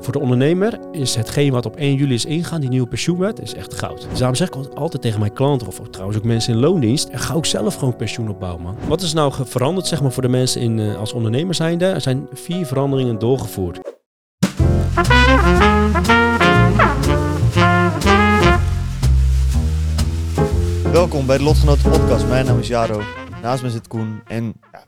Voor de ondernemer is hetgeen wat op 1 juli is ingaan, die nieuwe pensioenwet, is echt goud. Dus daarom zeg ik altijd tegen mijn klanten, of trouwens ook mensen in loondienst, ga ook zelf gewoon pensioen opbouwen, man. Wat is nou veranderd, zeg maar, voor de mensen in, uh, als ondernemer zijnde? Er zijn vier veranderingen doorgevoerd. Welkom bij de Lotgenoten Podcast. Mijn naam is Jaro. Naast me zit Koen. En ja,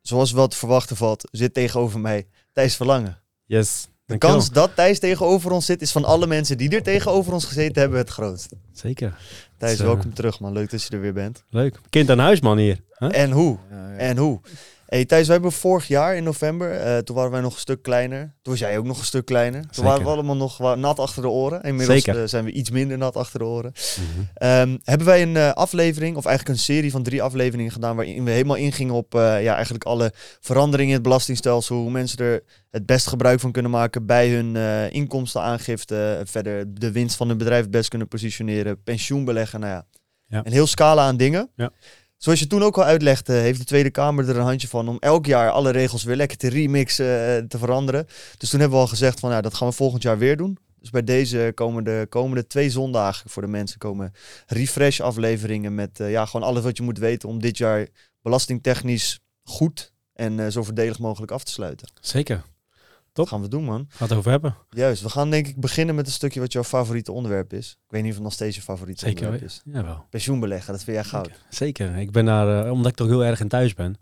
zoals wat verwachten valt, zit tegenover mij Thijs Verlangen. Yes. De kans dat Thijs tegenover ons zit, is van alle mensen die er tegenover ons gezeten hebben het grootst. Zeker. Thijs, welkom terug man. Leuk dat je er weer bent. Leuk. Kind aan huis man hier. En hoe? Ja, ja. En hoe? Hey Thijs, wij hebben vorig jaar in november, uh, toen waren wij nog een stuk kleiner. Toen was jij ook nog een stuk kleiner. Toen waren we allemaal nog nat achter de oren. Inmiddels uh, zijn we iets minder nat achter de oren. Mm -hmm. um, hebben wij een uh, aflevering, of eigenlijk een serie van drie afleveringen gedaan... waarin we helemaal ingingen op ja, eigenlijk alle veranderingen in het belastingstelsel. Hoe mensen er het best gebruik van kunnen maken bij hun inkomstenaangifte. Verder de winst van hun bedrijf het best kunnen positioneren. Pensioen beleggen, nou ja. ja. Een heel scala aan dingen. Ja. Zoals je toen ook al uitlegde, heeft de Tweede Kamer er een handje van om elk jaar alle regels weer lekker te remixen, uh, te veranderen. Dus toen hebben we al gezegd van ja, dat gaan we volgend jaar weer doen. Dus bij deze komen de komende twee zondagen voor de mensen komen refresh afleveringen met uh, ja, gewoon alles wat je moet weten om dit jaar belastingtechnisch goed en uh, zo voordelig mogelijk af te sluiten. Zeker. Dat gaan we doen, man. Gaan het over hebben. Juist. We gaan denk ik beginnen met een stukje wat jouw favoriete onderwerp is. Ik weet niet of het nog steeds je favoriete Zeker, onderwerp is. Jawel. Pensioenbeleggen, dat vind jij goud. Zeker. Ik ben daar, uh, omdat ik toch heel erg in thuis ben.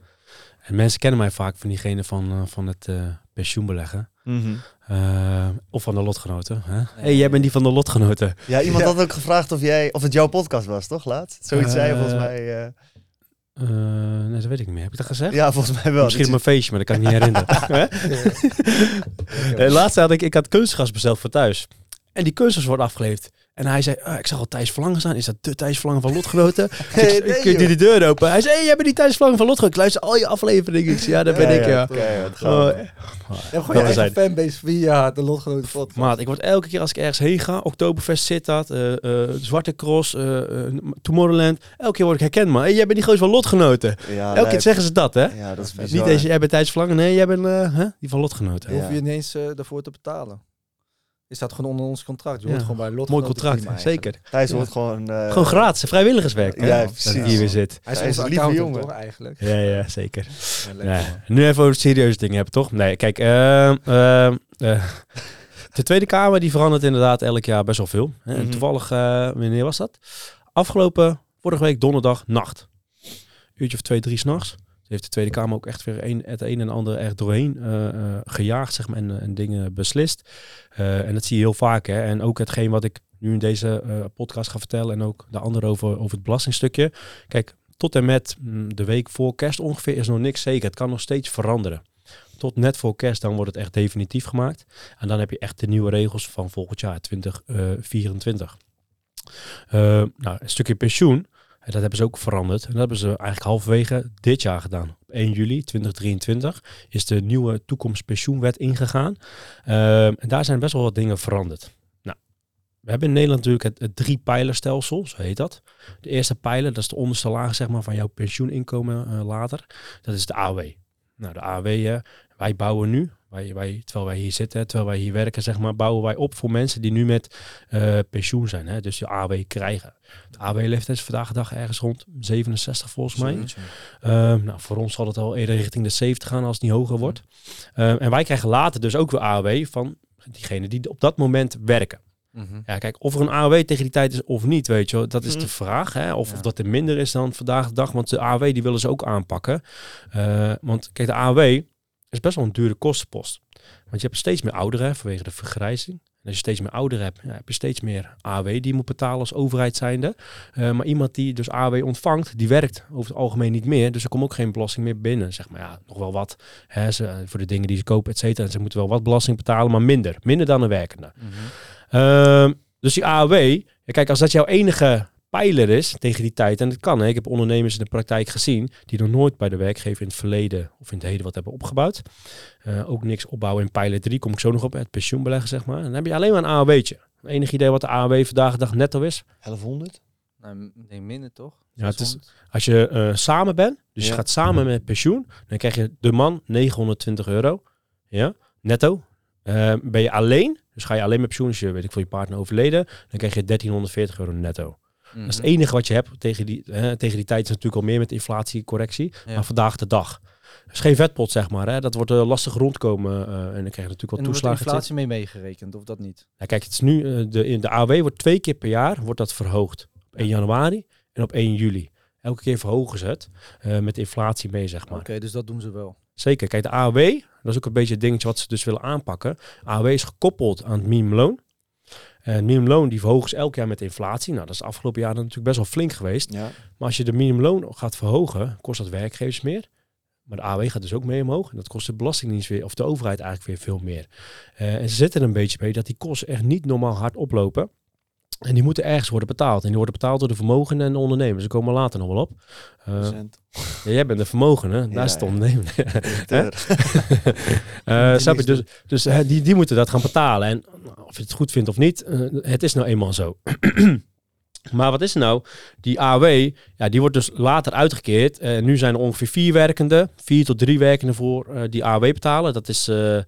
En mensen kennen mij vaak van diegene van, uh, van het uh, pensioenbeleggen. Mm -hmm. of van de lotgenoten. Hè? Hé, hey, jij bent die van de lotgenoten. Ja, iemand ja. had ook gevraagd of, jij, of het jouw podcast was, toch? Laat. Zoiets zei je volgens mij... Uh, nee, dat weet ik niet meer. Heb ik dat gezegd? Ja, volgens mij wel. Misschien op mijn feestje, maar dat kan ik niet herinneren. uh, laatst had ik, ik had kunstgas besteld voor thuis. En die kunstgas wordt afgeleverd. En hij zei, oh, ik zag al Thijs Verlangen staan. Is dat de Thijs Verlangen van Lotgenoten? nee, ik, ik die de deur open. Hij zei, hey, jij bent die Thijs Verlangen van Lotgenoten. Ik luister al je afleveringen. Ik zei, ja, daar ben ja, ik, ja. Okay, ja oh, je gewoon je eigen fanbase via de Lotgenoten podcast. Maat, ik word elke keer als ik ergens heen ga, Oktoberfest zit dat, uh, uh, Zwarte Cross, uh, Tomorrowland. Elke keer word ik herkend, man. Hey, jij bent die gozer van Lotgenoten. Ja, elke keer zeggen ze dat, hè? Ja, dat is bizar. Niet deze, jij bent Thijs Verlangen. Nee, jij bent huh? die van Lotgenoten. Hoef je ineens daarvoor te betalen. Is dat gewoon onder ons contract? Je hoort ja. gewoon bij lot. Mooi contract, zeker. Thijs wordt gewoon... Uh, gewoon gratis, vrijwilligerswerk. Ja, hè? precies. Dat hier weer zit. Hij is Hij is een lieve jongen. toch, eigenlijk? Ja, ja, zeker. Ja, lekker, Ja. Nu even over serieuze dingen hebben, toch? Nee, kijk. eh, eh, eh, de Tweede Kamer die verandert inderdaad elk jaar best wel veel. Hè? En Mhm. toevallig, eh, wanneer was dat? Afgelopen, vorige week donderdag, nacht. Uurtje of twee, drie s'nachts. Heeft de Tweede Kamer ook echt weer het een en ander echt doorheen eh, eh, gejaagd, zeg maar, en, en dingen beslist. Eh, en dat zie je heel vaak. Hè? En ook hetgeen wat ik nu in deze eh, podcast ga vertellen en ook de andere over, over het belastingstukje. Kijk, tot en met mm, de week voor kerst ongeveer is nog niks zeker. Het kan nog steeds veranderen. Tot net voor kerst, dan wordt het echt definitief gemaakt. En dan heb je echt de nieuwe regels van volgend jaar, 2024. Eh, nou, een stukje pensioen, eh, dat hebben ze ook veranderd. En dat hebben ze eigenlijk halverwege dit jaar gedaan. Op 1 juli 2023 is de nieuwe toekomstpensioenwet ingegaan. Eh, en daar zijn best wel wat dingen veranderd. Nou, we hebben in Nederland natuurlijk het, het drie pijlerstelsel, zo heet dat. De eerste pijler, dat is de onderste laag zeg maar, van jouw pensioeninkomen eh, later. Dat is de AOW. Nou, de AOW, eh, wij bouwen nu, wij, wij, terwijl wij hier zitten, terwijl wij hier werken, zeg maar, bouwen wij op voor mensen die nu met eh, pensioen zijn. Hè, dus de AOW krijgen. De AOW-leeftijd is vandaag de dag ergens rond 67 volgens mij. Ehm, nou, voor ons zal het al eerder richting de 70 gaan als het niet hoger wordt. Ehm, en wij krijgen later dus ook weer AOW van diegenen die op dat moment werken. Mhm. Ja, kijk, of er een AOW tegen die tijd is of niet, weet je wel, dat is Mhm. de vraag. Hè? Of, Ja. of dat er minder is dan vandaag de dag, want de AOW die willen ze ook aanpakken. Eh, want kijk, de AOW is best wel een dure kostenpost. Want je hebt steeds meer ouderen vanwege de vergrijzing. En als je steeds meer ouderen hebt, ja, heb je steeds meer AW die je moet betalen als overheid zijnde. Uh, maar iemand die dus AW ontvangt, die werkt over het algemeen niet meer. Dus er komt ook geen belasting meer binnen. Zeg maar ja, nog wel wat hè, ze, voor de dingen die ze kopen, et cetera. En ze moeten wel wat belasting betalen, maar minder. Minder dan een werkende. Mm dus die AOW, kijk, als dat jouw enige pijler is tegen die tijd. En dat kan. Hè. Ik heb ondernemers in de praktijk gezien die nog nooit bij de werkgever in het verleden of in het heden wat hebben opgebouwd. Uh, ook niks opbouwen in pijler 3, kom ik zo nog op, het pensioenbeleggen zeg maar. En dan heb je alleen maar een AOW'tje. Enig idee wat de AOW vandaag de dag netto is? 1100? Nou, nee, minder toch? Ja, het is, als je uh, samen bent, dus je gaat samen met pensioen, dan krijg je de man 920 euro. Ja, netto. Uh, ben je alleen, dus ga je alleen met pensioen, als je weet ik voor je partner overleden, dan krijg je 1340 euro netto. Dat is het enige wat je hebt tegen die, hè, tegen die tijd. Is natuurlijk al meer met inflatiecorrectie. Ja. Maar vandaag de dag. is geen vetpot, zeg maar. Hè. Dat wordt uh, lastig rondkomen. Uh, en dan krijg je natuurlijk wel toeslagen. Is inflatie mee meegerekend, of dat niet? Ja, kijk, het is nu, uh, de, in de AW wordt twee keer per jaar wordt dat verhoogd. Op 1 januari en op 1 juli. Elke keer verhogen ze het met inflatie mee, zeg maar. Oké, dus dat doen ze wel. Zeker. Kijk, de AW, dat is ook een beetje het dingetje wat ze dus willen aanpakken. AW is gekoppeld aan het minimumloon. En minimumloon die verhogen ze elk jaar met inflatie. Nou, dat is de afgelopen jaren natuurlijk best wel flink geweest. Ja. Maar als je de minimumloon gaat verhogen, kost dat werkgevers meer. Maar de AW gaat dus ook mee omhoog. En dat kost de Belastingdienst weer, of de overheid eigenlijk weer veel meer. Uh, en ze zitten er een beetje bij dat die kosten echt niet normaal hard oplopen. En die moeten ergens worden betaald. En die worden betaald door de vermogenden en de ondernemers. Ze komen later nog wel op. Uh, ja, jij bent de vermogende, ja, daar is het ondernemer. snap je? Dus, dus die, die moeten dat gaan betalen. En of je het goed vindt of niet, het is nou eenmaal zo. Maar wat is er nou? Die AW, ja, die wordt dus later uitgekeerd. Uh, nu zijn er ongeveer vier werkenden, vier tot drie werkenden voor uh, die AW betalen. Dat is uh,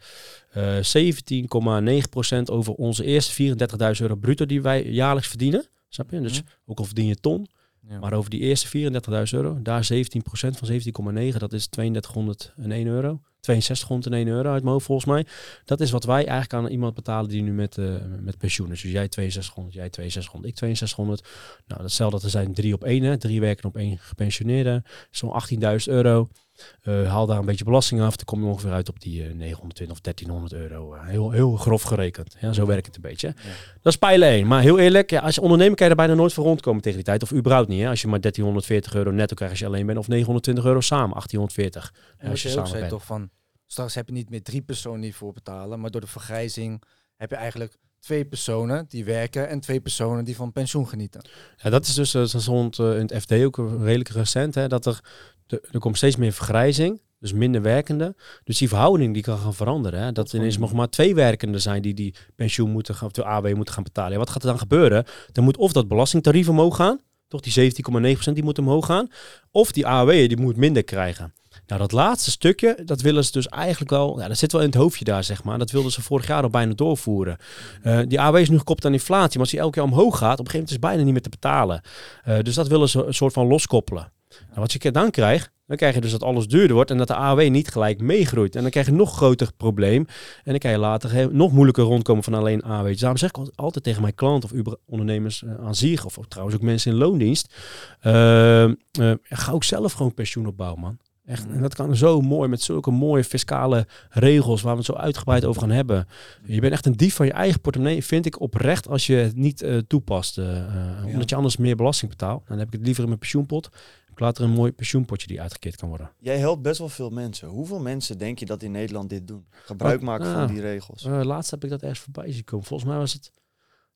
17,9% over onze eerste 34.000 euro bruto die wij jaarlijks verdienen. Snap je? Dus mhm. ook al verdien je ton. Ja. Maar over die eerste 34.000 euro, daar 17% van 17,9, dat is 3201 euro. 6201 euro uit mijn hoofd volgens mij. Dat is wat wij eigenlijk aan iemand betalen die nu met, uh, met pensioen is. Dus jij 6200, jij 6200, ik 6200. Nou, datzelfde, er zijn drie op één, hè. drie werken op één gepensioneerde. Zo'n 18.000 euro. Uh, haal daar een beetje belasting af, dan kom je ongeveer uit op die uh, 920 of 1300 euro. Uh, heel, heel grof gerekend. Ja, zo werkt het een beetje. Ja. Dat is pijl 1. Maar heel eerlijk, ja, als je ondernemer kan je er bijna nooit voor rondkomen tegen die tijd. Of überhaupt niet. Hè? Als je maar 1340 euro netto krijgt als je alleen bent. Of 920 euro samen, 1840. Ja, als je, je samen bent. toch van, straks heb je niet meer drie personen die voor betalen. Maar door de vergrijzing heb je eigenlijk twee personen die werken en twee personen die van pensioen genieten. Ja, dat is dus uh, rond uh, in het FD ook redelijk recent, hè, dat er er komt steeds meer vergrijzing, dus minder werkende. Dus die verhouding die kan gaan veranderen. Hè? Dat ineens nog maar twee werkenden zijn die die pensioen moeten gaan, of de AW moeten gaan betalen. Ja, wat gaat er dan gebeuren? Dan moet of dat belastingtarief omhoog gaan, toch die 17,9% die moet omhoog gaan, of die AW die moet minder krijgen. Nou, dat laatste stukje, dat willen ze dus eigenlijk wel, ja, dat zit wel in het hoofdje daar, zeg maar. Dat wilden ze vorig jaar al bijna doorvoeren. Uh, die AW is nu gekoppeld aan inflatie, maar als die elke jaar omhoog gaat, op een gegeven moment is het bijna niet meer te betalen. Uh, dus dat willen ze een soort van loskoppelen. Nou, wat je dan krijgt, dan krijg je dus dat alles duurder wordt en dat de AW niet gelijk meegroeit. En dan krijg je nog groter probleem. En dan kan je later nog moeilijker rondkomen van alleen AW. Dus daarom zeg ik altijd tegen mijn klanten of ondernemers uh, aan zich, of trouwens ook mensen in loondienst, uh, uh, ga ook zelf gewoon pensioen opbouwen, man. Echt, en dat kan zo mooi met zulke mooie fiscale regels waar we het zo uitgebreid over gaan hebben. Je bent echt een dief van je eigen portemonnee, vind ik oprecht, als je het niet uh, toepast. Uh, ja. Omdat je anders meer belasting betaalt. Dan heb ik het liever in mijn pensioenpot. Ik laat er een mooi pensioenpotje die uitgekeerd kan worden. Jij helpt best wel veel mensen. Hoeveel mensen denk je dat in Nederland dit doen? Gebruik maken van die regels. Uh, laatst heb ik dat ergens voorbij zien komen. Volgens mij was het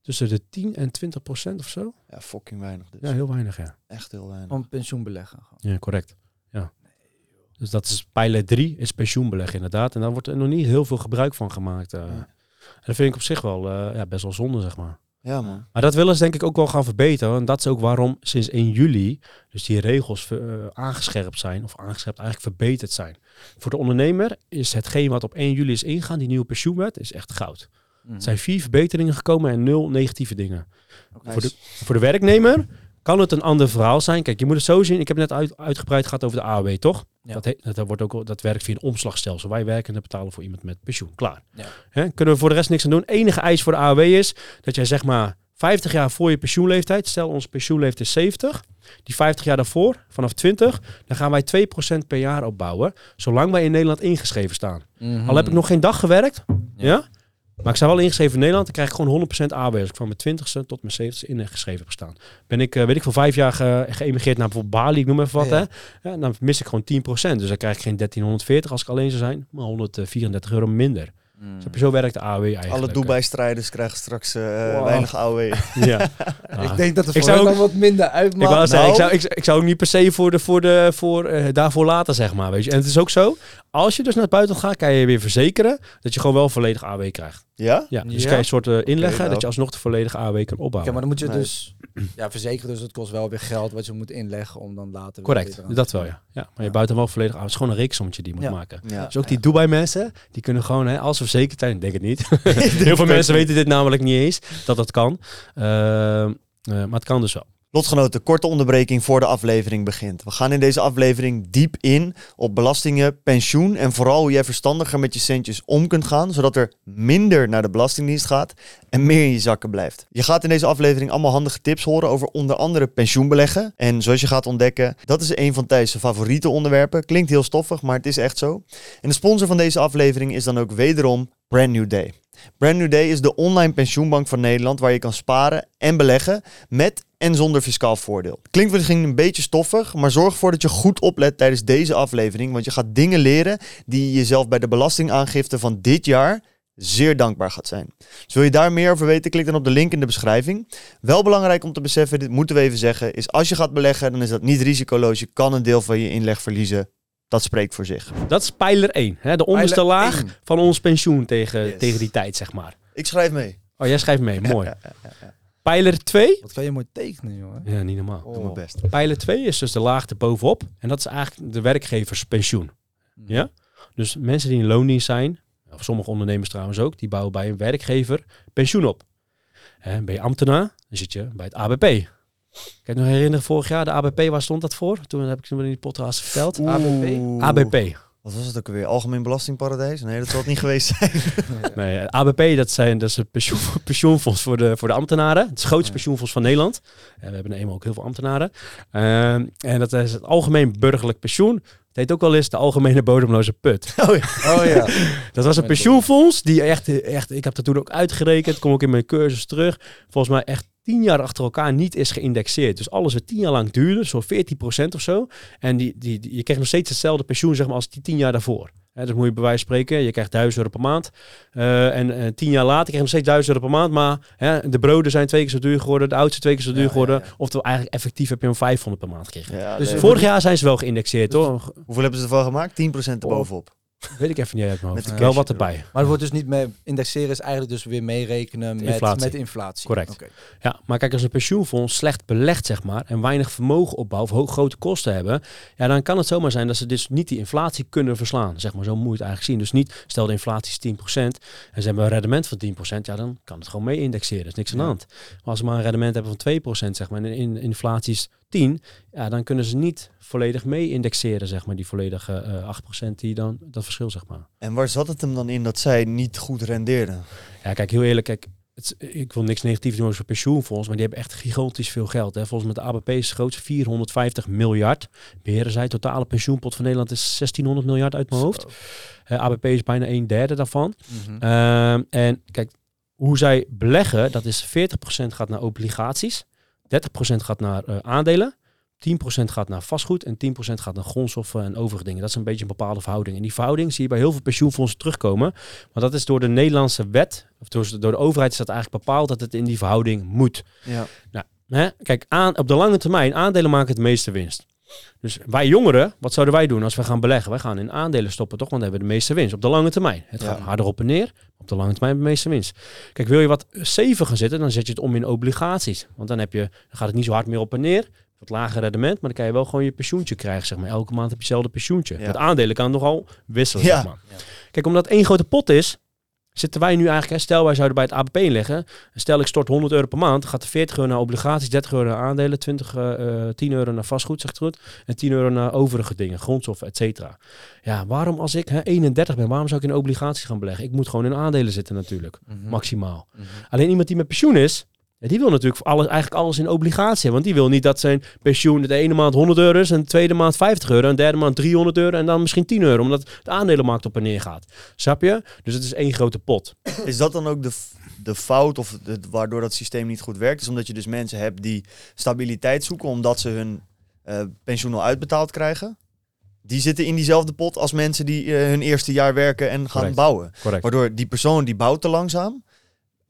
tussen de 10 en 20 procent of zo. Ja, fucking weinig dus. Ja, heel weinig, ja. Echt heel weinig. Om pensioenbeleggen. Ja, correct. Ja. Dus dat is pijler 3, is pensioenbeleg inderdaad. En daar wordt er nog niet heel veel gebruik van gemaakt. Uh. En dat vind ik op zich wel uh, ja, best wel zonde, zeg maar. Ja, man. Maar dat willen ze denk ik ook wel gaan verbeteren. En dat is ook waarom sinds 1 juli dus die regels uh, aangescherpt zijn. Of aangescherpt eigenlijk verbeterd zijn. Voor de ondernemer is hetgeen wat op 1 juli is ingaan, die nieuwe pensioenwet, is echt goud. Mm. Er zijn vier verbeteringen gekomen en nul negatieve dingen. Okay. Voor, de, voor de werknemer kan het een ander verhaal zijn. Kijk, je moet het zo zien. Ik heb net uit, uitgebreid gehad over de AOW, toch? Ja. Dat, dat, dat, wordt ook, dat werkt via een omslagstelsel. Wij werken en betalen voor iemand met pensioen. Klaar. Ja. Kunnen we voor de rest niks aan doen. Enige eis voor de AOW is dat jij zeg maar 50 jaar voor je pensioenleeftijd, stel onze pensioenleeftijd is 70, Die 50 jaar daarvoor, vanaf 20, dan gaan wij 2% per jaar opbouwen. Zolang wij in Nederland ingeschreven staan. Mhm. Al heb ik nog geen dag gewerkt, ja. Maar ik sta wel ingeschreven in Nederland. Dan krijg ik gewoon 100% AB als ik van mijn 20ste tot mijn 70ste ingeschreven heb gestaan. Ben ik, uh, weet ik voor vijf jaar ge geëmigreerd naar bijvoorbeeld Bali, ik noem even wat. Ja. Hè? Ja, dan mis ik gewoon 10%. Dus dan krijg ik geen 1340 als ik alleen zou zijn, maar 134 euro minder. Mm. Dus zo werkt de AOW eigenlijk. Alle Dubai-strijders krijgen straks uh, wow. weinig AOW. ja. ah. Ik denk dat het voor ook, wat minder uitmaakt. Ik, nou. zeggen, ik, zou, ik, ik, zou ook niet per se voor de, voor de, voor, uh, daarvoor laten, zeg maar. Weet je. En het is ook zo, als je dus naar het buitenland gaat, kan je weer verzekeren dat je gewoon wel volledig AOW krijgt. Ja? Ja, dus ja? kan je een soort uh, inleggen okay, dat je alsnog de volledige AOW kan opbouwen. Ja, maar dan moet je nee. dus ja, verzekeren, dus het kost wel weer geld wat je moet inleggen om dan later Correct, dat wel ja. ja. Maar je buiten wel volledig AOW. Het is gewoon een reeksommetje die je moet maken. Dus ook die Dubai mensen, die kunnen gewoon, hè, als ze verzekerd zijn, denk het niet. Heel veel mensen weten dit namelijk niet eens, dat dat kan. Uh, uh, maar het kan dus wel. Lotgenoten, korte onderbreking voor de aflevering begint. We gaan in deze aflevering diep in op belastingen, pensioen en vooral hoe jij verstandiger met je centjes om kunt gaan, zodat er minder naar de Belastingdienst gaat en meer in je zakken blijft. Je gaat in deze aflevering allemaal handige tips horen over onder andere pensioenbeleggen. En zoals je gaat ontdekken, dat is een van Thijs' favoriete onderwerpen. Klinkt heel stoffig, maar het is echt zo. En de sponsor van deze aflevering is dan ook wederom Brand New Day. Brand New Day is de online pensioenbank van Nederland waar je kan sparen en beleggen met en zonder fiscaal voordeel. Klinkt misschien een beetje stoffig, maar zorg ervoor dat je goed oplet tijdens deze aflevering, want je gaat dingen leren die je jezelf bij de belastingaangifte van dit jaar zeer dankbaar gaat zijn. Dus wil je daar meer over weten, klik dan op de link in de beschrijving. Wel belangrijk om te beseffen, dit moeten we even zeggen, is als je gaat beleggen, dan is dat niet risicoloos. Je kan een deel van je inleg verliezen. Dat spreekt voor zich. Dat is pijler 1, hè? de onderste laag 1. van ons pensioen tegen, yes. tegen die tijd, zeg maar. Ik schrijf mee. Oh, jij schrijft mee, mooi. Ja, ja, ja, Pijler 2. Wat kan je mooi tekenen, jongen. Ja, niet normaal. Oh. Doe mijn best. Pijler 2 is dus de laag bovenop. En dat is eigenlijk de werkgeverspensioen. Mm. Ja? Dus mensen die in loondienst zijn, of sommige ondernemers trouwens ook, die bouwen bij een werkgever pensioen op. En ben je ambtenaar, dan zit je bij het ABP. Me nog herinneren, vorig jaar de ABP, waar stond dat voor? Toen heb ik het in die podcast verteld. Oeh. ABP. ABP. Wat was het ook weer? Algemeen Belastingparadijs? Nee, dat zal het niet geweest zijn. nee, ABP, dat, zijn, dat is pensioen, pensioenfonds voor de, voor de ambtenaren. Het is het grootste pensioenfonds van Nederland. En we hebben eenmaal ook heel veel ambtenaren. Uh, en dat is het Algemeen Burgerlijk Pensioen. Het heet ook wel eens de Algemene Bodemloze Put. Oh ja. Oh, ja. dat was een pensioenfonds die echt, echt, ik heb dat toen ook uitgerekend, kom ik in mijn cursus terug. Volgens mij echt tien jaar achter elkaar niet is geïndexeerd. Dus alles wat tien jaar lang duurde, zo'n 14% of zo. En die, die, die, je krijgt nog steeds hetzelfde pensioen zeg maar, als die tien jaar daarvoor. He, dus moet je bij wijze van spreken, je krijgt 1000 euro per maand. Uh, en uh, tien jaar later krijg je nog steeds 1000 euro per maand. Maar hè, de broden zijn twee keer zo duur geworden, de oudste twee keer zo duur ja, geworden. Ja, ja. Oftewel eigenlijk effectief heb je een 500 per maand gekregen. dus nee, vorig jaar zijn ze wel geïndexeerd dus hoor. Hoeveel hebben ze ervan gemaakt? 10% erbovenop. Weet ik even niet uit mijn hoofd. Wel wat erbij. Maar het wordt dus niet meer indexeren, is eigenlijk dus weer meerekenen met inflatie. Met inflatie. Correct. Okay. Ja, maar kijk, als een pensioenfonds slecht belegt, zeg maar, en weinig vermogen opbouwt of hoog grote kosten hebben, ja, dan kan het zomaar zijn dat ze dus niet die inflatie kunnen verslaan. Zeg maar, zo moet je het eigenlijk zien. Dus niet, stel de inflatie is 10% en ze hebben een rendement van 10%, ja, dan kan het gewoon mee indexeren. Dat is niks aan de hand. Maar als ze maar een rendement hebben van 2%, zeg maar, en in inflatie is 10, ja, dan kunnen ze niet volledig mee indexeren, zeg maar, die volledige uh, 8% die dan, dat verschil, zeg maar. En waar zat het hem dan in dat zij niet goed rendeerden? Ja, kijk, heel eerlijk, kijk, het, ik wil niks negatiefs doen over pensioenfonds, maar die hebben echt gigantisch veel geld. Hè. Volgens mij de ABP is het grootste 450 miljard. Beheren zij, totale pensioenpot van Nederland is 1600 miljard uit mijn hoofd. Uh, ABP is bijna een derde daarvan. Mm -hmm. uh, en kijk, hoe zij beleggen, dat is 40% gaat naar obligaties. 30% gaat naar uh, aandelen. 10% gaat naar vastgoed en 10% gaat naar grondstoffen en overige dingen. Dat is een beetje een bepaalde verhouding. En die verhouding zie je bij heel veel pensioenfondsen terugkomen. Maar dat is door de Nederlandse wet, of door, door de overheid is dat eigenlijk bepaald dat het in die verhouding moet. Ja. Nou, hè, kijk, aan, op de lange termijn, aandelen maken het meeste winst. Dus wij jongeren, wat zouden wij doen als we gaan beleggen? Wij gaan in aandelen stoppen, toch? Want we hebben de meeste winst op de lange termijn. Het gaat harder op en neer. Op de lange termijn de meeste winst. Kijk, wil je wat safer gaan zitten, dan zet je het om in obligaties. Want dan, heb je, dan gaat het niet zo hard meer op en neer. Wat lager rendement, maar dan kan je wel gewoon je pensioentje krijgen. Zeg maar. Elke maand heb je hetzelfde pensioentje. Ja. Met aandelen kan het nogal wisselen. Ja. Zeg maar. ja. Kijk, omdat één grote pot is, zitten wij nu eigenlijk, hè, stel wij zouden bij het ABP leggen, stel ik stort 100 euro per maand, gaat er 40 euro naar obligaties, 30 euro naar aandelen, 20, uh, 10 euro naar vastgoed, zegt het goed, en 10 euro naar overige dingen, grondstoffen, et cetera. Ja, waarom als ik hè, 31 ben, waarom zou ik in obligaties gaan beleggen? Ik moet gewoon in aandelen zitten natuurlijk, mm -hmm. maximaal. Mm -hmm. Alleen iemand die met pensioen is, Ja, die wil natuurlijk alles, eigenlijk alles in obligatie. Want die wil niet dat zijn pensioen de ene maand 100 euro is, en de tweede maand 50 euro, en de derde maand 300 euro en dan misschien 10 euro, omdat de aandelenmarkt op en neer gaat. Snap je? Dus het is één grote pot. Is dat dan ook de, de fout of waardoor dat systeem niet goed werkt? Is omdat je dus mensen hebt die stabiliteit zoeken omdat ze hun uh, pensioen al uitbetaald krijgen? Die zitten in diezelfde pot als mensen die uh, hun eerste jaar werken en gaan bouwen. Correct. Waardoor die persoon die bouwt te langzaam.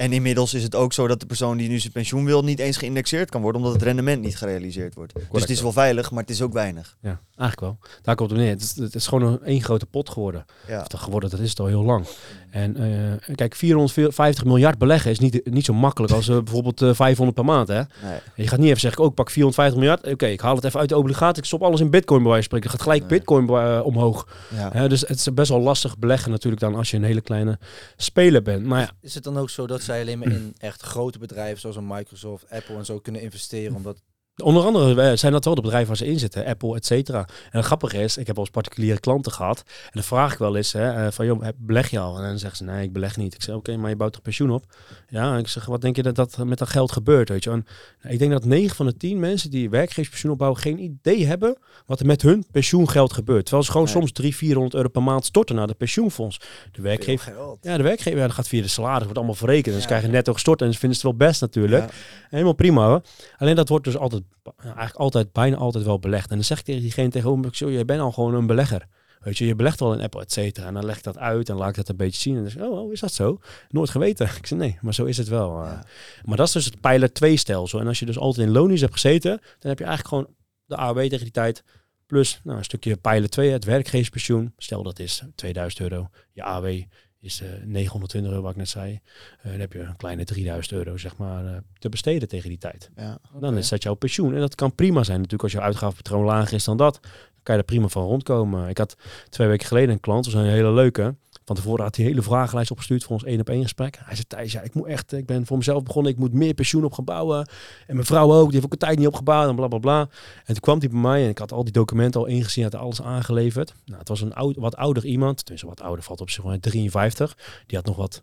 En inmiddels is het ook zo dat de persoon die nu zijn pensioen wil niet eens geïndexeerd kan worden, omdat het rendement niet gerealiseerd wordt. dus het is wel veilig, maar het is ook weinig. Ja, eigenlijk wel. Daar komt het neer. Het is, het is gewoon een één grote pot geworden. Ja. Of geworden, dat is het al heel lang. En uh, kijk, 450 miljard beleggen is niet, niet zo makkelijk als uh, bijvoorbeeld uh, eh, 500 per maand. Hè? Nee. Je gaat niet even zeggen, ook oh, pak 450 miljard. Oké, ik haal het even uit de obligatie. Ik stop alles in bitcoin bij wijze van spreken. gaat gelijk bitcoin omhoog. Ja. dus het is best wel lastig beleggen natuurlijk dan als je een hele kleine speler bent. Maar ja. Is het dan ook zo dat zij alleen maar in echt grote bedrijven zoals een Microsoft, Apple en zo kunnen investeren? Omdat Onder andere zijn dat wel de bedrijven waar ze in zitten, Apple, et cetera. En het grappige is, ik heb eens particuliere klanten gehad. En dan vraag ik wel eens hè, eh, van, joh, beleg je al? En dan zeggen ze, nee, ik beleg niet. Ik zeg, oké, maar je bouwt toch pensioen op? Ja, ik zeg, wat denk je dat, dat met dat geld gebeurt? Weet je? En, ik denk dat 9 van de 10 mensen die werkgeverspensioen opbouwen geen idee hebben wat er met hun pensioengeld gebeurt. Terwijl ze gewoon soms 300, 400 euro per maand storten naar de pensioenfonds. De werkgever, ja, de werkgever ja, dat gaat via de salaris, wordt allemaal verrekend. Ja. Dus krijgen netto gestort en ze vinden het wel best natuurlijk. Helemaal prima hoor. Alleen dat wordt dus altijd, eigenlijk altijd, bijna altijd wel belegd. En dan zeg ik tegen diegene tegenover me, jij bent al gewoon een belegger. Weet je, je belegt wel in Apple, et cetera. En dan leg ik dat uit en laat ik dat een beetje zien. En dan zeg oh, oh, is dat zo? Nooit geweten. Ik zeg, nee, maar zo is het wel. Eh. Maar dat is dus het pijler 2 stelsel. En als je dus altijd in lonies hebt gezeten, dan heb je eigenlijk gewoon de AOW tegen die tijd. Plus nou, een stukje pijler 2, het werkgeverspensioen. Stel dat is 2000 euro. Je AOW is uh, eh, 920 euro, wat ik net zei. Uh, dan heb je een kleine 3000 euro, zeg maar, uh, te besteden tegen die tijd. Ja, Dan is dat jouw pensioen. En dat kan prima zijn natuurlijk als je uitgavenpatroon lager is dan dat. Dan kan je er prima van rondkomen. Ik had twee weken geleden een klant, dat was een hele leuke. Van tevoren had hij hele vragenlijst opgestuurd voor ons één op één gesprek. Hij zei, Thijs, ja, ik moet echt, ik ben voor mezelf begonnen, ik moet meer pensioen op gaan bouwen. En mijn vrouw ook, die heeft ook een tijd niet opgebouwd en bla bla bla. En toen kwam hij bij mij en ik had al die documenten al ingezien, had alles aangeleverd. Nou, het was een oud, wat ouder iemand, dus wat ouder valt op zich gewoon 53. Die had nog wat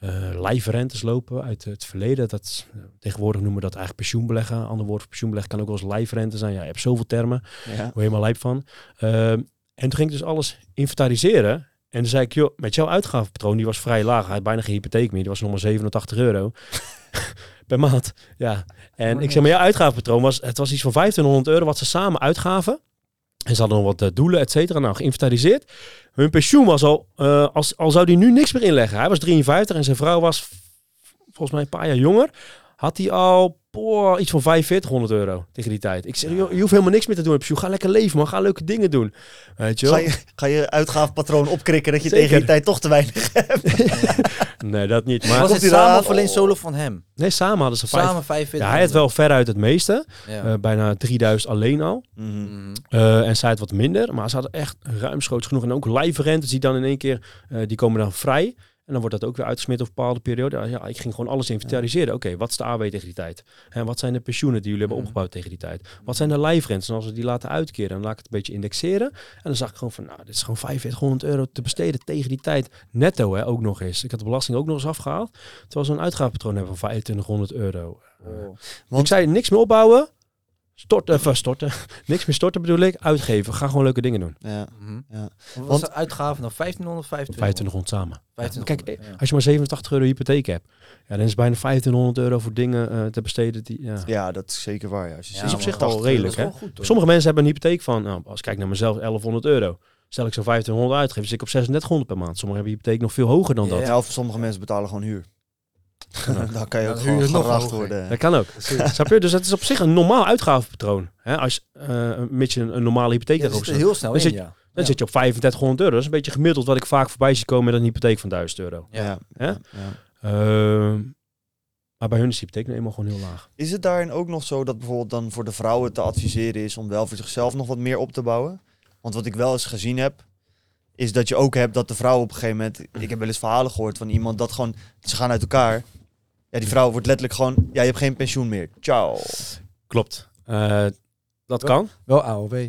uh, lijfrentes lopen uit het verleden. Dat, tegenwoordig noemen we dat eigenlijk pensioenbeleggen. Ander woord voor pensioenbeleggen kan ook wel eens lijfrente zijn. Ja, je hebt zoveel termen, ja. je helemaal lijp van. Uh, en toen ging ik dus alles inventariseren. En toen zei ik, joh, met jouw uitgavenpatroon, die was vrij laag. Hij had bijna geen hypotheek meer. Die was nog maar 87 euro per maand. Ja. En ik zeg, maar jouw uitgavenpatroon was, het was iets van 1500 euro wat ze samen uitgaven. En ze hadden nog wat uh, doelen, et cetera, nou geïnventariseerd. Hun pensioen was al, uh, als, al zou die nu niks meer inleggen. Hij was 53 en zijn vrouw was volgens mij een paar jaar jonger. Had hij al Boah, iets van 4500 euro tegen die tijd. Ik zeg, je, je hoeft helemaal niks meer te doen op Ga lekker leven, man. Ga leuke dingen doen. Weet je Ga je, ga je uitgavenpatroon opkrikken dat je tegen die tijd toch te weinig hebt? nee, dat niet. Maar was het samen of alleen solo van hem? Nee, samen hadden ze samen 45. Ja, hij had wel veruit het meeste. Uh, bijna 3000 alleen al. Mm -hmm. uh, en zij het wat minder. Maar ze hadden echt ruimschoots genoeg. En ook live rentes die dan in één keer, uh, die komen dan vrij. En dan wordt dat ook weer uitgesmeerd op een bepaalde periode. Ja, ik ging gewoon alles inventariseren. Oké, wat is de AW tegen die tijd? En wat zijn de pensioenen die jullie hebben mhm. opgebouwd tegen die tijd? Wat zijn de lijfrentes? En als we die laten uitkeren, dan laat ik het een beetje indexeren. En dan zag ik gewoon van, nou, dit is gewoon 4500 euro te besteden tegen die tijd. Netto, hè, ook nog eens. Ik had de belasting ook nog eens afgehaald. Terwijl ze een uitgavenpatroon hebben van 2500 euro. Oh. Want... Ik zei, niks meer opbouwen. Storten, even storten. Niks meer storten bedoel ik. Uitgeven. Ga gewoon leuke dingen doen. Ja. Mm ja. Was de uitgave nog 1500, 2500? samen. 2500, Kijk, als je maar 87 euro hypotheek hebt, ja, dan is het bijna 1500 euro voor dingen uh, te besteden. Die, ja. ja, dat is zeker waar. Ja. Als je ja, is op zich al redelijk. Hè? Goed, Sommige mensen hebben een hypotheek van, nou, als ik kijk naar mezelf, 1100 euro. Stel ik zo 1500 uitgeven, zit ik op 3600 per maand. Sommigen hebben hypotheek nog veel hoger dan dat. Ja, of sommige mensen betalen gewoon huur. Dan kan je ook gewoon nog worden. Dat kan ook. Snap je? Dus het is op zich een normaal uitgavenpatroon. Hè? Als uh, een beetje een, normale hypotheek ja, zit heel snel dan in, zit, ja. Dan zit je op 3500 euro. Dat is een beetje gemiddeld wat ik vaak voorbij zie komen met een hypotheek van 1000 euro. Ja. ja. Uh, maar bij hun is de hypotheek nou eenmaal gewoon heel laag. Is het daarin ook nog zo dat bijvoorbeeld dan voor de vrouwen te adviseren is om wel voor zichzelf nog wat meer op te bouwen? Want wat ik wel eens gezien heb, is dat je ook hebt dat de vrouw op een gegeven moment... Ik heb wel eens verhalen gehoord van iemand dat gewoon... Ze gaan uit elkaar ja, die vrouw wordt letterlijk gewoon, ja, je hebt geen pensioen meer. Ciao. Klopt. Uh, dat kan. Wel AOW.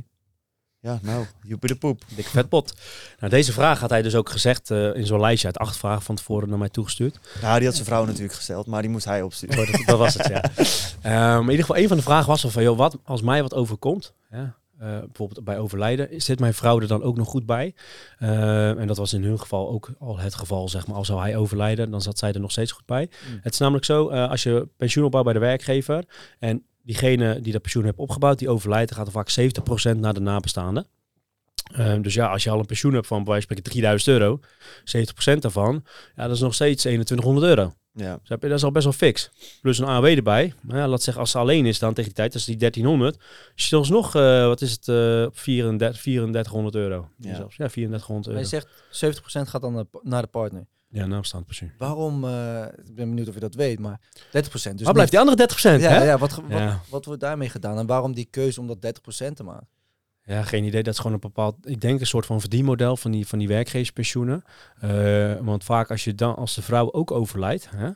Ja, nou, joepie de poep. Dikke vetpot. Nou, deze vraag had hij dus ook gezegd uh, in zo'n lijstje uit acht vragen van tevoren naar mij toegestuurd. Nou, die had zijn vrouw natuurlijk gesteld, maar die moest hij opsturen. Oh, dat, dat, was het, ja. um, in ieder geval, een van de vragen was van, joh, wat als mij wat overkomt? Ja, uh, bijvoorbeeld bij overlijden, zit mijn vrouw er dan ook nog goed bij? Uh, en dat was in hun geval ook al het geval, zeg maar. Al zou hij overlijden, dan zat zij er nog steeds goed bij. Mm. Het is namelijk zo, uh, als je pensioen opbouwt bij de werkgever en diegene die dat pensioen heeft opgebouwd, die overlijdt, dan gaat er vaak 70% naar de nabestaanden. Um, dus ja, als je al een pensioen hebt van bij wijze van 3000 euro, 70% daarvan, ja, dat is nog steeds 2100 euro. Ja. Dus heb je, dat is al best wel fix. Plus een AOW erbij. Maar ja, laat zeggen, als ze alleen is dan tegen die tijd, dat is die 1300. Is je nog, uh, wat is het, uh, 34, 3400 euro. Ja, zelfs. ja 3400 euro. Hij zegt 70% gaat dan naar de partner. Ja, naamstaand pensioen. Waarom, uh, ik ben benieuwd of je dat weet, maar 30%. Dus Waar blijft die andere 30%? Ja, hè? ja, wat, wat, ja. wat wordt daarmee gedaan en waarom die keuze om dat 30% te maken? Ja, geen idee. Dat is gewoon een bepaald, ik denk een soort van verdienmodel van die, van die werkgeverspensioenen. Uh, want vaak als je dan, als de vrouw ook overlijdt, hè,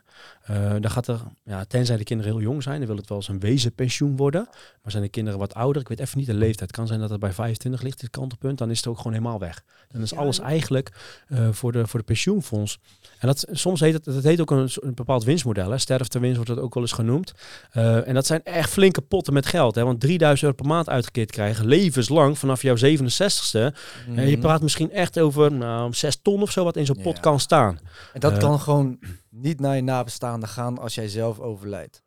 uh, dan gaat er, ja, tenzij de kinderen heel jong zijn, dan wil het wel eens een wezenpensioen worden. Maar zijn de kinderen wat ouder, ik weet even niet de leeftijd. Het kan zijn dat het bij 25 ligt, dit kantelpunt, dan is het ook gewoon helemaal weg. Dan is alles eigenlijk uh, voor, de, voor de pensioenfonds. En dat, soms heet het, het heet ook een, een bepaald winstmodel. Hè. Sterftewinst wordt dat ook wel eens genoemd. en dat zijn echt flinke potten met geld. Hè, want 3000 euro per maand uitgekeerd krijgen, levenslang vanaf jouw 67ste. Mm. En je praat misschien echt over nou, 6 ton of zo wat in zo'n pot kan staan. En dat uh, kan gewoon niet naar je nabestaanden gaan als jij zelf overlijdt.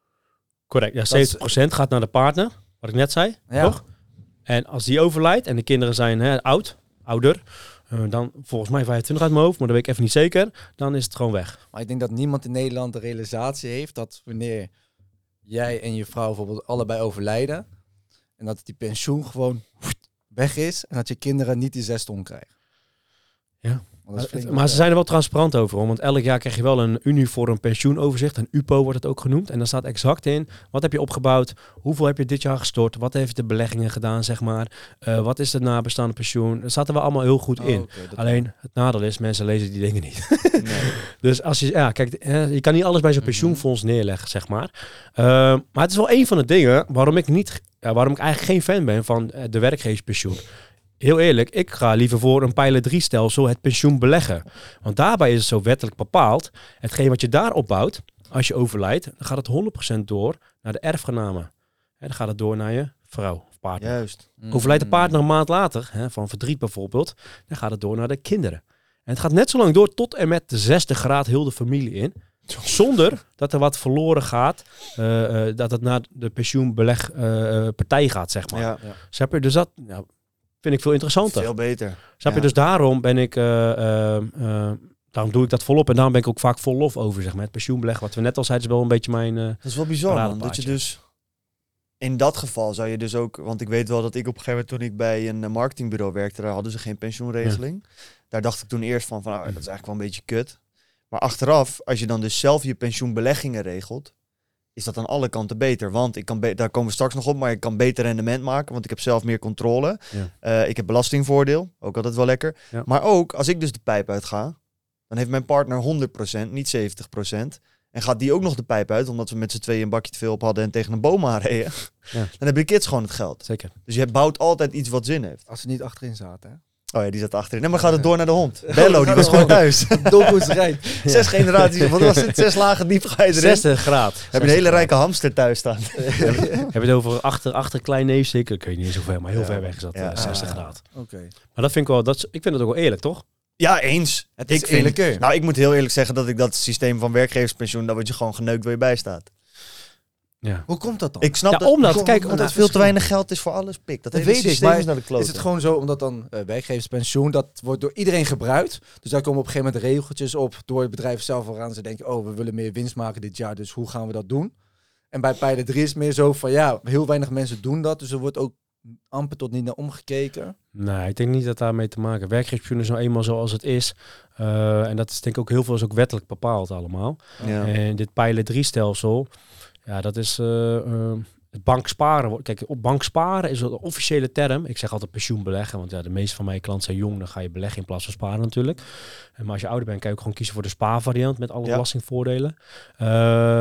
Correct. Ja, 70% gaat naar de partner, wat ik net zei. Ja. Toch? En als die overlijdt en de kinderen zijn hè, oud, ouder, uh, dan volgens mij 25 uit mijn hoofd, maar dat weet ik even niet zeker, dan is het gewoon weg. Maar ik denk dat niemand in Nederland de realisatie heeft dat wanneer jij en je vrouw bijvoorbeeld allebei overlijden en dat die pensioen gewoon weg is en dat je kinderen niet die zes ton krijgen. Ja. Maar, maar ze zijn er wel transparant over, want elk jaar krijg je wel een uniform pensioenoverzicht, een UPO wordt het ook genoemd. En daar staat exact in, wat heb je opgebouwd, hoeveel heb je dit jaar gestort, wat heeft de beleggingen gedaan, zeg maar, uh, wat is het nabestaande pensioen. Dat staat er wel allemaal heel goed in. Oh, okay, Alleen, het nadeel is, mensen lezen die dingen niet. Nee. dus als je, ja, kijk, je kan niet alles bij zo'n mhm. pensioenfonds neerleggen, zeg maar. Uh, maar het is wel een van de dingen waarom ik niet, ja, waarom ik eigenlijk geen fan ben van de werkgeverspensioen heel eerlijk, ik ga liever voor een pijler 3 stelsel het pensioen beleggen. Want daarbij is het zo wettelijk bepaald. Hetgeen wat je daar opbouwt, als je overlijdt, dan gaat het 100% door naar de erfgenamen. En dan gaat het door naar je vrouw of partner. Juist. Mm. Overlijdt de partner een maand later, hè, van verdriet bijvoorbeeld, dan gaat het door naar de kinderen. En het gaat net zo lang door tot en met de zesde graad heel de familie in. Zonder dat er wat verloren gaat, uh, uh, dat het naar de pensioenbelegpartij uh, gaat, zeg maar. Ja. Ja. Dus dat, ja, vind ik veel interessanter. Veel beter. Snap je? Dus daarom ben ik, uh, uh, uh, daarom doe ik dat volop. En daarom ben ik ook vaak vol lof over, zeg maar. Het pensioenbeleg, wat we net al zeiden, is wel een beetje mijn Dat is wel bizar, man. Dat je dus... In dat geval zou je dus ook... Want ik weet wel dat ik op een gegeven moment, toen ik bij een marketingbureau werkte, daar hadden ze geen pensioenregeling. Ja. Daar dacht ik toen eerst van, van nou, dat is eigenlijk wel een beetje kut. Maar achteraf, als je dan dus zelf je pensioenbeleggingen regelt, is dat aan alle kanten beter. Want ik kan daar komen we straks nog op, maar ik kan beter rendement maken, want ik heb zelf meer controle. Ja. Uh, ik heb belastingvoordeel, ook altijd wel lekker. Ja. Maar ook, als ik dus de pijp uitga, dan heeft mijn partner 100%, niet 70%. En gaat die ook nog de pijp uit, omdat we met z'n tweeën een bakje te veel op hadden en tegen een boom aanreden. Ja. Dan hebben de kids gewoon het geld. Zeker. Dus je bouwt altijd iets wat zin heeft. Als ze niet achterin zaten, hè? Oh ja, die zat achterin. Nee, maar gaat het door naar de hond. Bello, die was gewoon thuis. Dolkoesterij. Zes generaties, wat was het? Zes lagen diep ga je erin. 60 graad. Heb je een hele rijke hamster thuis staan. Heb je het over achter, achter klein neef zeker? Ik weet niet eens ver, maar heel Ja. ver weg eh, 60 Ah. graad. Oké. Maar dat vind ik wel, dat is, ik vind het ook wel eerlijk, toch? Ja, eens. Het is ik vind, eerlijker. Nou, ik moet heel eerlijk zeggen dat ik dat systeem van werkgeverspensioen, dat word je gewoon geneukt waar je bij staat. Ja. Hoe komt dat dan? Ik snap Ja, dat, omdat, kijk, omdat omdat- veel te weinig geld is voor alles, pik. Dat, Dat weet ik, systeem maar is naar de klote. Is het gewoon zo omdat dan eh werkgeverspensioen, dat wordt door iedereen gebruikt. Dus daar komen op een gegeven moment regeltjes op door het bedrijf zelf waaraan ze denken, oh, we willen meer winst maken dit jaar, dus hoe gaan we dat doen? En bij pijler 3 is het meer zo van, ja, heel weinig mensen doen dat, dus er wordt ook amper tot niet naar omgekeken. Nee, ik denk niet dat daarmee te maken. Werkgeverspensioen is nou eenmaal zoals het is. Eh, en dat is denk ik ook heel veel is ook wettelijk bepaald allemaal. Ja. En dit pijler 3 stelsel, ja, dat is eh, eh, het banksparen. Kijk, op banksparen is een officiële term. Ik zeg altijd pensioenbeleggen, want ja, de meeste van mijn klanten zijn jong. Dan ga je beleggen in plaats van sparen natuurlijk. En maar als je ouder bent, kan je ook gewoon kiezen voor de spaarvariant met alle Ja. belastingvoordelen. Eh,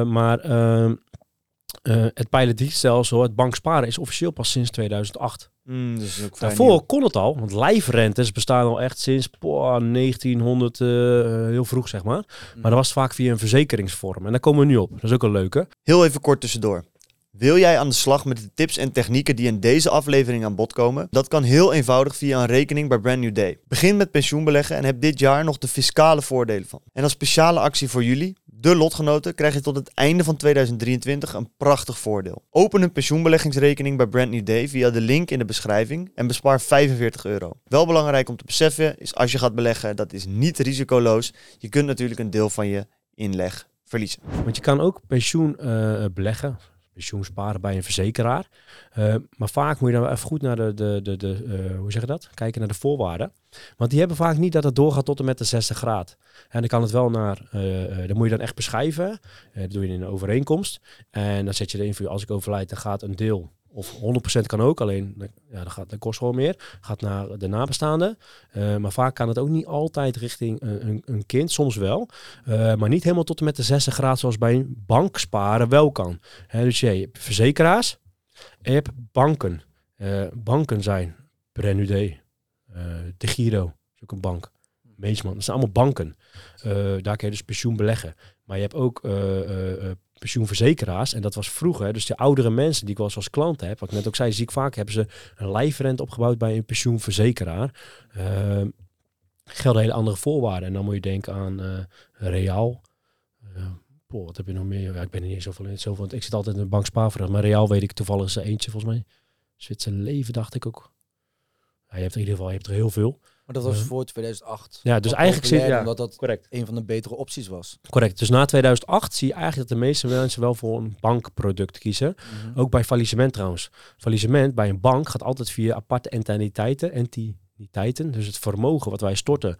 maar ehm, Uh, het pilotstelsel, het banksparen, is officieel pas sinds 2008. Mm, dus ook Daarvoor kon het al, want lijfrentes bestaan al echt sinds poh, 1900, uh, heel vroeg zeg maar. Mm. Maar dat was vaak via een verzekeringsvorm. En daar komen we nu op. Dat is ook een leuke. Heel even kort tussendoor. Wil jij aan de slag met de tips en technieken die in deze aflevering aan bod komen? Dat kan heel eenvoudig via een rekening bij Brand New Day. Begin met pensioenbeleggen en heb dit jaar nog de fiscale voordelen van. En als speciale actie voor jullie, de lotgenoten, krijg je tot het einde van 2023 een prachtig voordeel. Open een pensioenbeleggingsrekening bij Brand New Day via de link in de beschrijving en bespaar 45 euro. Wel belangrijk om te beseffen is als je gaat beleggen, dat is niet risicoloos. Je kunt natuurlijk een deel van je inleg verliezen. Want je kan ook pensioen uh, beleggen pensioen sparen bij een verzekeraar. Uh, maar vaak moet je dan even goed naar de, de, de, de uh, hoe zeg je dat? Kijken naar de voorwaarden. Want die hebben vaak niet dat het doorgaat tot en met de 60 graad. En dan kan het wel naar, uh, dan moet je dan echt beschrijven. dat doe je in een overeenkomst. En dan zet je erin voor als ik overlijd, dan gaat een deel of 100% kan ook, alleen ja, dat, gaat, dat kost gewoon meer. Gaat naar de nabestaanden. Uh, maar vaak kan het ook niet altijd richting een, een kind, soms wel. Uh, maar niet helemaal tot en met de 60 graden zoals bij een bank sparen wel kan. He, dus je hebt verzekeraars en je hebt banken. Uh, banken zijn Brenude, De Giro, is ook een bank. Meesman, dat zijn allemaal banken. daar kun je dus pensioen beleggen. Maar je hebt ook pensioenverzekeraars. En dat was vroeger. Dus de oudere mensen die ik wel eens als klant heb, wat ik net ook zei, zie ik vaak, hebben ze een lijfrente opgebouwd bij een pensioenverzekeraar. Uh, gelden hele andere voorwaarden. En dan moet je denken aan uh, Real. Uh, wat heb je nog meer? Ja, ik ben er niet zoveel in. Zoveel, ik zit altijd in een bank spaarverig. Maar Real weet ik toevallig eentje volgens mij. Zwitser leven dacht ik ook. Ja, je hebt in ieder geval je hebt er heel veel. Maar dat was voor 2008. Ja, dus eigenlijk zit ja, omdat dat correct. een van de betere opties was. Correct. Dus na 2008 zie je eigenlijk dat de meeste mensen wel voor een bankproduct kiezen. Mhm. Ook bij faillissement trouwens. Faillissement bij een bank gaat altijd via aparte entiteiten, entiteiten. Dus het vermogen wat wij storten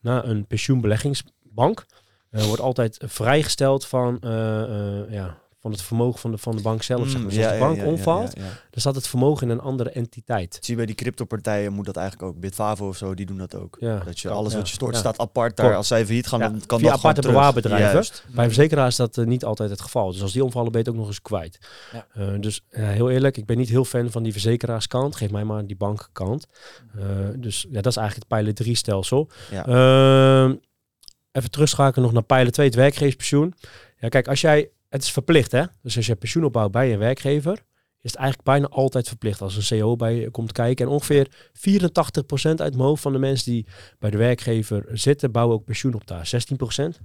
naar een pensioenbeleggingsbank uh, wordt altijd vrijgesteld van uh, uh, ja, van het vermogen van de, van de bank zelf. Mm, zeg maar. Dus als de bank omvalt, dan staat het vermogen in een andere entiteit. Zie je bij die cryptopartijen moet dat eigenlijk ook. Bitfavo of zo, die doen dat ook. Dat je alles wat je stort staat apart daar. Als zij failliet gaan, dan kan Via dat aparte bewaarbedrijven. Bij verzekeraars is dat uh, niet altijd het geval. Dus als die omvallen, ben je het ook nog eens kwijt. Uh, dus heel eerlijk, ik ben niet heel fan van die verzekeraarskant. Geef mij maar die bankkant. Uh, dus ja, dat is eigenlijk het pijler 3 stelsel. Ehm, even terugschakelen nog naar pijler 2, het werkgeverspensioen. Ja, kijk, als jij het is verplicht, hè? Dus als je pensioen opbouwt bij een werkgever, is het eigenlijk bijna altijd verplicht als een CO bij je komt kijken. En ongeveer 84% uit mijn hoofd van de mensen die bij de werkgever zitten, bouwen ook pensioen op daar. 16%,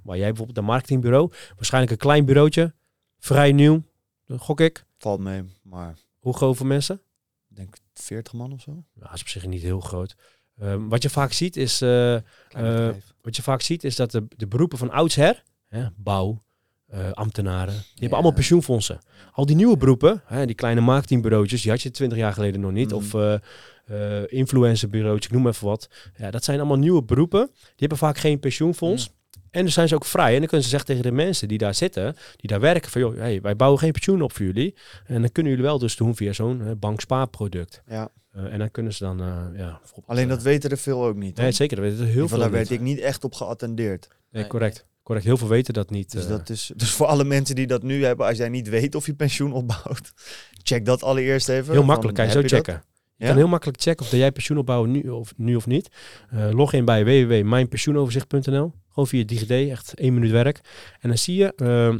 waar jij bijvoorbeeld een marketingbureau, waarschijnlijk een klein bureautje, vrij nieuw, gok ik. Valt mee, maar... Hoe groot voor mensen? Ik denk 40 man of zo. Ja, dat is op zich niet heel groot. Um, wat je vaak ziet is, uh, uh, wat je vaak ziet is dat de, de beroepen van oudsher, hè, bouw, uh, ambtenaren. Die hebben allemaal pensioenfondsen. Al die nieuwe beroepen, hè, die kleine marketingbureautjes, die had je twintig jaar geleden nog niet. Mm. Of uh, uh, influencerbureautjes, ik noem even wat. Ja, dat zijn allemaal nieuwe beroepen. Die hebben vaak geen pensioenfonds. Mm. En dan zijn ze ook vrij. En dan kunnen ze zeggen tegen de mensen die daar zitten, die daar werken, van joh, hey, wij bouwen geen pensioen op voor jullie. En dan kunnen jullie wel dus doen via zo'n bankspaarproduct. Ja. Uh, en dan kunnen ze dan, uh, ja... Alleen dat weten er veel ook niet. Nee, zeker. Dat weten er heel veel Daar werd ik niet echt op geattendeerd. Nee, correct. Correct, heel veel weten dat niet. Dus, dat is, dus voor alle mensen die dat nu hebben, als jij niet weet of je pensioen opbouwt, check dat allereerst even. Heel makkelijk, kan je zo checken. Je kan heel makkelijk checken of dat jij pensioen opbouwen nu of, nu of niet. Uh, log in bij www.mijnpensioenoverzicht.nl. Gewoon via DigiD, echt één minuut werk. En dan zie je, uh,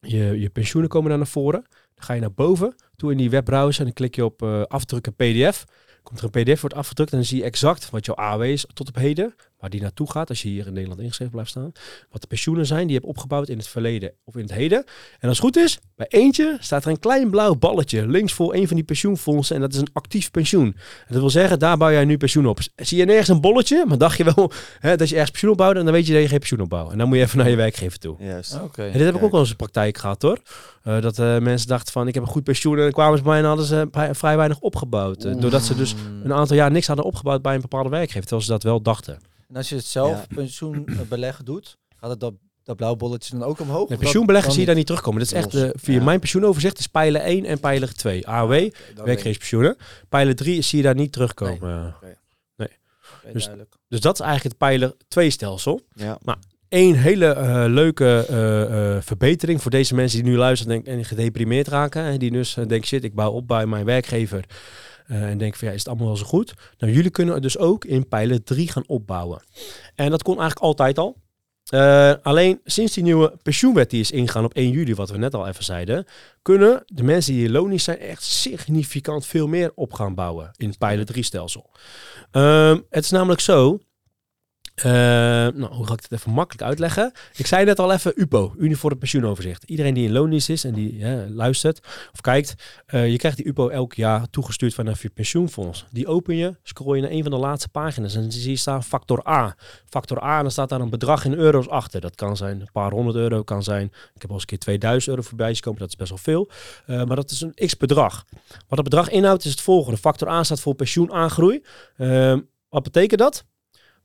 je, je pensioenen komen daar naar voren. Dan ga je naar boven, toe in die webbrowser en dan klik je op uh, afdrukken PDF. Komt er een pdf, wordt afgedrukt en dan zie je exact wat jouw AW is tot op heden waar die naartoe gaat als je hier in Nederland ingeschreven blijft staan. Wat de pensioenen zijn die je hebt opgebouwd in het verleden of in het heden. En als het goed is, bij eentje staat er een klein blauw balletje links voor een van die pensioenfondsen. En dat is een actief pensioen. En dat wil zeggen, daar bouw jij nu pensioen op. Zie je nergens een bolletje, maar dacht je wel hè, dat je ergens pensioen opbouwt en dan weet je dat je geen pensioen opbouwt. En dan moet je even naar je werkgever toe. Yes. Okay. En dit heb ik ook wel eens een praktijk gehad hoor. Uh, dat uh, mensen dachten van ik heb een goed pensioen en dan kwamen ze bij en hadden ze vrij weinig opgebouwd. Uh, doordat ze dus een aantal jaar niks hadden opgebouwd bij een bepaalde werkgever, terwijl ze dat wel dachten. En als je het zelf pensioenbeleggen doet, gaat het dat, dat blauwe bolletje dan ook omhoog? De pensioenbeleggen zie je daar niet terugkomen. Dat is echt uh, via mijn pensioenoverzicht is pijler 1 en pijler 2. AOW, okay, werkgeverspensioenen. Pijler 3 zie je daar niet terugkomen. Nee. nee. dus, dus dat is eigenlijk het pijler 2 stelsel. Ja. Maar één hele leuke verbetering voor deze mensen die nu luisteren en gedeprimeerd raken. En die dus denken, shit, ik bouw op bij mijn werkgever. En denken van ja, is het allemaal wel zo goed? Nou, jullie kunnen dus ook in pijlen 3 gaan opbouwen. En dat kon eigenlijk altijd al. Uh, alleen sinds die nieuwe pensioenwet die is ingegaan op 1 juli, wat we net al even zeiden, kunnen de mensen die lonisch zijn echt significant veel meer op gaan bouwen in het pijler 3 stelsel. Uh, het is namelijk zo uh, nou, hoe ga ik het even makkelijk uitleggen? Ik zei net al even UPO, Uniform Pensioenoverzicht. Iedereen die in loondienst is en die luistert of kijkt, uh, je krijgt die UPO elk jaar toegestuurd vanaf je pensioenfonds. Die open je, scroll je naar een van de laatste pagina's en dan zie je staan factor A. Factor A, en dan staat daar een bedrag in euro's achter. Dat kan zijn een paar honderd euro, kan zijn, ik heb al eens een keer 2000 euro voorbij gekomen, dat is best wel veel. Uh, maar dat is een x-bedrag. Wat dat bedrag inhoudt is het volgende. Factor A staat voor pensioenaangroei. Wat betekent dat?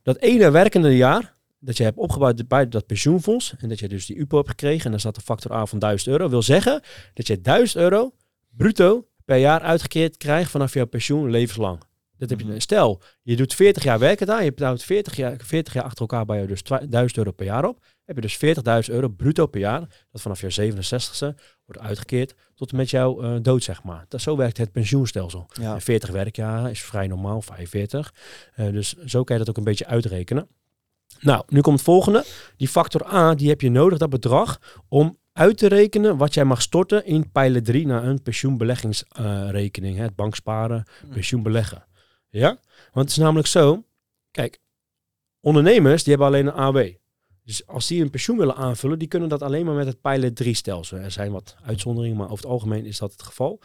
Dat ene werkende jaar dat je hebt opgebouwd bij dat pensioenfonds en dat je dus die UPO hebt gekregen en dan staat de factor A van 1000 euro, wil zeggen dat je 1000 euro bruto per jaar uitgekeerd krijgt vanaf jouw pensioen levenslang. Dat heb je, mhm. stel, je doet 40 jaar werken daar, je betaalt 40 jaar, 40 jaar achter elkaar bij je dus 1000 euro per jaar op. Heb je dus 40.000 euro bruto per jaar, dat vanaf je 67ste wordt uitgekeerd tot en met jouw uh, dood, zeg maar. Dat, zo werkt het pensioenstelsel. Ja. 40 werkjaren is vrij normaal, 45. Uh, eh, dus zo kan je dat ook een beetje uitrekenen. Nou, nu komt het volgende. Die factor A, die heb je nodig, dat bedrag, om uit te rekenen wat jij mag storten in pijler 3 naar een pensioenbeleggingsrekening. Uh, het banksparen, hmm. pensioenbeleggen. Ja? Want het is namelijk zo, kijk, ondernemers die hebben alleen een AW. Dus als die een pensioen willen aanvullen, die kunnen dat alleen maar met het Pilot 3 stelsel. Er zijn wat uitzonderingen, maar over het algemeen is dat het geval.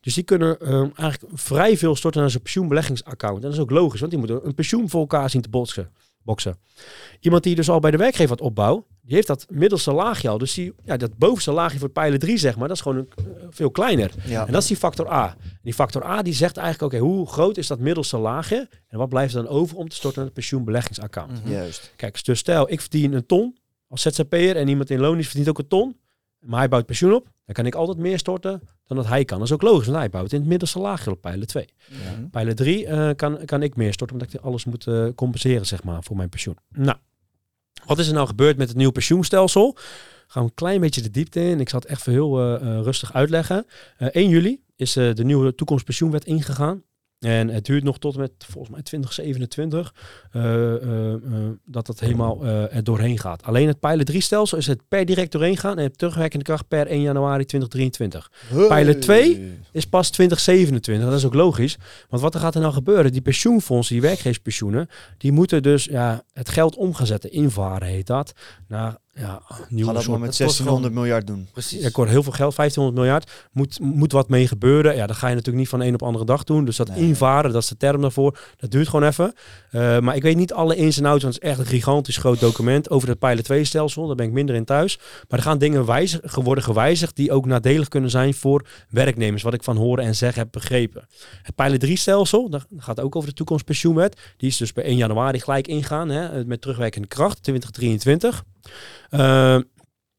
Dus die kunnen um, eigenlijk vrij veel storten naar zijn pensioenbeleggingsaccount. En dat is ook logisch, want die moeten een pensioen voor elkaar zien te boksen. boksen. Iemand die dus al bij de werkgever wat opbouwt, die heeft dat middelste laagje al. Dus die, ja, dat bovenste laagje voor pijler 3, zeg maar, dat is gewoon een, eh, veel kleiner. Ja. En dat is die factor A. die factor A die zegt eigenlijk, oké, hoe groot is dat middelste laagje? En wat blijft er dan over om te storten naar het pensioenbeleggingsaccount? Mm Juist. Kijk, dus stel, ik verdien een ton als ZZP'er en iemand in loon is verdient ook een ton. Maar hij bouwt pensioen op. Dan kan ik altijd meer storten dan dat hij kan. Dat is ook logisch, want hij bouwt in het middelste laagje op pijler 2. Ja. Pijler 3 uh, kan, kan ik meer storten, omdat ik alles moet uh, compenseren, zeg maar, voor mijn pensioen. Nou, wat is er nou gebeurd met het nieuwe pensioenstelsel? Gaan we een klein beetje de diepte in. Ik zal het echt heel uh, rustig uitleggen. 1 juli is de nieuwe toekomstpensioenwet ingegaan. En het duurt nog tot met volgens mij 2027 uh, uh, uh, dat het helemaal er doorheen gaat. Alleen het pijler 3 stelsel is het per direct doorheen gaan en het terugwerkende kracht per 1 januari 2023. Hey. Pijler 2 is pas 2027. Dat is ook logisch. Want wat er gaat er nou gebeuren? Die pensioenfondsen, die werkgeverspensioenen, die moeten dus ja, het geld om gaan zetten. Invaren heet dat. Naar ja, nieuwe Ga dat maar met 1600 miljard doen. Precies. Ja, ik hoor heel veel geld, 1500 miljard. Moet, moet wat mee gebeuren. Ja, dat ga je natuurlijk niet van een op andere dag doen. Dus dat invaren, dat is de term daarvoor. Dat duurt gewoon even. Uh, maar ik weet niet alle ins en outs, want het is echt een gigantisch groot document over het Pilot 2 stelsel. Daar ben ik minder in thuis. Maar er gaan dingen wijzig, worden gewijzigd die ook nadelig kunnen zijn voor werknemers. Wat ik van horen en zeggen heb begrepen. Het Pilot 3 stelsel, dat gaat ook over de toekomstpensioenwet. Die is dus bij 1 januari gelijk ingaan hè, met terugwerkende kracht 2023. Uh,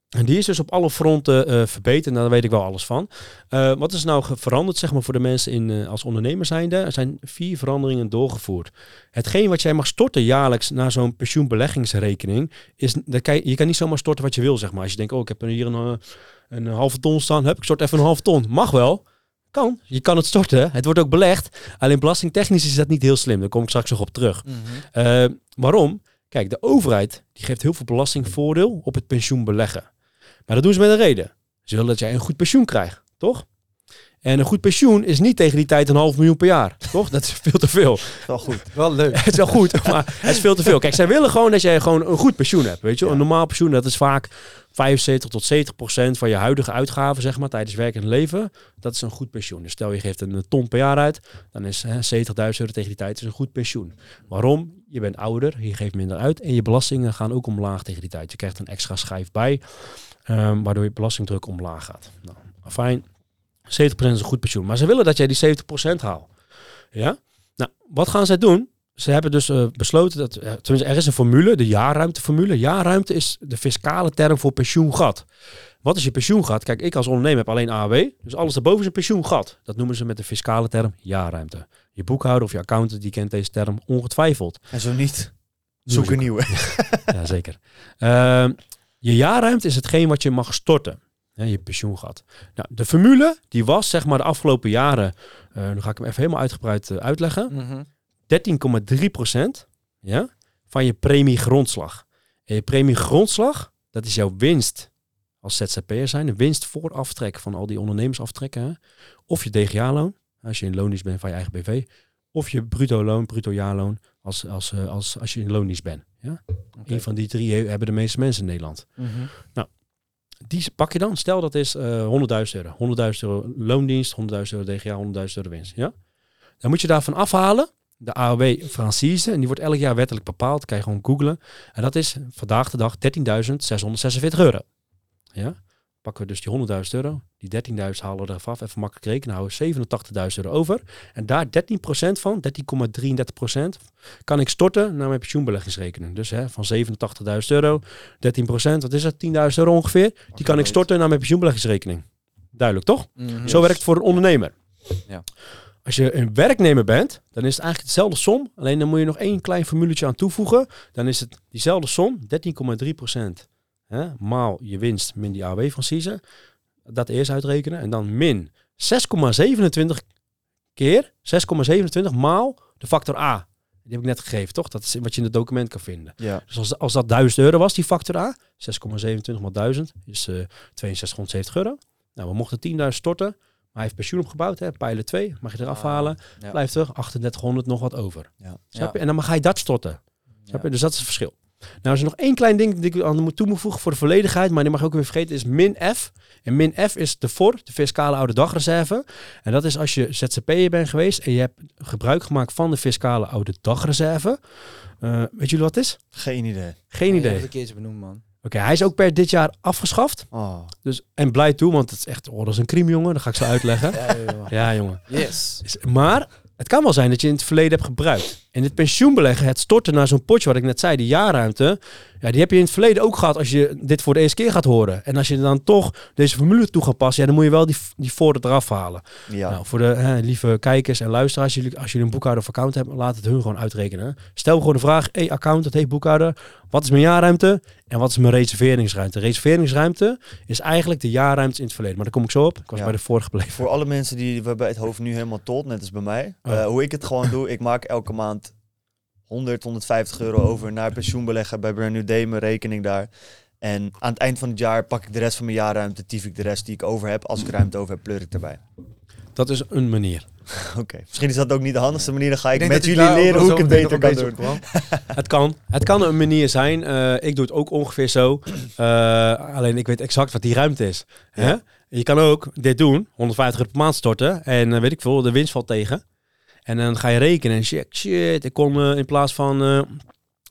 en die is dus op alle fronten uh, verbeterd. Nou, daar weet ik wel alles van. Uh, wat is nou veranderd zeg maar, voor de mensen in, uh, als ondernemer zijnde? Er zijn vier veranderingen doorgevoerd. Hetgeen wat jij mag storten jaarlijks naar zo'n pensioenbeleggingsrekening, is dat kan je, je, kan niet zomaar storten wat je wil. Zeg maar. Als je denkt, oh, ik heb hier een, een halve ton staan, heb ik stort even een halve ton. Mag wel. Kan. Je kan het storten. Het wordt ook belegd. Alleen belastingtechnisch is dat niet heel slim. Daar kom ik straks nog op terug. Mm -hmm. waarom? Kijk, de overheid die geeft heel veel belastingvoordeel op het pensioen beleggen. Maar dat doen ze met een reden. Ze willen dat jij een goed pensioen krijgt, toch? En een goed pensioen is niet tegen die tijd een half miljoen per jaar. Toch? Dat is veel te veel. Wel goed. Wel leuk. het is wel goed, maar het is veel te veel. Kijk, zij willen gewoon dat jij gewoon een goed pensioen hebt. Weet je, een normaal pensioen, dat is vaak 75 tot 70 procent van je huidige uitgaven, zeg maar, tijdens werk en leven. Dat is een goed pensioen. Dus stel je geeft een ton per jaar uit, dan is 70.000 euro tegen die tijd is een goed pensioen. Waarom? Je bent ouder, je geeft minder uit en je belastingen gaan ook omlaag tegen die tijd. Je krijgt een extra schijf bij, um, waardoor je belastingdruk omlaag gaat. Nou, fijn. 70% is een goed pensioen. Maar ze willen dat jij die 70% haalt. Ja? Nou, wat gaan zij doen? Ze hebben dus uh, besloten dat, uh, tenminste er is een formule, de jaarruimteformule. Jaarruimte is de fiscale term voor pensioengat. Wat is je pensioengat? Kijk, ik als ondernemer heb alleen AW, dus alles daarboven is een pensioengat. Dat noemen ze met de fiscale term jaarruimte. Je boekhouder of je accountant die kent deze term ongetwijfeld. En zo niet? Zoek een nieuwe. ja, zeker. Ehm, je jaarruimte is hetgeen wat je mag storten. Hè, je pensioengat. Nou, de formule die was zeg maar de afgelopen jaren, uh, nu ga ik hem even helemaal uitgebreid uitleggen. Mhm. 13,3% ja, van je premie grondslag. En je premie grondslag, dat is jouw winst als ZZP'er zijn. De winst voor aftrek van al die ondernemersaftrekken. Hè. Of je DGA-loon, als je in loondienst bent van je eigen BV. Of je bruto loon, bruto jaarloon, als, als, als, als, als je in loondienst bent. Ja? Een van die drie hebben de meeste mensen in Nederland. Mhm. Die pak je dan, stel dat is eh 100.000 euro. 100.000 euro loondienst, 100.000 euro DGA, 100.000 euro winst. Ja? Dan moet je daarvan afhalen de AOW Francise. En die wordt elk jaar wettelijk bepaald. Kan je gewoon googlen. En dat is vandaag de dag 13.646 euro. Ja? Pakken we dus die 100.000 euro. Die 13.000 halen we eraf. Even makkelijk rekenen. Houden we 87.000 euro over. En daar 13% van, 13,33% kan ik storten naar mijn pensioenbeleggingsrekening. Dus hè, van 87.000 euro, 13%, wat is dat? 10.000 euro ongeveer. Die kan ik storten naar mijn pensioenbeleggingsrekening. Duidelijk toch? Mhm. Zo werkt het voor een ondernemer. Ja. Als je een werknemer bent, dan is het eigenlijk dezelfde som. Alleen dan moet je nog één klein formuletje aan toevoegen. Dan is het diezelfde som, 13,3% hè, maal je winst min die AW van CISA. Dat eerst uitrekenen. En dan min 6,27 keer, 6,27 maal de factor A. Die heb ik net gegeven, toch? Dat is wat je in het document kan vinden. Ja. Dus als, als dat 1000 euro was, die factor A, 6,27 maal 1000 is eh 6270 euro. Nou, we mochten 10.000 storten. Maar hij heeft pensioen opgebouwd, hè, pijler 2, mag je eraf Ah, halen. ja. Blijft er 3800 nog wat over. Ja. Snap je? Ja. En dan ga je dat storten. Snap je? Ja. Dus dat is het verschil. Nou is er nog één klein ding dat ik aan moet toevoegen voor de volledigheid, maar die mag je ook weer vergeten, is min F. En min F is de FOR, de fiscale oude dagreserve. En dat is als je ZZP'er bent geweest en je hebt gebruik gemaakt van de fiscale oude dagreserve. Eh weet jullie wat het is? Geen idee. Geen idee. hebt Oké, een keertje benoemd, man. Hij is ook per dit jaar afgeschaft. Oh. Dus, en blij toe, want het is echt, oh, dat is een crime, jongen. Dat ga ik zo uitleggen. Ja, jongen. Yes. Is- Maar het kan wel zijn dat je in het verleden hebt gebruikt. En het pensioenbeleggen, het storten naar zo'n potje, wat ik net zei, die jaarruimte. Ja, die heb je in het verleden ook gehad als je dit voor de eerste keer gaat horen. En als je dan toch deze formule toe gaat passen, ja, dan moet je wel die, die voordeel eraf halen. Ja. Nou, voor de hè, lieve kijkers en luisteraars, jullie, als jullie een boekhouder of account hebben, laat het hun gewoon uitrekenen. Stel gewoon de vraag, hey account, dat heet boekhouder, wat is mijn jaarruimte en wat is mijn reserveringsruimte? Reserveringsruimte is eigenlijk de jaarruimte in het verleden. Maar daar kom ik zo op. Ik was Ja. bij de vorige gebleven. Voor alle mensen die waarbij het hoofd nu helemaal tot, net als bij mij. Oh. eh, hoe ik het gewoon doe, ik maak elke maand 100, 150 euro over naar pensioenbeleggen bij Brand New Day, mijn rekening daar. En aan het eind van het jaar pak ik de rest van mijn jaarruimte, tief ik de rest die ik over heb. Als ik ruimte over heb, pleur ik erbij. Dat is een manier. Oké, misschien is dat ook niet de handigste manier. Dan ga ik, met ik jullie leren hoe ik het beter kan doen. Het kan. Het kan een manier zijn. Eh, ik doe het ook ongeveer zo. Eh, alleen ik weet exact wat die ruimte is. Hè? Je kan ook dit doen. 150 euro per maand storten. En eh, weet ik veel, de winst valt tegen. En dan ga je rekenen. En shit, shit ik kon eh, in plaats van... eh,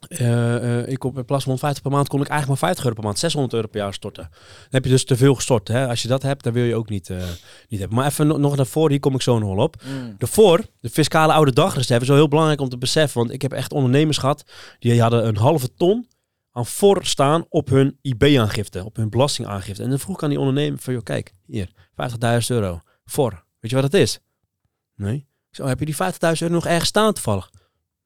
eh, ik kon in plaats van 150 per maand kon ik eigenlijk maar 50 euro per maand, 600 euro per jaar storten. Dan heb je dus te veel gestort. Hè? Als je dat hebt, dan wil je ook niet, niet hebben. Maar even no- nog daarvoor, hier kom ik zo nog wel op. Mm. Daarvoor, de fiscale oude dagreserve is wel heel belangrijk om te beseffen. Want ik heb echt ondernemers gehad, die hadden een halve ton aan voor staan op hun IB-aangifte, op hun belastingaangifte. En dan vroeg ik aan die ondernemer van, joh, kijk, hier, 50.000 euro voor. Weet je wat dat is? Nee. Ik zei, oh, heb je die 50.000 euro nog ergens staan toevallig?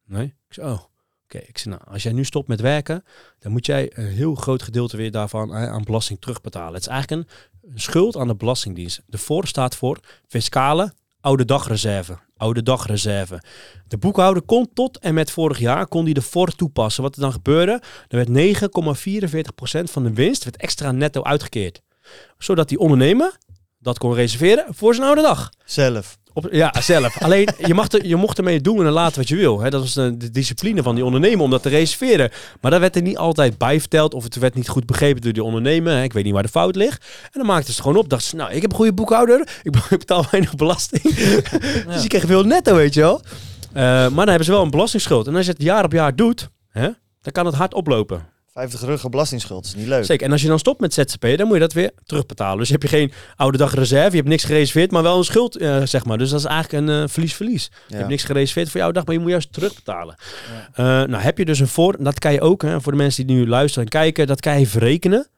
Nee. Ik zei, oh, oké. Ik zei, nou, als jij nu stopt met werken, dan moet jij een heel groot gedeelte weer daarvan aan belasting terugbetalen. Het is eigenlijk een, een schuld aan de Belastingdienst. De voor staat voor fiscale oude dagreserve. Oude dagreserve. De boekhouder kon tot en met vorig jaar kon die de voor toepassen. Wat er dan gebeurde, er werd 9,44% van de winst werd extra netto uitgekeerd. Zodat die ondernemer dat kon reserveren voor zijn oude dag. Zelf. Op, ja, zelf. Alleen, je, mag er, je mocht ermee doen en laten wat je wil. Hè. Dat was de, de discipline van die ondernemer om dat te reserveren. Maar dat werd er niet altijd bij verteld. Of het werd niet goed begrepen door die ondernemer. Hè. Ik weet niet waar de fout ligt. En dan maakten ze het gewoon op. Dachten ze, nou, ik heb een goede boekhouder. Ik betaal weinig belasting. dus ik kreeg veel netto, weet je wel. Eh, maar dan hebben ze wel een belastingsschuld. En als je het jaar op jaar doet, hè, dan kan het hard oplopen. 50 euro belastingsschuld is niet leuk. Zeker. En als je dan stopt met ZZP, dan moet je dat weer terugbetalen. Dus heb je geen oude dag reserve, je hebt niks gereserveerd, maar wel een schuld, eh, zeg maar. Dus dat is eigenlijk een eh, verlies-verlies. Je Ja. hebt niks gereserveerd voor jouw dag, maar je moet juist terugbetalen. Eh, nou, heb je dus een voor... Dat kan je ook, hè, voor de mensen die nu luisteren en kijken, dat kan je verrekenen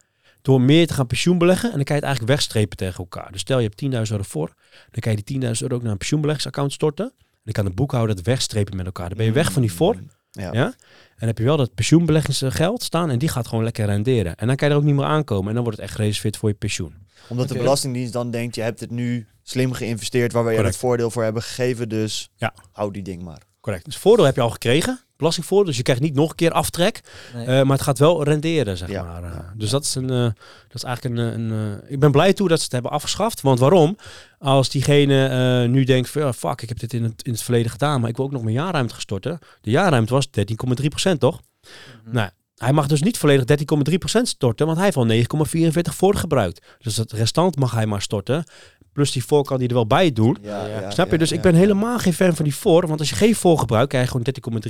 door meer te gaan pensioenbeleggen. En dan kan je het eigenlijk wegstrepen tegen elkaar. Dus stel je hebt 10.000 euro voor, dan kan je die 10.000 euro ook naar een pensioenbeleggingsaccount storten. En dan kan de boekhouder het wegstrepen met elkaar. Dan ben je weg van die voor. Ja. ja? En heb je wel dat pensioenbeleggingsgeld staan en die gaat gewoon lekker renderen. En dan kan je er ook niet meer aankomen en dan wordt het echt gereserveerd voor je pensioen. Omdat de Belastingdienst dan denkt, je hebt het nu slim geïnvesteerd waar we je het voordeel voor hebben gegeven, dus ja. hou die ding maar. Correct. Dus voordeel heb je al gekregen, belastingvoordeel. Dus je krijgt niet nog een keer aftrek, eh, maar het gaat wel renderen, zeg maar. Uh, dus dat is, een, uh, dat is eigenlijk een... een ik ben blij toe dat ze het hebben afgeschaft. Want waarom? Als diegene nu denkt, van, fuck, ik heb dit in het, in het verleden gedaan, maar ik wil ook nog mijn jaarruimte gestorten. De jaarruimte was 13,3% toch? Mm Nou, hij mag dus niet volledig 13,3% storten, want hij heeft al 9,44 voor gebruikt. Dus het restant mag hij maar storten. Plus die voor kan die er wel bij doen. Ja, Snap je? dus ik ben helemaal geen fan van die voor. Want als je geen voor gebruikt, krijg je gewoon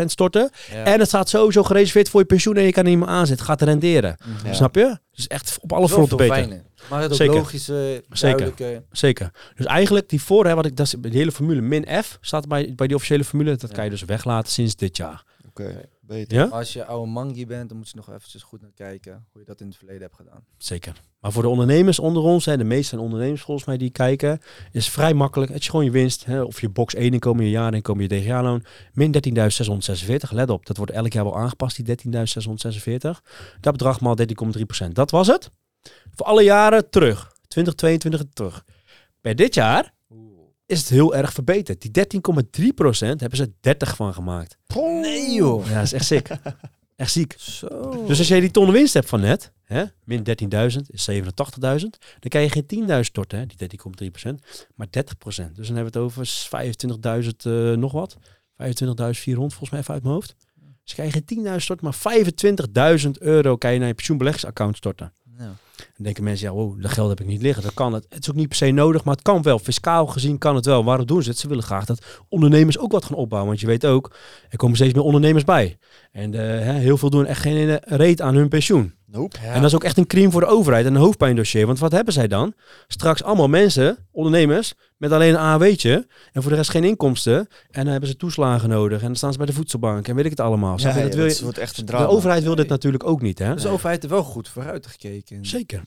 13,3% storten. En het staat sowieso gereserveerd voor je pensioen en je kan er niet meer aanzetten. Gaat renderen. Snap je? Dus echt op alle fronten beter. Fijne. Maar het ook logische, Zeker. Zeker. Dus eigenlijk die voor, hè, wat ik, dat is, de hele formule min F staat bij, bij die officiële formule. Dat kan je dus weglaten sinds dit jaar. Oké. Ja? Als je oude mangi bent, dan moet je nog eventjes goed naar kijken hoe je dat in het verleden hebt gedaan. Zeker. Maar voor de ondernemers onder ons, hè, de meeste ondernemers volgens mij die kijken, is vrij makkelijk. Het is gewoon je winst, hè, of je box 1 inkomen, je jaarinkomen, je DGA-loon, min 13.646. Let op, dat wordt elk jaar wel aangepast, die 13.646. Dat bedrag maal 13,3%. Dat was het. Voor alle jaren terug. 2022 terug. Bij dit jaar is het heel erg verbeterd. Die 13,3% hebben ze 30 van gemaakt. Nee joh. Ja, dat is echt ziek. echt ziek. Zo. Dus als jij die ton winst hebt van net, hè, min 13.000 is 87.000, dan kan je geen 10.000 storten, hè, die 13,3%, maar 30%. Dus dan hebben we het over 25.000 uh, nog wat. 25.400 volgens mij even uit mijn hoofd. Dus kan je geen 10.000 storten, maar 25.000 euro kan je naar je pensioenbeleggingsaccount storten. Ja. Dan denken mensen, ja, wow, dat geld heb ik niet liggen. Dat kan het. Het is ook niet per se nodig, maar het kan wel. Fiscaal gezien kan het wel. Waarom doen ze het? Ze willen graag dat ondernemers ook wat gaan opbouwen. Want je weet ook, er komen steeds meer ondernemers bij. En uh, heel veel doen echt geen reet aan hun pensioen. Nope. En dat is ook echt een crime voor de overheid en een hoofdpijndossier. Want wat hebben zij dan? Straks allemaal mensen, ondernemers, met alleen een AW'tje en voor de rest geen inkomsten. En dan hebben ze toeslagen nodig en dan staan ze bij de voedselbank en weet ik het allemaal. Ja, dat wil je... wordt echt een drama. De overheid wil dit natuurlijk ook niet. Hè? Dus de overheid heeft wel goed vooruit gekeken. Zeker.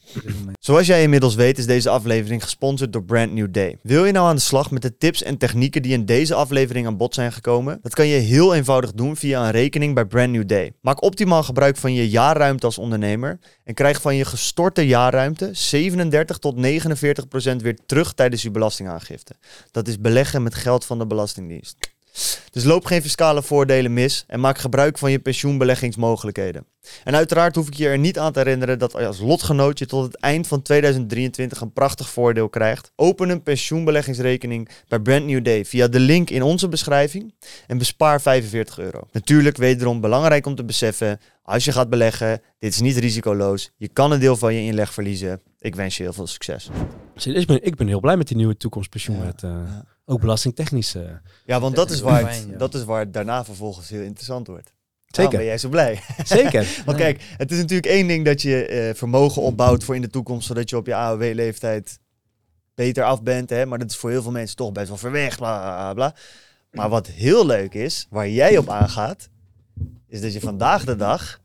Zoals jij inmiddels weet is deze aflevering gesponsord door Brand New Day. Wil je nou aan de slag met de tips en technieken die in deze aflevering aan bod zijn gekomen? Dat kan je heel eenvoudig doen via een rekening bij Brand New Day. Maak optimaal gebruik van je jaarruimte als ondernemer en krijg van je gestorte jaarruimte 37 tot 49 procent weer terug tijdens je belastingaangifte. Dat is beleggen met geld van de Belastingdienst. Dus loop geen fiscale voordelen mis en maak gebruik van je pensioenbeleggingsmogelijkheden. En uiteraard hoef ik je er niet aan te herinneren dat als lotgenoot je tot het eind van 2023 een prachtig voordeel krijgt. Open een pensioenbeleggingsrekening bij Brand New Day via de link in onze beschrijving en bespaar 45 euro. Natuurlijk wederom belangrijk om te beseffen, als je gaat beleggen, dit is niet risicoloos. Je kan een deel van je inleg verliezen. Ik wens je heel veel succes. Ik ben, ik ben heel blij met die nieuwe toekomstpensioenwet. Ja, uh, Ook belastingtechnisch. Uh. Ja, want dat is, waar het, dat is waar het daarna vervolgens heel interessant wordt. Zeker. ben jij zo blij. Zeker. Want kijk, het is natuurlijk één ding dat je uh, vermogen opbouwt voor in de toekomst, zodat je op je AOW-leeftijd beter af bent. Hè? Maar dat is voor heel veel mensen toch best wel ver weg. Bla, bla, bla. Maar wat heel leuk is, waar jij op aangaat, is dat je vandaag de dag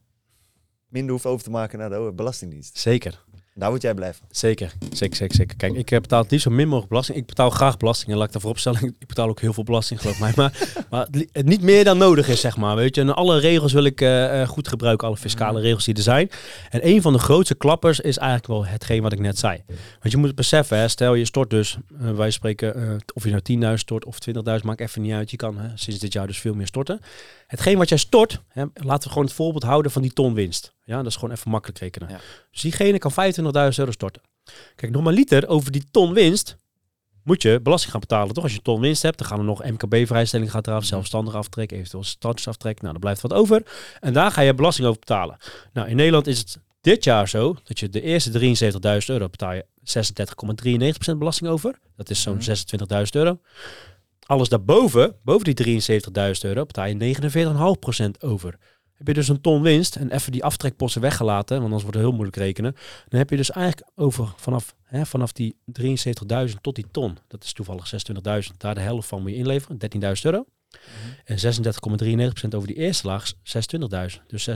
minder hoeft over te maken naar de Belastingdienst. Zeker. Daar word jij blij van. Zeker, zeker, zeker, zeker. Kijk, ik betaal het liefst zo min mogelijk belasting. Ik betaal graag belasting en laat ik daarvoor opstellen. Ik betaal ook heel veel belasting, geloof mij. Maar, maar het niet meer dan nodig is, zeg maar. Weet je, en alle regels wil ik uh, goed gebruiken, alle fiscale mm. regels die er zijn. En een van de grootste klappers is eigenlijk wel hetgeen wat ik net zei. Want je moet het beseffen, hè, stel je stort dus, uh, wij spreken, uh, of je nou 10.000 stort of 20.000, maakt even niet uit. Je kan hè, sinds dit jaar dus veel meer storten. Hetgeen wat jij stort, hè, laten we gewoon het voorbeeld houden van die ton winst. Ja, dat is gewoon even makkelijk rekenen. Dus diegene kan 25.000 euro storten. Kijk, nog maar liter over die ton winst moet je belasting gaan betalen. Toch? Als je ton winst hebt, dan gaan er nog MKB-vrijstelling gaat eraf, zelfstandig aftrek, eventueel startersaftrek. Nou, dan blijft wat over. En daar ga je belasting over betalen. Nou, in Nederland is het dit jaar zo dat je de eerste 73.000 euro betaal je 36,93% belasting over. Dat is zo'n 26.000 mhm. euro. Alles daarboven, boven die 73.000 euro, betaal je 49,5% over. Heb je dus een ton winst en even die aftrekposten weggelaten, want anders wordt het heel moeilijk rekenen. Dan heb je dus eigenlijk over vanaf, hè, vanaf die 73.000 tot die ton, dat is toevallig 26.000, daar de helft van moet je inleveren, 13.000 euro. En 36,93% over die eerste laag is 26.000. Dus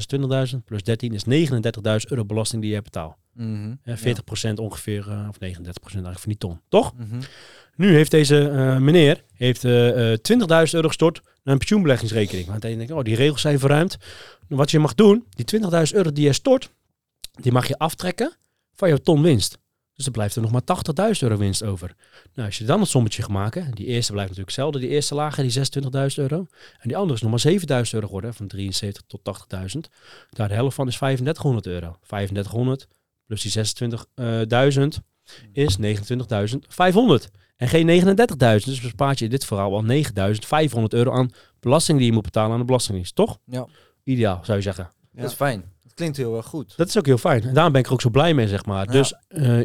26.000 plus 13 is 39.000 euro belasting die je betaalt. Mhm. Ja, 40% ongeveer, uh, of 39% eigenlijk van die ton. Toch? Mhm. Nu heeft deze uh, meneer heeft, uh, 20.000 euro gestort naar een pensioenbeleggingsrekening. Want hij denkt, oh, die regels zijn verruimd. Wat je mag doen, die 20.000 euro die je stort, die mag je aftrekken van je ton winst. Dus er blijft er nog maar 80.000 euro winst over. Nou, als je dan het sommetje gaat maken, die eerste blijft natuurlijk hetzelfde, die eerste lage, die 26.000 euro. En die andere is nog maar 7.000 euro geworden, van 73 tot 80.000. Daar de helft van is 3500 euro. 3500 plus die 26.000 is 29.500. En geen 39.000. Dus bespaart je in dit verhaal al 9.500 euro aan belasting die je moet betalen aan de belastingdienst. Toch? Ja. Ideaal, zou je zeggen. Dat is fijn. Dat klinkt heel erg goed. Dat is ook heel fijn. En daarom ben ik er ook zo blij mee, zeg maar. Ja. Dus uh,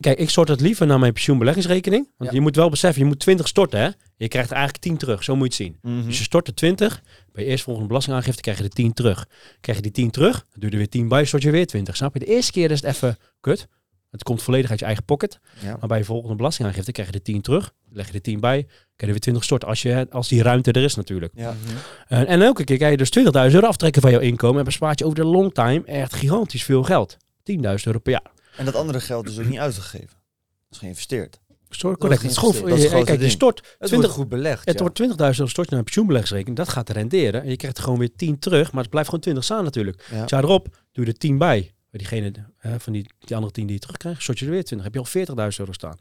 kijk, ik stort het liever naar mijn pensioenbeleggingsrekening. Want Ja. je moet wel beseffen, je moet 20 storten, hè. Je krijgt er eigenlijk 10 terug. Zo moet je het zien. Mhm. Dus je stort er 20. Bij je eerstvolgende belastingaangifte krijg je de 10 terug. Krijg je die 10 terug, dan doe je er weer 10 bij, stort je weer 20. Snap je? De eerste keer is het even kut. Het komt volledig uit je eigen pocket. Ja. Maar bij je volgende belastingaangifte krijg je de 10 terug. Leg je de 10 bij, krijg je er weer 20 stort. Als, je, als die ruimte er is natuurlijk. Ja. Mhm. En, en elke keer kan je dus 20.000 euro aftrekken van jouw inkomen. En bespaart je over de long time echt gigantisch veel geld. 10.000 euro per jaar. En dat andere geld is ook niet uitgegeven. Dat is geïnvesteerd. Sorry, Dat correct. is gewoon, dat is grote kijk, je stort Het 20, wordt goed belegd. het ja. wordt 20.000 euro stort je naar een pensioenbeleggingsrekening. Dat gaat renderen. En je krijgt er gewoon weer 10 terug. Maar het blijft gewoon 20 staan natuurlijk. Ja. Jaar erop doe je er 10 bij. Bij diegene hè, van die, die andere 10 die je terugkrijgt, stort je er weer 20. heb je al 40.000 euro staan.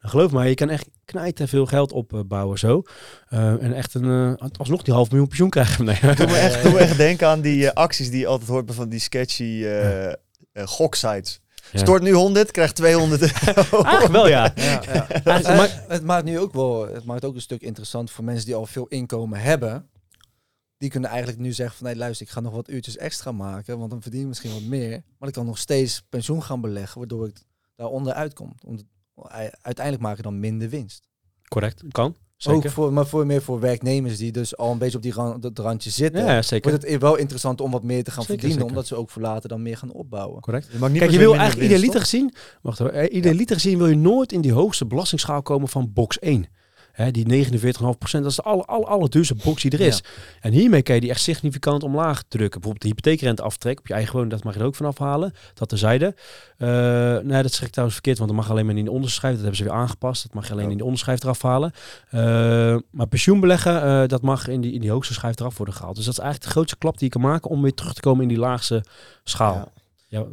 En geloof mij, je kan echt knijten veel geld opbouwen zo. Eh, en echt een, eh, alsnog die half miljoen pensioen krijgen. Nee. Doe me echt, doe me echt denken aan die eh, acties die je altijd hoort bij van die sketchy eh, eh, goksites. Ja. Stort nu 100, krijgt 200 euro. Eigenlijk wel, ja. Ja, ja. Maar- het maakt nu ook wel, het maakt ook een stuk interessant voor mensen die al veel inkomen hebben. Die kunnen eigenlijk nu zeggen van nee, luister, ik ga nog wat uurtjes extra maken, want dan verdien ik misschien wat meer. Maar ik kan nog steeds pensioen gaan beleggen, waardoor ik daaronder uitkom. Om, uiteindelijk maak ik dan minder winst. Correct, kan. Zeker. Ook voor, maar voor meer voor werknemers die dus al een beetje op die ran- dat randje zitten. ja, zeker. Wordt het wel interessant om wat meer te gaan Zeker, verdienen, zeker. omdat ze ook voor later dan meer gaan opbouwen. Correct. Je Kijk, je wil eigenlijk ieder winst, liter gezien. Wacht hoor. eh, Ieder liter gezien wil je nooit in die hoogste belastingsschaal komen van box 1. Hè, die 49,5%, dat is de aller, aller, allerduurste box die er is. En hiermee kan je die echt significant omlaag drukken. Bijvoorbeeld de hypotheekrente aftrek op je eigen woning, dat mag je er ook vanaf halen. Dat terzijde. Eh nee, dat zeg ik trouwens verkeerd, want dat mag alleen maar in de onderschrijf. Dat hebben ze weer aangepast. Dat mag je alleen Ja. in de onderschrijf eraf halen. Eh, maar pensioenbeleggen, eh, dat mag in die, in die hoogste schijf eraf worden gehaald. Dus dat is eigenlijk de grootste klap die je kan maken om weer terug te komen in die laagste schaal. Ja.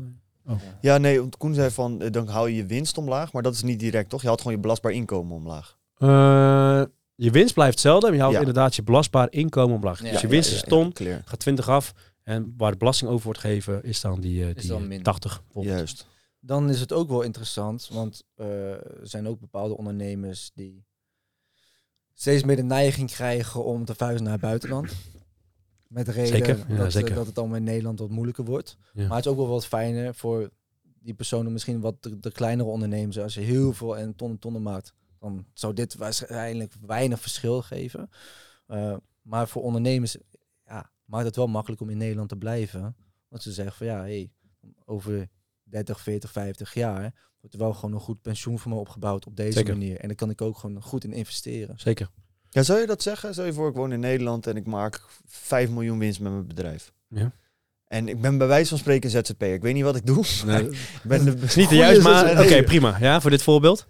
Ja. Ja, nee, want Koen zei van, dan hou je je winst omlaag, maar dat is niet direct, toch? Je houdt gewoon je belastbaar inkomen omlaag. Eh, je winst blijft hetzelfde, maar je houdt Ja. inderdaad je belastbaar inkomen omlaag. Ja, dus je ja, winst ja, is ja, ton, gaat 20 af. En waar de belasting over wordt gegeven, is dan die, eh, die dan eh, minder. 80. bijvoorbeeld. Juist. dan is het ook wel interessant, want eh, er zijn ook bepaalde ondernemers die steeds meer de neiging krijgen om te verhuizen naar het buitenland. Met de reden Zeker, ja, dat, eh, zeker. dat het allemaal in Nederland wat moeilijker wordt. Ja. Maar het is ook wel wat fijner voor die personen, misschien wat de, de kleinere ondernemers. Als je heel veel en tonnen tonnen maakt, dan zou dit waarschijnlijk weinig verschil geven. Eh, maar voor ondernemers ja, maakt het wel makkelijk om in Nederland te blijven. Want ze zeggen van ja, hey, over 30, 40, 50 jaar wordt er wel gewoon een goed pensioen voor me opgebouwd op deze Zeker. manier. En daar kan ik ook gewoon goed in investeren. Zeker. Ja, zou je dat zeggen? Stel je voor, ik woon in Nederland en ik maak 5 miljoen winst met mijn bedrijf. Ja. En ik ben bij wijze van spreken ZZP'er. Ik weet niet wat ik doe. Nee, Ik ben de, niet de juiste, maar oké, prima. Ja, voor dit voorbeeld.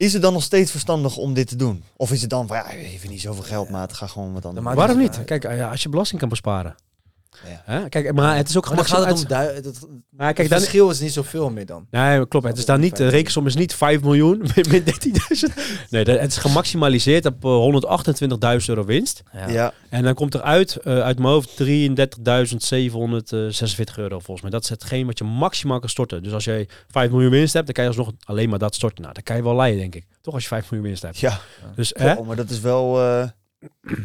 Is het dan nog steeds verstandig om dit te doen? Of is het dan van, ja, even niet zoveel geld, maat. Ga gewoon wat anders Maar. Waarom niet? Kijk, eh, ja, als je belasting kan besparen. Ja. Kijk, maar het is ook gaat het om gemakkelijk. du- het, Maar het kijk, dan, verschil is niet zoveel meer dan. Nee, klopt. Het is dan niet, de rekensom is niet 5 miljoen met 13.000. Nee, dat- het is gemaximaliseerd op eh, 128.000 euro winst. Ja. En dan komt eruit, eh uit mijn hoofd, 33.746 euro volgens mij. Dat is hetgeen wat je maximaal kan storten. Dus als jij 5 miljoen winst hebt, dan kan je alsnog alleen maar dat storten. Nou, dan kan je wel leiden, denk ik. Toch als je 5 miljoen winst hebt. Ja. Dus hè? Oh, maar dat is wel, eh,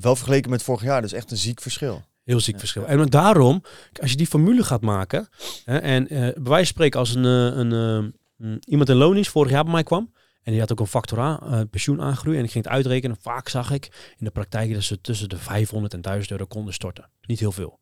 wel vergeleken met vorig jaar. Dus echt een ziek verschil. Heel ziek verschil. En daarom, als je die formule gaat maken, hè, en eh bij wijze van spreken als een, eh, een, eh, mm, iemand in loondienst vorig jaar bij mij kwam, en die had ook een factor A, pensioen aangegroeid, en ik ging het uitrekenen, vaak zag ik in de praktijk dat ze tussen de 500 en 1000 euro konden storten. Niet heel veel.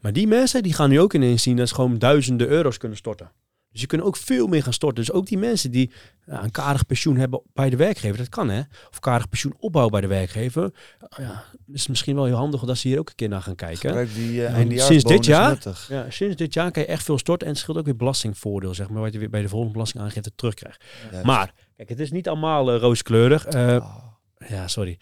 Maar die mensen, die gaan nu ook ineens zien dat ze gewoon duizenden euro's kunnen storten. Dus je kunt ook veel meer gaan storten. Dus ook die mensen die een karig pensioen hebben bij de werkgever, dat kan hè. Of karig pensioen opbouwen bij de werkgever. Ja, is misschien wel heel handig dat ze hier ook een keer naar gaan kijken. Die uh, sinds dit jaar, ja, sinds dit jaar kan je echt veel storten en het scheelt ook weer belastingvoordeel, zeg maar, wat je weer bij de volgende belastingaangifte terugkrijgt. Maar kijk, het is niet allemaal uh, rooskleurig. Uh, Ja, sorry.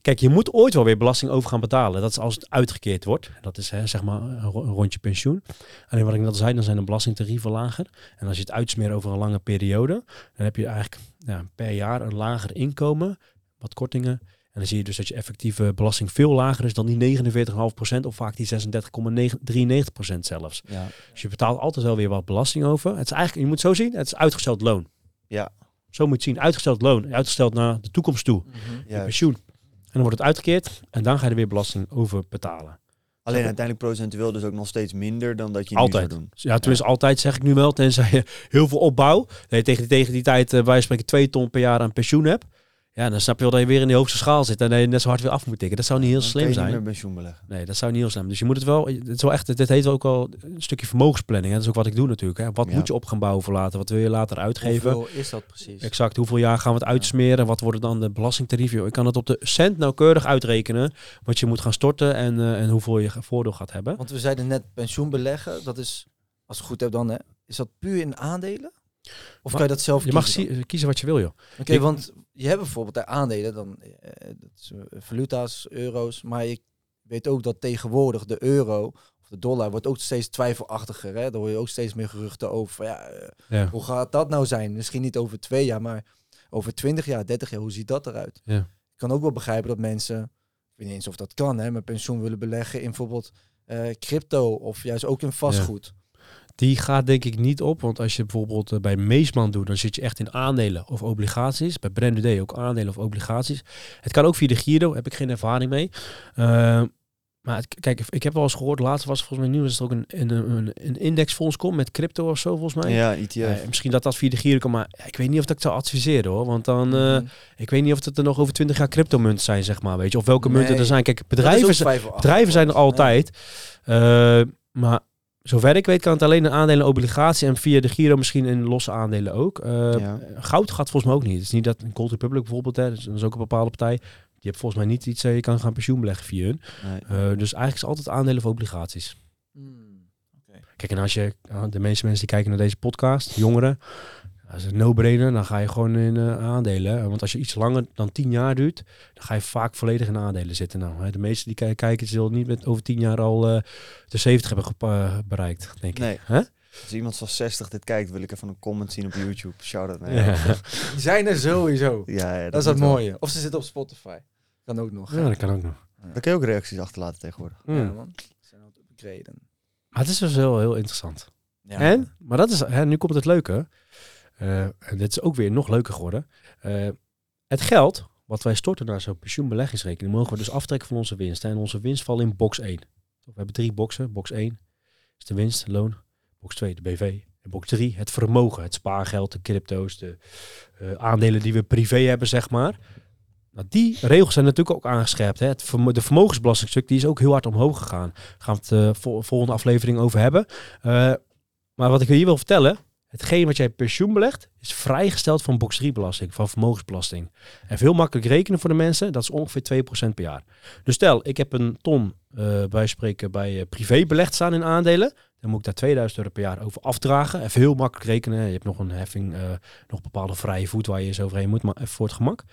Kijk, je moet ooit wel weer belasting over gaan betalen. Dat is als het uitgekeerd wordt. Dat is hè, zeg maar een rondje pensioen. Alleen wat ik net zei, dan zijn de belastingtarieven lager. En als je het uitsmeert over een lange periode, dan heb je eigenlijk ja, per jaar een lager inkomen, wat kortingen. En dan zie je dus dat je effectieve belasting veel lager is dan die 49,5% of vaak die 36,93% zelfs. Ja. Dus je betaalt altijd wel weer wat belasting over. Het is eigenlijk, je moet zo zien, het is uitgesteld loon. Ja. Zo moet je zien, uitgesteld loon, uitgesteld naar de toekomst toe. Mm pensioen. En dan wordt het uitgekeerd en dan ga je er weer belasting over betalen. Alleen uiteindelijk procentueel dus ook nog steeds minder dan dat je altijd. nu zou doen. Ja, tenminste ja. altijd zeg ik nu wel, tenzij je heel veel opbouw. Je tegen, tegen die tijd, uh, wij spreken, twee ton per jaar aan pensioen hebt. Ja, dan snap je wel dat je weer in die hoogste schaal zit en dat je net zo hard weer af moet tikken. Dat zou niet heel slim zijn. Niet pensioen beleggen. Nee, dat zou niet heel slim. Dus je moet het wel, het is wel echt, dit heet ook wel een stukje vermogensplanning. Hè. Dat is ook wat ik doe natuurlijk. Hè. Wat moet je op gaan bouwen voor later? Wat wil je later uitgeven? Hoeveel is dat precies? Exact. Hoeveel jaar gaan we het uitsmeren? Wat worden dan de belastingtarieven? Ik kan het op de cent nauwkeurig uitrekenen wat je moet gaan storten en, uh, en hoeveel je voordeel gaat hebben. Want we zeiden net pensioen beleggen. Dat is, als ik goed heb dan, hè, is dat puur in aandelen? Of kan je dat zelf Je mag kiezen wat je wil, joh. Oké, want je hebt bijvoorbeeld de aandelen, dan dat is, uh, valuta's, euro's, maar je weet ook dat tegenwoordig de euro of de dollar wordt ook steeds twijfelachtiger. Hè? Daar hoor je ook steeds meer geruchten over. Ja, uh, ja, Hoe gaat dat nou zijn? Misschien niet over twee jaar, maar over twintig jaar, dertig jaar. Hoe ziet dat eruit? Ja. Ik kan ook wel begrijpen dat mensen, ik weet niet eens of dat kan, hè, met pensioen willen beleggen in bijvoorbeeld crypto of juist ook in vastgoed. Die gaat denk ik niet op, want als je bijvoorbeeld uh, bij Meesman doet, dan zit je echt in aandelen of obligaties. Bij Brand ook aandelen of obligaties. Het kan ook via de Giro, heb ik geen ervaring mee. Uh, maar kijk, ik heb wel eens gehoord, laatst was volgens mij nieuws dat er ook een, een, een indexfonds komt met crypto of zo volgens mij. Ja, ETF. Uh, misschien dat dat via de Giro kan, maar ik weet niet of dat ik zou adviseren hoor. Want dan, mm -hmm. ik weet niet of het er nog over 20 jaar crypto munten zijn, zeg maar. Weet je, of welke nee, munten er zijn. Kijk, bedrijven, bedrijven zijn er altijd. maar zover ik weet kan het alleen een aandelen obligatie en via de Giro misschien in losse aandelen ook. Uh, Goud gaat volgens mij ook niet. Het is niet dat een Gold Republic bijvoorbeeld, hè, dat is ook een bepaalde partij. Je hebt volgens mij niet iets, uh, je kan gaan pensioen beleggen via hun. Nee. Uh, dus eigenlijk is altijd aandelen of obligaties. Hmm, okay. Kijk, en als je, de meeste mensen die kijken naar deze podcast, jongeren, als het no-brainer, dan ga je gewoon in uh, aandelen. Want als je iets langer dan tien jaar duurt, dan ga je vaak volledig in aandelen zitten. Nou, de meeste die kijken, zullen niet met over tien jaar al uh, de 70 hebben uh, bereikt, denk nee. ik. Huh? Als iemand van 60 dit kijkt, wil ik even een comment zien op YouTube. Shout-out naar ja. Die zijn er sowieso. Ja, ja dat, dat, is het mooie. Of ze zitten op Spotify. Kan ook nog. Ja, dat kan ook nog. Dan kun je ook reacties achterlaten tegenwoordig. Ja, man. Ze zijn ook upgraden. Maar het is dus heel, heel interessant. Ja. En, maar dat is, hè, nu komt het leuke. Uh, en dit is ook weer nog leuker geworden. Uh, het geld wat wij storten naar zo'n pensioenbeleggingsrekening, mogen we dus aftrekken van onze winst. En onze winst valt in box 1. We hebben drie boxen. Box 1 is de winst, loon. Box 2 de BV. En box 3 het vermogen, het spaargeld, de crypto's, de uh, aandelen die we privé hebben, zeg maar. Nou, die regels zijn natuurlijk ook aangescherpt. Hè. De vermogensbelastingstuk die is ook heel hard omhoog gegaan. Daar gaan we het vol volgende aflevering over hebben. maar wat ik hier wil vertellen, Hetgeen wat jij pensioen belegt, is vrijgesteld van box 3 belasting, van vermogensbelasting. En veel makkelijk rekenen voor de mensen, dat is ongeveer 2% per jaar. Dus stel, ik heb een ton uh, bij spreken bij uh, privé belegd staan in aandelen. Dan moet ik daar 2000 euro per jaar over afdragen. Even heel makkelijk rekenen. Je hebt nog een heffing, uh, nog bepaalde vrije voet waar je eens overheen moet, maar even voor het gemak.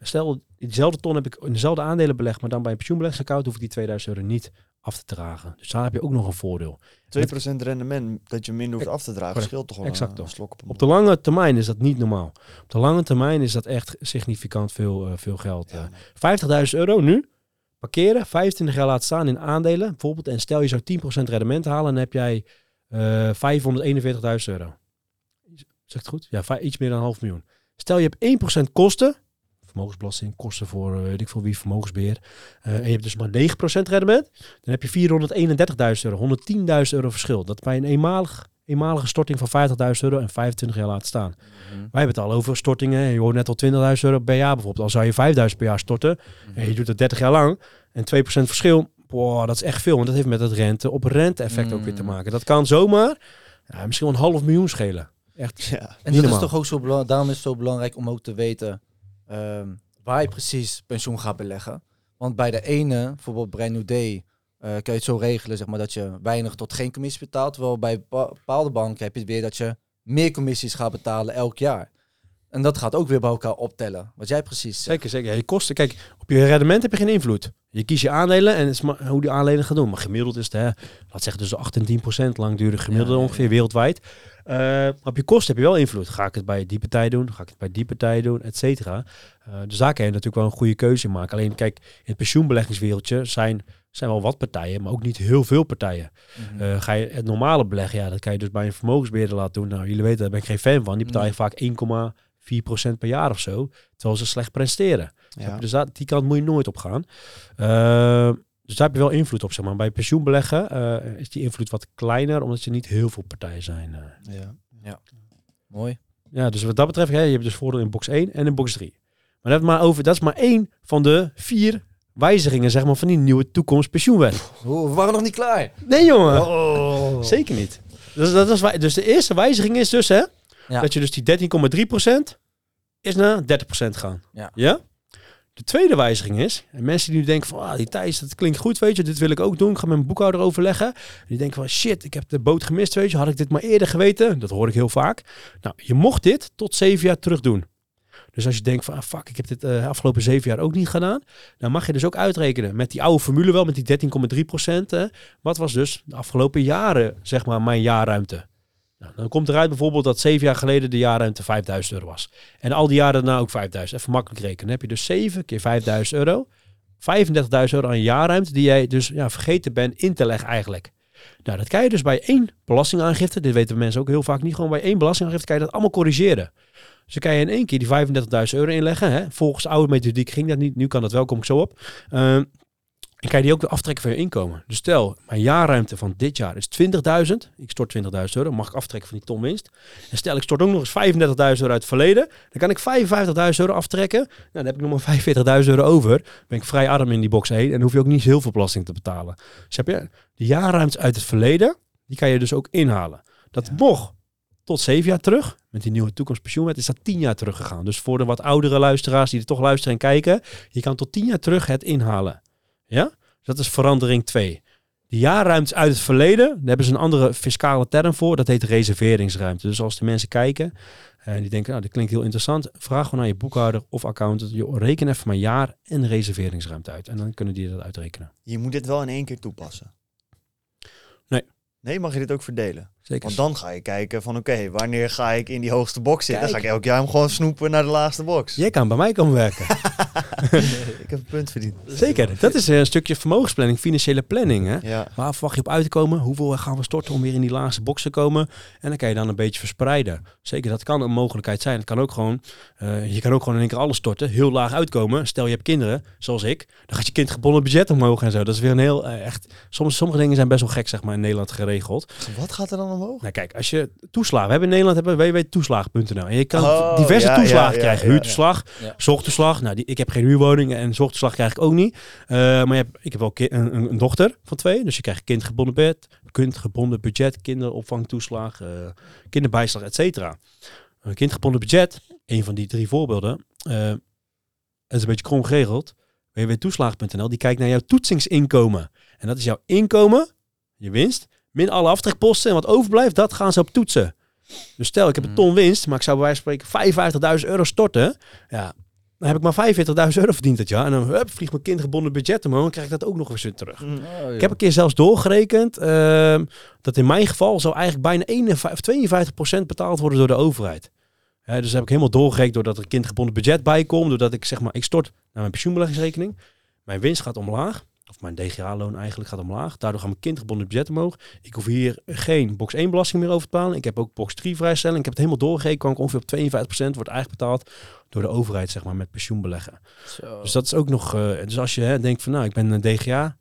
stel, diezelfde ton heb ik in dezelfde aandelen belegd, maar dan bij een pensioenbeleggingsaccount hoef ik die 2000 euro niet af te dragen. Dus daar heb je ook nog een voordeel. 2% rendement dat je minder hoeft af te dragen, scheelt toch wel exact een, slok op, op de lange termijn is dat niet normaal. Op de lange termijn is dat echt significant veel, uh, veel geld. Ja, uh, 50.000 euro nu, parkeren, 25 jaar laten staan in aandelen bijvoorbeeld. En stel je zou 10% rendement halen, dan heb jij uh, 541.000 euro. Zegt het goed? Ja, iets meer dan een half miljoen. Stel je hebt 1% kosten, vermogensbelasting, kosten voor uh, weet ik veel wie, vermogensbeheer. Uh, en je hebt dus maar 9% rendement. Dan heb je 431.000 euro, 110.000 euro verschil. Dat bij een eenmalig, eenmalige storting van 50.000 euro en 25 jaar laten staan. Mm -hmm. Wij hebben het al over stortingen. Je hoort net al 20.000 euro per jaar bijvoorbeeld. Al zou je 5.000 per jaar storten mm -hmm. en je doet het 30 jaar lang en 2% verschil. Boah, dat is echt veel. Want dat heeft met het rente op rente effect mm ook weer te maken. Dat kan zomaar ja, misschien wel een half miljoen schelen. Echt. Ja. En dat is toch ook zo belangrijk. Daarom is het zo belangrijk om ook te weten ehm, waar je precies pensioen gaat beleggen. Want bij de ene, bijvoorbeeld Brand New Day, uh, kan je het zo regelen zeg maar, dat je weinig tot geen commissie betaalt. Terwijl bij bepaalde banken heb je het weer dat je meer commissies gaat betalen elk jaar. En dat gaat ook weer bij elkaar optellen. Wat jij precies zegt. Zeker, zeker. je kosten, kijk, op je rendement heb je geen invloed. Je kiest je aandelen en het is hoe die aandelen gaan doen. Maar gemiddeld is het, hè, laat zeggen, dus 8 en 10 procent langdurig gemiddelde ongeveer wereldwijd. Uh, op je kosten heb je wel invloed. Ga ik het bij die partij doen? Ga ik het bij die partij doen? Et cetera. Uh, dus daar kan je natuurlijk wel een goede keuze in maken. Alleen kijk, in het pensioenbeleggingswereldje zijn, zijn wel wat partijen, maar ook niet heel veel partijen. Mhm. uh, ga je het normale beleggen, ja, dat kan je dus bij een vermogensbeheerder laten doen. Nou, jullie weten, daar ben ik geen fan van. Die betaal je vaak 1,4% per jaar of zo, terwijl ze slecht presteren. Ja. Dus dat, die kant moet je nooit op gaan. Dus daar heb je wel invloed op, zeg maar. Bij pensioenbeleggen uh, is die invloed wat kleiner, omdat je niet heel veel partijen zijn. Uh. Ja. ja, mooi. Ja, dus wat dat betreft, hè, je hebt dus voordeel in box 1 en in box 3. Maar dat, maar over, dat is maar één van de vier wijzigingen zeg maar, van die nieuwe toekomstpensioenwet. Oh, we waren nog niet klaar. Nee, jongen. Oh. Zeker niet. Dus, dat is, dus de eerste wijziging is dus hè, ja. dat je dus die 13,3% is naar 30% gaan. Ja. ja? De tweede wijziging is, en mensen die nu denken van, ah, die Thijs, dat klinkt goed, weet je, dit wil ik ook doen. Ik ga met mijn boekhouder overleggen. Die denken van, shit, ik heb de boot gemist, weet je, had ik dit maar eerder geweten? Dat hoor ik heel vaak. Nou, je mocht dit tot zeven jaar terug doen. Dus als je denkt van, ah, fuck, ik heb dit uh, afgelopen zeven jaar ook niet gedaan. Dan mag je dus ook uitrekenen met die oude formule wel, met die 13,3 procent. Wat was dus de afgelopen jaren, zeg maar, mijn jaarruimte? Nou, dan komt eruit bijvoorbeeld dat zeven jaar geleden de jaarruimte 5000 euro was. En al die jaren daarna ook 5000. Even makkelijk rekenen. Dan heb je dus 7 keer 5000 euro. 35.000 euro aan jaarruimte die jij dus ja, vergeten bent in te leggen eigenlijk. Nou, dat kan je dus bij één belastingaangifte, dit weten mensen ook heel vaak niet, gewoon bij één belastingaangifte kan je dat allemaal corrigeren. Dus dan kan je in één keer die 35.000 euro inleggen. Hè? Volgens de oude methodiek ging dat niet, nu kan dat wel, kom ik zo op. Uh, en kan je die ook weer aftrekken van je inkomen. Dus stel, mijn jaarruimte van dit jaar is 20.000. Ik stort 20.000 euro, mag ik aftrekken van die ton winst. En stel, ik stort ook nog eens 35.000 euro uit het verleden. Dan kan ik 55.000 euro aftrekken. Nou, dan heb ik nog maar 45.000 euro over. Ben ik vrij arm in die box 1 en dan hoef je ook niet heel veel belasting te betalen. Dus heb je de jaarruimte uit het verleden, die kan je dus ook inhalen. Dat ja. nog tot zeven jaar terug. Met die nieuwe toekomstpensioenwet is dat tien jaar teruggegaan. Dus voor de wat oudere luisteraars die er toch luisteren en kijken, je kan tot tien jaar terug het inhalen. Ja? Dat is verandering 2. De jaarruimte uit het verleden, daar hebben ze een andere fiscale term voor. Dat heet reserveringsruimte. Dus als de mensen kijken en die denken, nou, dit klinkt heel interessant. Vraag gewoon aan je boekhouder of accountant. Je reken even mijn jaar en reserveringsruimte uit. En dan kunnen die dat uitrekenen. Je moet dit wel in één keer toepassen. Nee. Nee, mag je dit ook verdelen? Zeker. Want dan ga je kijken van oké, wanneer ga ik in die hoogste box zitten? Dan ga ik elk jaar hem gewoon snoepen naar de laagste box. Jij kan bij mij komen werken. ik heb een punt verdiend. Zeker. Dat is een stukje vermogensplanning, financiële planning. Hè? Ja. Waar verwacht je op uit te komen? Hoeveel gaan we storten om weer in die laagste box te komen? En dan kan je dan een beetje verspreiden. Zeker, dat kan een mogelijkheid zijn. Het kan ook gewoon, uh, je kan ook gewoon in één keer alles storten, heel laag uitkomen. Stel je hebt kinderen, zoals ik, dan gaat je kind gebonden budget omhoog en zo. Dat is weer een heel uh, echt. Soms, sommige dingen zijn best wel gek, zeg maar, in Nederland geregeld. Wat gaat er dan omhoog? Nou, kijk, als je toeslagen, we hebben in Nederland hebben www.toeslagen.nl en je kan oh, diverse toeslagen krijgen. Huurtoeslag, zorgtoeslag. Nou, die, ik heb geen huurwoning en zorgtoeslag krijg ik ook niet. Uh, maar je hebt, ik heb wel een, een, een, dochter van twee, dus je krijgt kindgebonden bed, kindgebonden budget, kinderopvangtoeslag, uh, kinderbijslag, et cetera. Een kindgebonden budget, een van die drie voorbeelden, uh, is een beetje krom geregeld. www.toeslagen.nl, die kijkt naar jouw toetsingsinkomen. En dat is jouw inkomen, je winst, min alle aftrekposten. En wat overblijft, dat gaan ze op toetsen. Dus stel, ik heb een ton winst, maar ik zou bij wijze van spreken 55.000 euro storten. Ja, dan heb ik maar 45.000 euro verdiend dat jaar. En dan hup, vliegt mijn kindgebonden budget omhoog. Dan krijg ik dat ook nog eens weer terug. Mm. Oh, ik heb een keer zelfs doorgerekend uh, dat in mijn geval zou eigenlijk bijna 51, 52% betaald worden door de overheid. dus heb ik helemaal doorgerekend doordat er kindgebonden budget bij komt. Doordat ik zeg maar, ik stort naar mijn pensioenbeleggingsrekening. Mijn winst gaat omlaag of mijn DGA-loon eigenlijk gaat omlaag. Daardoor gaan mijn kindgebonden budget omhoog. Ik hoef hier geen box 1 belasting meer over te betalen. Ik heb ook box 3 vrijstelling. Ik heb het helemaal doorgerekend. Kan ik ongeveer op 52% wordt eigenlijk betaald door de overheid, zeg maar, met pensioenbeleggen. Zo. Dus dat is ook nog. Uh, dus als je hè, denkt van nou, ik ben een DGA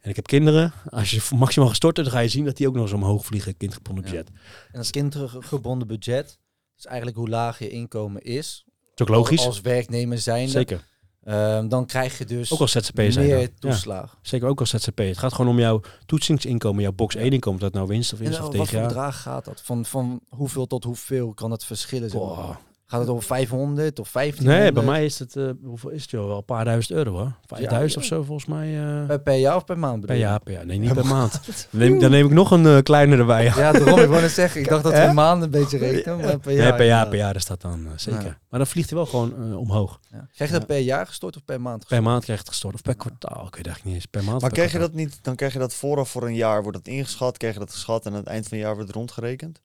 en ik heb kinderen. Als je maximaal gestort dan ga je zien dat die ook nog eens omhoog vliegen, kindgebonden budget. En als kindgebonden budget, is eigenlijk hoe laag je inkomen is. Dat is ook logisch. Als werknemer zijn. Zeker Ehm, dan krijg je dus ook als zijn meer toeslag. zeker ook als ZZP. Het gaat gewoon om jouw toetsingsinkomen, jouw box 1 inkomen. Dat nou winst of winst en, of tegen Wat voor bedrag gaat dat? Van, van hoeveel tot hoeveel kan het verschillen? Zeg maar? Gaat het om 500 of 1500? Nee, bij mij is het, uh, hoeveel is het joh? Wel een paar duizend euro hoor. 5000 ja, of zo volgens mij. Uh... Per, jaar of per maand Per jaar, per jaar. Nee, niet per, maand. Dan neem, dan neem, ik nog een uh, kleinere erbij. Ja, daarom, ik wou net zeggen. Ik dacht dat we maanden een beetje rekenen, maar per jaar. Nee, per jaar, per jaar is dat dan zeker. Maar dan vliegt hij wel gewoon omhoog. Ja. Krijg je dat per jaar gestort of per maand gestort? Per maand krijg je het gestort of per kwartaal. Ik weet eigenlijk niet eens. Per maand Maar krijg je dat niet, dan krijg je dat vooraf voor een jaar, wordt dat ingeschat, krijg je dat geschat en aan het eind van het jaar wordt het rondgerekend?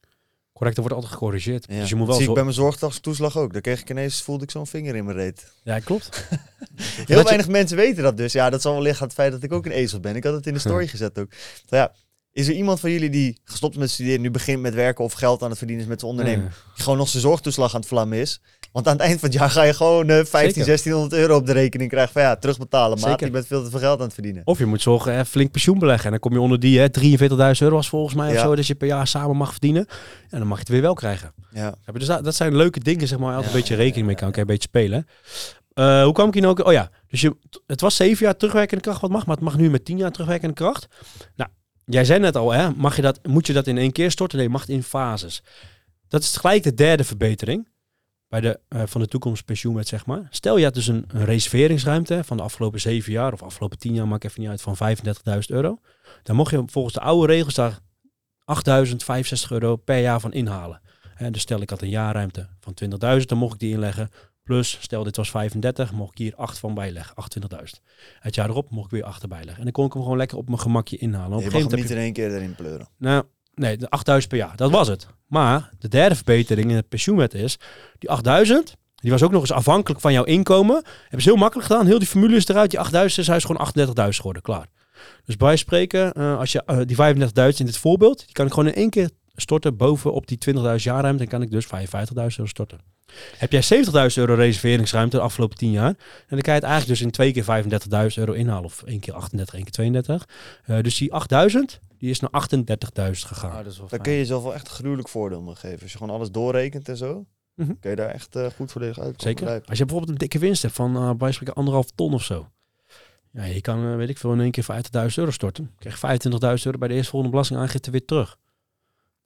Correct, er wordt altijd gecorrigeerd. Ja. Dus je moet wel zie ik bij mijn zorgdagstoeslag ook. Daar kreeg ik ineens, voelde ik zo'n vinger in mijn reet. Ja, klopt. Heel weinig mensen weten dat dus. Ja, dat zal wel liggen aan het feit dat ik ook een ezel ben. Ik had het in de story gezet ook. ja, is er iemand van jullie die gestopt met studeren, nu begint met werken of geld aan het verdienen is met zijn ondernemen, gewoon nog zijn zorgtoeslag aan het vlammen is? Want aan het eind van het jaar ga je gewoon uh, 15, 1600 euro op de rekening krijgen van ja, terugbetalen. Maar je bent veel te veel geld aan het verdienen. Of je moet zorgen, hè, flink pensioen beleggen. En dan kom je onder die 43.000 euro was volgens mij of zo, dat je per jaar samen mag verdienen. En dan mag je het weer wel krijgen. Ja. Dus dat, dat zijn leuke dingen, zeg maar, altijd een beetje rekening mee kan. Kan een beetje spelen. Uh, hoe kwam ik hier nou ook? Oh ja, dus je, het was zeven jaar terugwerkende kracht wat mag, maar het mag nu met tien jaar terugwerkende kracht. Nou, jij zei net al, hè, mag je dat, moet je dat in één keer storten? Nee, mag het in fases. Dat is gelijk de derde verbetering bij de, uh, van de toekomst pensioenwet, zeg maar. Stel je had dus een, een, reserveringsruimte van de afgelopen zeven jaar of afgelopen tien jaar, maak even niet uit, van 35.000 euro. Dan mocht je volgens de oude regels daar 8.065 euro per jaar van inhalen. En dus stel ik had een jaarruimte van 20.000, dan mocht ik die inleggen. Plus, stel dit was 35, mocht ik hier 8 van bijleggen, 28.000. Het jaar erop mocht ik weer 8 bijleggen. En dan kon ik hem gewoon lekker op mijn gemakje inhalen. Op je mag hem niet in één keer erin pleuren. Nou, Nee, de 8000 per jaar. Dat was het. Maar de derde verbetering in het pensioenwet is, die 8000, die was ook nog eens afhankelijk van jouw inkomen. Hebben ze heel makkelijk gedaan. Heel die formule is eruit. Die 8000 is huis gewoon 38.000 geworden. Klaar. Dus bij spreken, uh, als je uh, die 35.000 in dit voorbeeld, die kan ik gewoon in één keer storten bovenop die 20.000 jaar ruimte. Dan kan ik dus 55.000 euro storten. Heb jij 70.000 euro reserveringsruimte de afgelopen 10 jaar, dan kan je het eigenlijk dus in twee keer 35.000 euro inhalen. Of één keer 38, één keer 32. Uh, dus die 8000, die is naar 38.000 gegaan. Oh, daar kun je jezelf wel echt een gruwelijk voordeel mee geven. Als je gewoon alles doorrekent en zo, mm -hmm. kun je daar echt uh, goed volledig uit. Zeker. Als je bijvoorbeeld een dikke winst hebt van uh, bij spreken anderhalf ton of zo. Ja, je kan, uh, weet ik veel, in één keer 50.000 euro storten. Dan krijg je 25.000 euro bij de eerstvolgende belastingaangifte weer terug.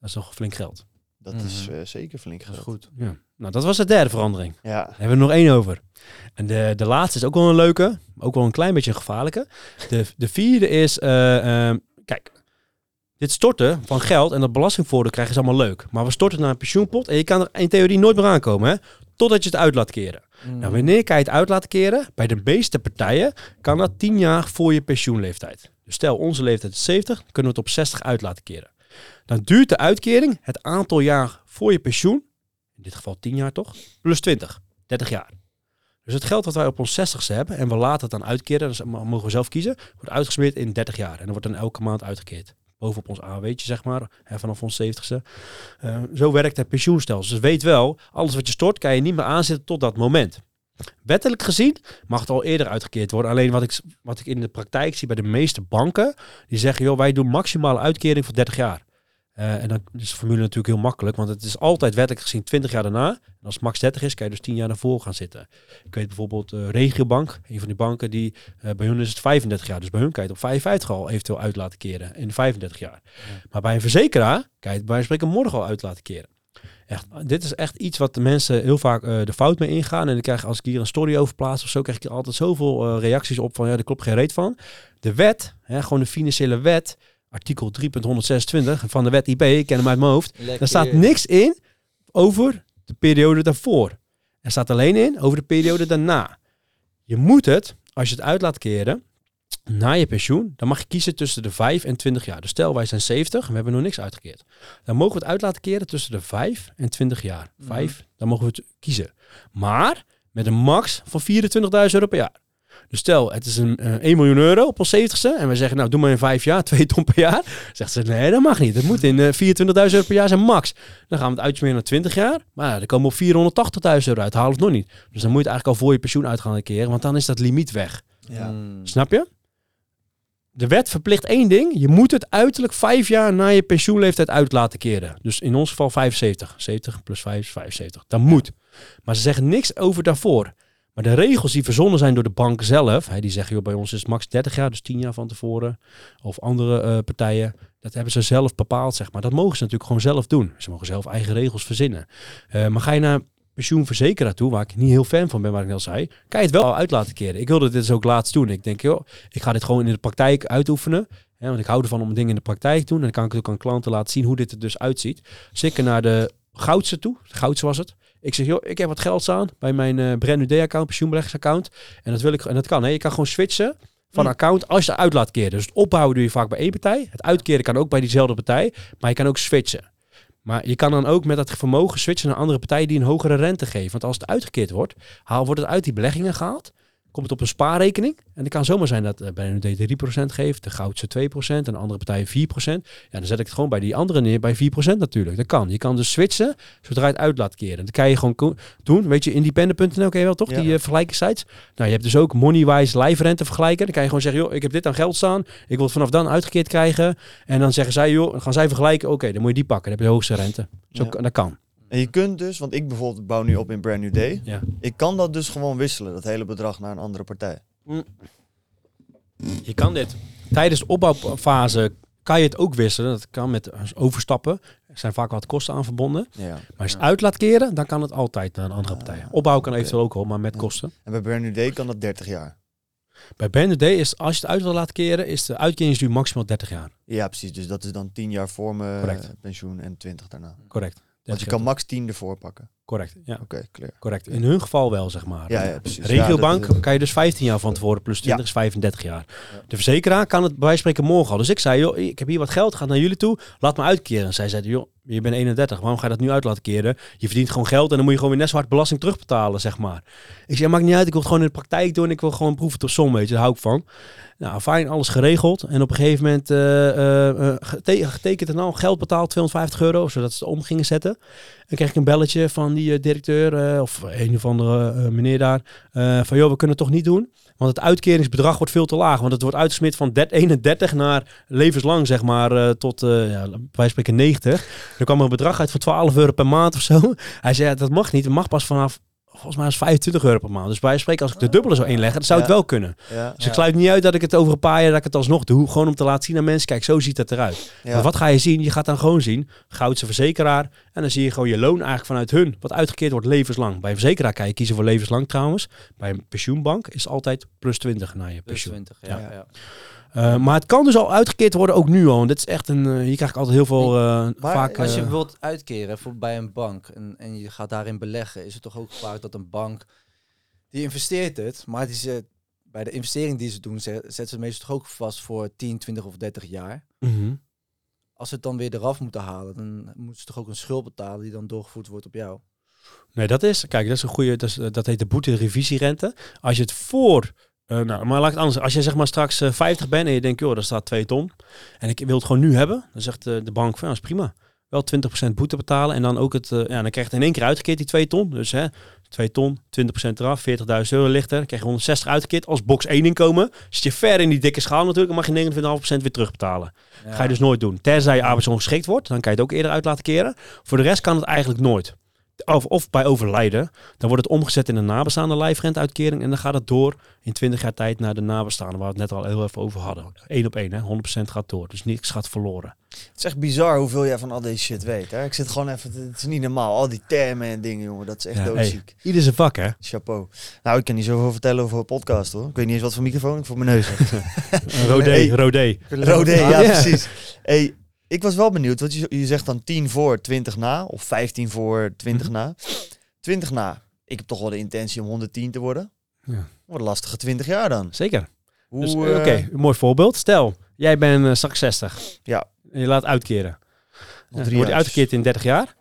Dat is toch flink geld. Dat is uh, zeker flink geld. goed. Ja. Nou, dat was de derde verandering. Ja. Daar hebben we nog één over. En de, de laatste is ook wel een leuke, ook wel een klein beetje een gevaarlijke. De, de vierde is, uh, uh, kijk, dit storten van geld en dat belastingvoordeel krijgen is allemaal leuk. Maar we storten naar een pensioenpot en je kan er in theorie nooit meer aankomen, hè? Totdat je het uit laat keren. Mm. Nou, wanneer kan je het uit laten keren? Bij de meeste partijen kan dat 10 jaar voor je pensioenleeftijd. Dus stel, onze leeftijd is 70, dan kunnen we het op 60 uit laten keren. Dan duurt de uitkering het aantal jaar voor je pensioen, in dit geval 10 jaar toch, plus 20, 30 jaar. Dus het geld wat wij op ons 60ste hebben en we laten het dan uitkeren, dus mogen we zelf kiezen, wordt uitgesmeerd in 30 jaar. En dan wordt dan elke maand uitgekeerd. Bovenop ons AW'tje, zeg maar, hè, vanaf ons 70ste. Uh, zo werkt het pensioenstelsel. Dus weet wel, alles wat je stort, kan je niet meer aanzetten tot dat moment. Wettelijk gezien mag het al eerder uitgekeerd worden. Alleen wat ik, wat ik in de praktijk zie bij de meeste banken, die zeggen, joh, wij doen maximale uitkering voor 30 jaar. Uh, en dan is de formule natuurlijk heel makkelijk, want het is altijd wettelijk gezien 20 jaar daarna. En als het max 30 is, kan je dus 10 jaar daarvoor gaan zitten. Ik weet bijvoorbeeld uh, Regiobank, een van die banken, die uh, bij hun is het 35 jaar. Dus bij hun kan je het op 55 al eventueel uit laten keren in 35 jaar. Ja. Maar bij een verzekeraar kan je het bij spreken morgen al uit laten keren. Echt, dit is echt iets wat de mensen heel vaak de fout mee ingaan. En dan krijg als ik hier een story over plaats of zo, krijg ik altijd zoveel reacties op van ja, daar klopt geen reet van. De wet, hè, gewoon de financiële wet, artikel 3.126 van de wet IP, ik ken hem uit mijn hoofd. Lekker. Daar staat niks in over de periode daarvoor. Er staat alleen in over de periode daarna. Je moet het, als je het uit laat keren, na je pensioen, dan mag je kiezen tussen de 5 en 20 jaar. Dus stel, wij zijn 70 en we hebben nog niks uitgekeerd. Dan mogen we het uit laten keren tussen de 5 en 20 jaar. 5, mm dan mogen we het kiezen. Maar met een max van 24.000 euro per jaar. Dus stel, het is een uh, 1 miljoen euro op ons 70ste. En we zeggen, nou, doe maar in vijf jaar, 2 ton per jaar. Zegt ze, nee, dat mag niet. Het moet in uh, 24.000 euro per jaar zijn max. Dan gaan we het uitsmeren naar 20 jaar. Maar dan komen we op 480.000 euro uit. Halen het nog niet. Dus dan moet je het eigenlijk al voor je pensioen uit gaan keren. Want dan is dat limiet weg. Ja. Hmm. Snap je? De wet verplicht één ding. Je moet het uiterlijk vijf jaar na je pensioenleeftijd uit laten keren. Dus in ons geval 75. 70 plus 5 is 75. Dat moet. Maar ze zeggen niks over daarvoor. Maar de regels die verzonnen zijn door de bank zelf, hè, die zeggen joh, bij ons is het max 30 jaar, dus 10 jaar van tevoren. Of andere uh, partijen, dat hebben ze zelf bepaald, zeg maar. Dat mogen ze natuurlijk gewoon zelf doen. Ze mogen zelf eigen regels verzinnen. Uh, maar ga je naar pensioenverzekeraar toe, waar ik niet heel fan van ben, waar ik al zei, kan je het wel uit laten keren. Ik wilde dit dus ook laatst doen. Ik denk, joh, ik ga dit gewoon in de praktijk uitoefenen. Hè, want ik hou ervan om dingen in de praktijk te doen. En dan kan ik ook aan klanten laten zien hoe dit er dus uitziet. Zeker naar de Goudse toe. Goudse was het. Ik zeg, joh, ik heb wat geld staan bij mijn uh, brand new account, pensioenbeleggingsaccount. En dat wil ik, en dat kan. Hè. Je kan gewoon switchen van hm. account als je het uit laat keren. Dus het opbouwen doe je vaak bij één partij. Het uitkeren kan ook bij diezelfde partij. Maar je kan ook switchen. Maar je kan dan ook met dat vermogen switchen naar andere partijen die een hogere rente geven. Want als het uitgekeerd wordt, haal, wordt het uit die beleggingen gehaald komt het op een spaarrekening. En het kan zomaar zijn dat uh, bij een D 3% geeft, de goudse 2% en de andere partij 4%. Ja, dan zet ik het gewoon bij die andere neer bij 4% natuurlijk. Dat kan. Je kan dus switchen zodra je het uit laat keren. Dat kan je gewoon doen. Weet je, independent.nl ken je wel toch? Die uh, vergelijkingssites. Nou, je hebt dus ook Moneywise live rente vergelijken. Dan kan je gewoon zeggen, joh, ik heb dit aan geld staan. Ik wil het vanaf dan uitgekeerd krijgen. En dan zeggen zij, joh, dan gaan zij vergelijken. Oké, dan moet je die pakken. Dan heb je de hoogste rente. Zo, Dat kan. En je kunt dus, want ik bijvoorbeeld bouw nu op in Brand New Day. Ja. Ik kan dat dus gewoon wisselen, dat hele bedrag naar een andere partij. Mm. Je kan dit. Tijdens de opbouwfase kan je het ook wisselen. Dat kan met overstappen. Er zijn vaak wat kosten aan verbonden. Ja. Maar als je het uit laat keren, dan kan het altijd naar een andere partij. Opbouw kan eventueel ook al, maar met kosten. En bij Brand New Day kan dat 30 jaar. Bij Brand New Day is, als je het uit wil laten keren, is de uitkeringsduur maximaal 30 jaar. Ja, precies. Dus dat is dan 10 jaar voor mijn pensioen en 20 daarna. Correct. Want je kan max 10 ervoor pakken. Correct, ja. Oké, clear. Correct. In hun geval wel, zeg maar. Ja, ja precies. Regiobank kan je dus 15 jaar van tevoren, plus 20 is 35 jaar. De verzekeraar kan het bij wijze spreken morgen al. Dus ik zei, joh, ik heb hier wat geld, gaat naar jullie toe, laat me uitkeren. En zij zeiden, joh, je bent 31, waarom ga je dat nu uit laten keren? Je verdient gewoon geld en dan moet je gewoon weer net zo hard belasting terugbetalen, zeg maar. Ik zei, maakt niet uit, ik wil het gewoon in de praktijk doen, ik wil gewoon proeven tot som, weet je, daar hou ik van. Nou, fijn, alles geregeld. En op een gegeven moment uh, getekend en al geld betaald, 250 euro, zodat ze het om gingen zetten. En kreeg ik een belletje van die directeur, of een of andere meneer daar, van joh, we kunnen het toch niet doen. Want het uitkeringsbedrag wordt veel te laag. Want het wordt uitgesmeerd van 31 naar levenslang, zeg maar, tot, ja, wij spreken 90. Er kwam een bedrag uit van 12 euro per maand of zo. Hij zei, dat mag niet. Het mag pas vanaf volgens mij is 25 euro per maand. Dus bij spreken, als ik de dubbele zou inleggen, dan zou het wel kunnen. dus ik sluit niet uit dat ik het over een paar jaar dat ik het alsnog doe. Gewoon om te laten zien aan mensen, kijk, zo ziet het eruit. Maar wat ga je zien? Je gaat dan gewoon zien, goudse verzekeraar. En dan zie je gewoon je loon eigenlijk vanuit hun, wat uitgekeerd wordt levenslang. Bij een verzekeraar kan je kiezen voor levenslang trouwens. Bij een pensioenbank is altijd plus 20 naar je pensioen. Plus 20, ja. Uh, maar het kan dus al uitgekeerd worden, ook nu al. En dit is echt een. Uh, hier krijg ik altijd heel veel. Uh, vaak, als je wilt uitkeren voor, bij een bank en, en je gaat daarin beleggen, is het toch ook vaak dat een bank die investeert het, maar die ze, bij de investering die ze doen, zetten ze meestal toch ook vast voor 10, 20 of 30 jaar. Mm Als ze het dan weer eraf moeten halen, dan moeten ze toch ook een schuld betalen die dan doorgevoerd wordt op jou. Nee, dat is. Kijk, dat is een goede. Dat, is, dat heet de boete-revisierente. Als je het voor uh, nou, maar laat ik het anders. Als je zeg maar straks uh, eh, 50 bent en je denkt, joh, daar staat 2 ton. En ik wil het gewoon nu hebben. Dan zegt uh, de bank van, ja, is prima. Wel 20% boete betalen. En dan ook het, ja, dan krijg je in één keer uitgekeerd die 2 ton. Dus hè, 2 ton, 20% eraf, 40.000 euro lichter. Dan krijg je 160 uitgekeerd als box 1 inkomen. Zit je ver in die dikke schaal natuurlijk, dan mag je 29,5% weer terugbetalen. Ja. Ga je dus nooit doen. Tenzij je arbeidsongeschikt wordt, dan kan je het ook eerder uit laten keren. Voor de rest kan het eigenlijk nooit of, of bij overlijden, dan wordt het omgezet in een nabestaande lijfrenteuitkering en dan gaat het door in 20 jaar tijd naar de nabestaanden, waar we het net al heel even over hadden. Eén op één, hè? 100% gaat door, dus niks gaat verloren. Het is echt bizar hoeveel jij van al deze shit weet. Hè? Ik zit gewoon even, het is niet normaal, al die termen en dingen, jongen, dat is echt ja, doodziek. Hey, ieder zijn vak, hè? Chapeau. Nou, ik kan niet zoveel vertellen over een podcast, hoor. Ik weet niet eens wat voor microfoon ik voor mijn neus heb. Rodé, hey, Rodé. Rodé, ja, precies. Hey, ik was wel benieuwd, want je, je zegt dan 10 voor, 20 na. Of 15 voor, 20 mhm. na. 20 na. Ik heb toch wel de intentie om 110 te worden. Ja. Wat een lastige 20 jaar dan. Zeker. Dus, Oké, uh, mooi voorbeeld. Stel, jij bent uh, straks 60. Ja. En je laat uitkeren. Dan wordt je uitgekeerd in 30 jaar.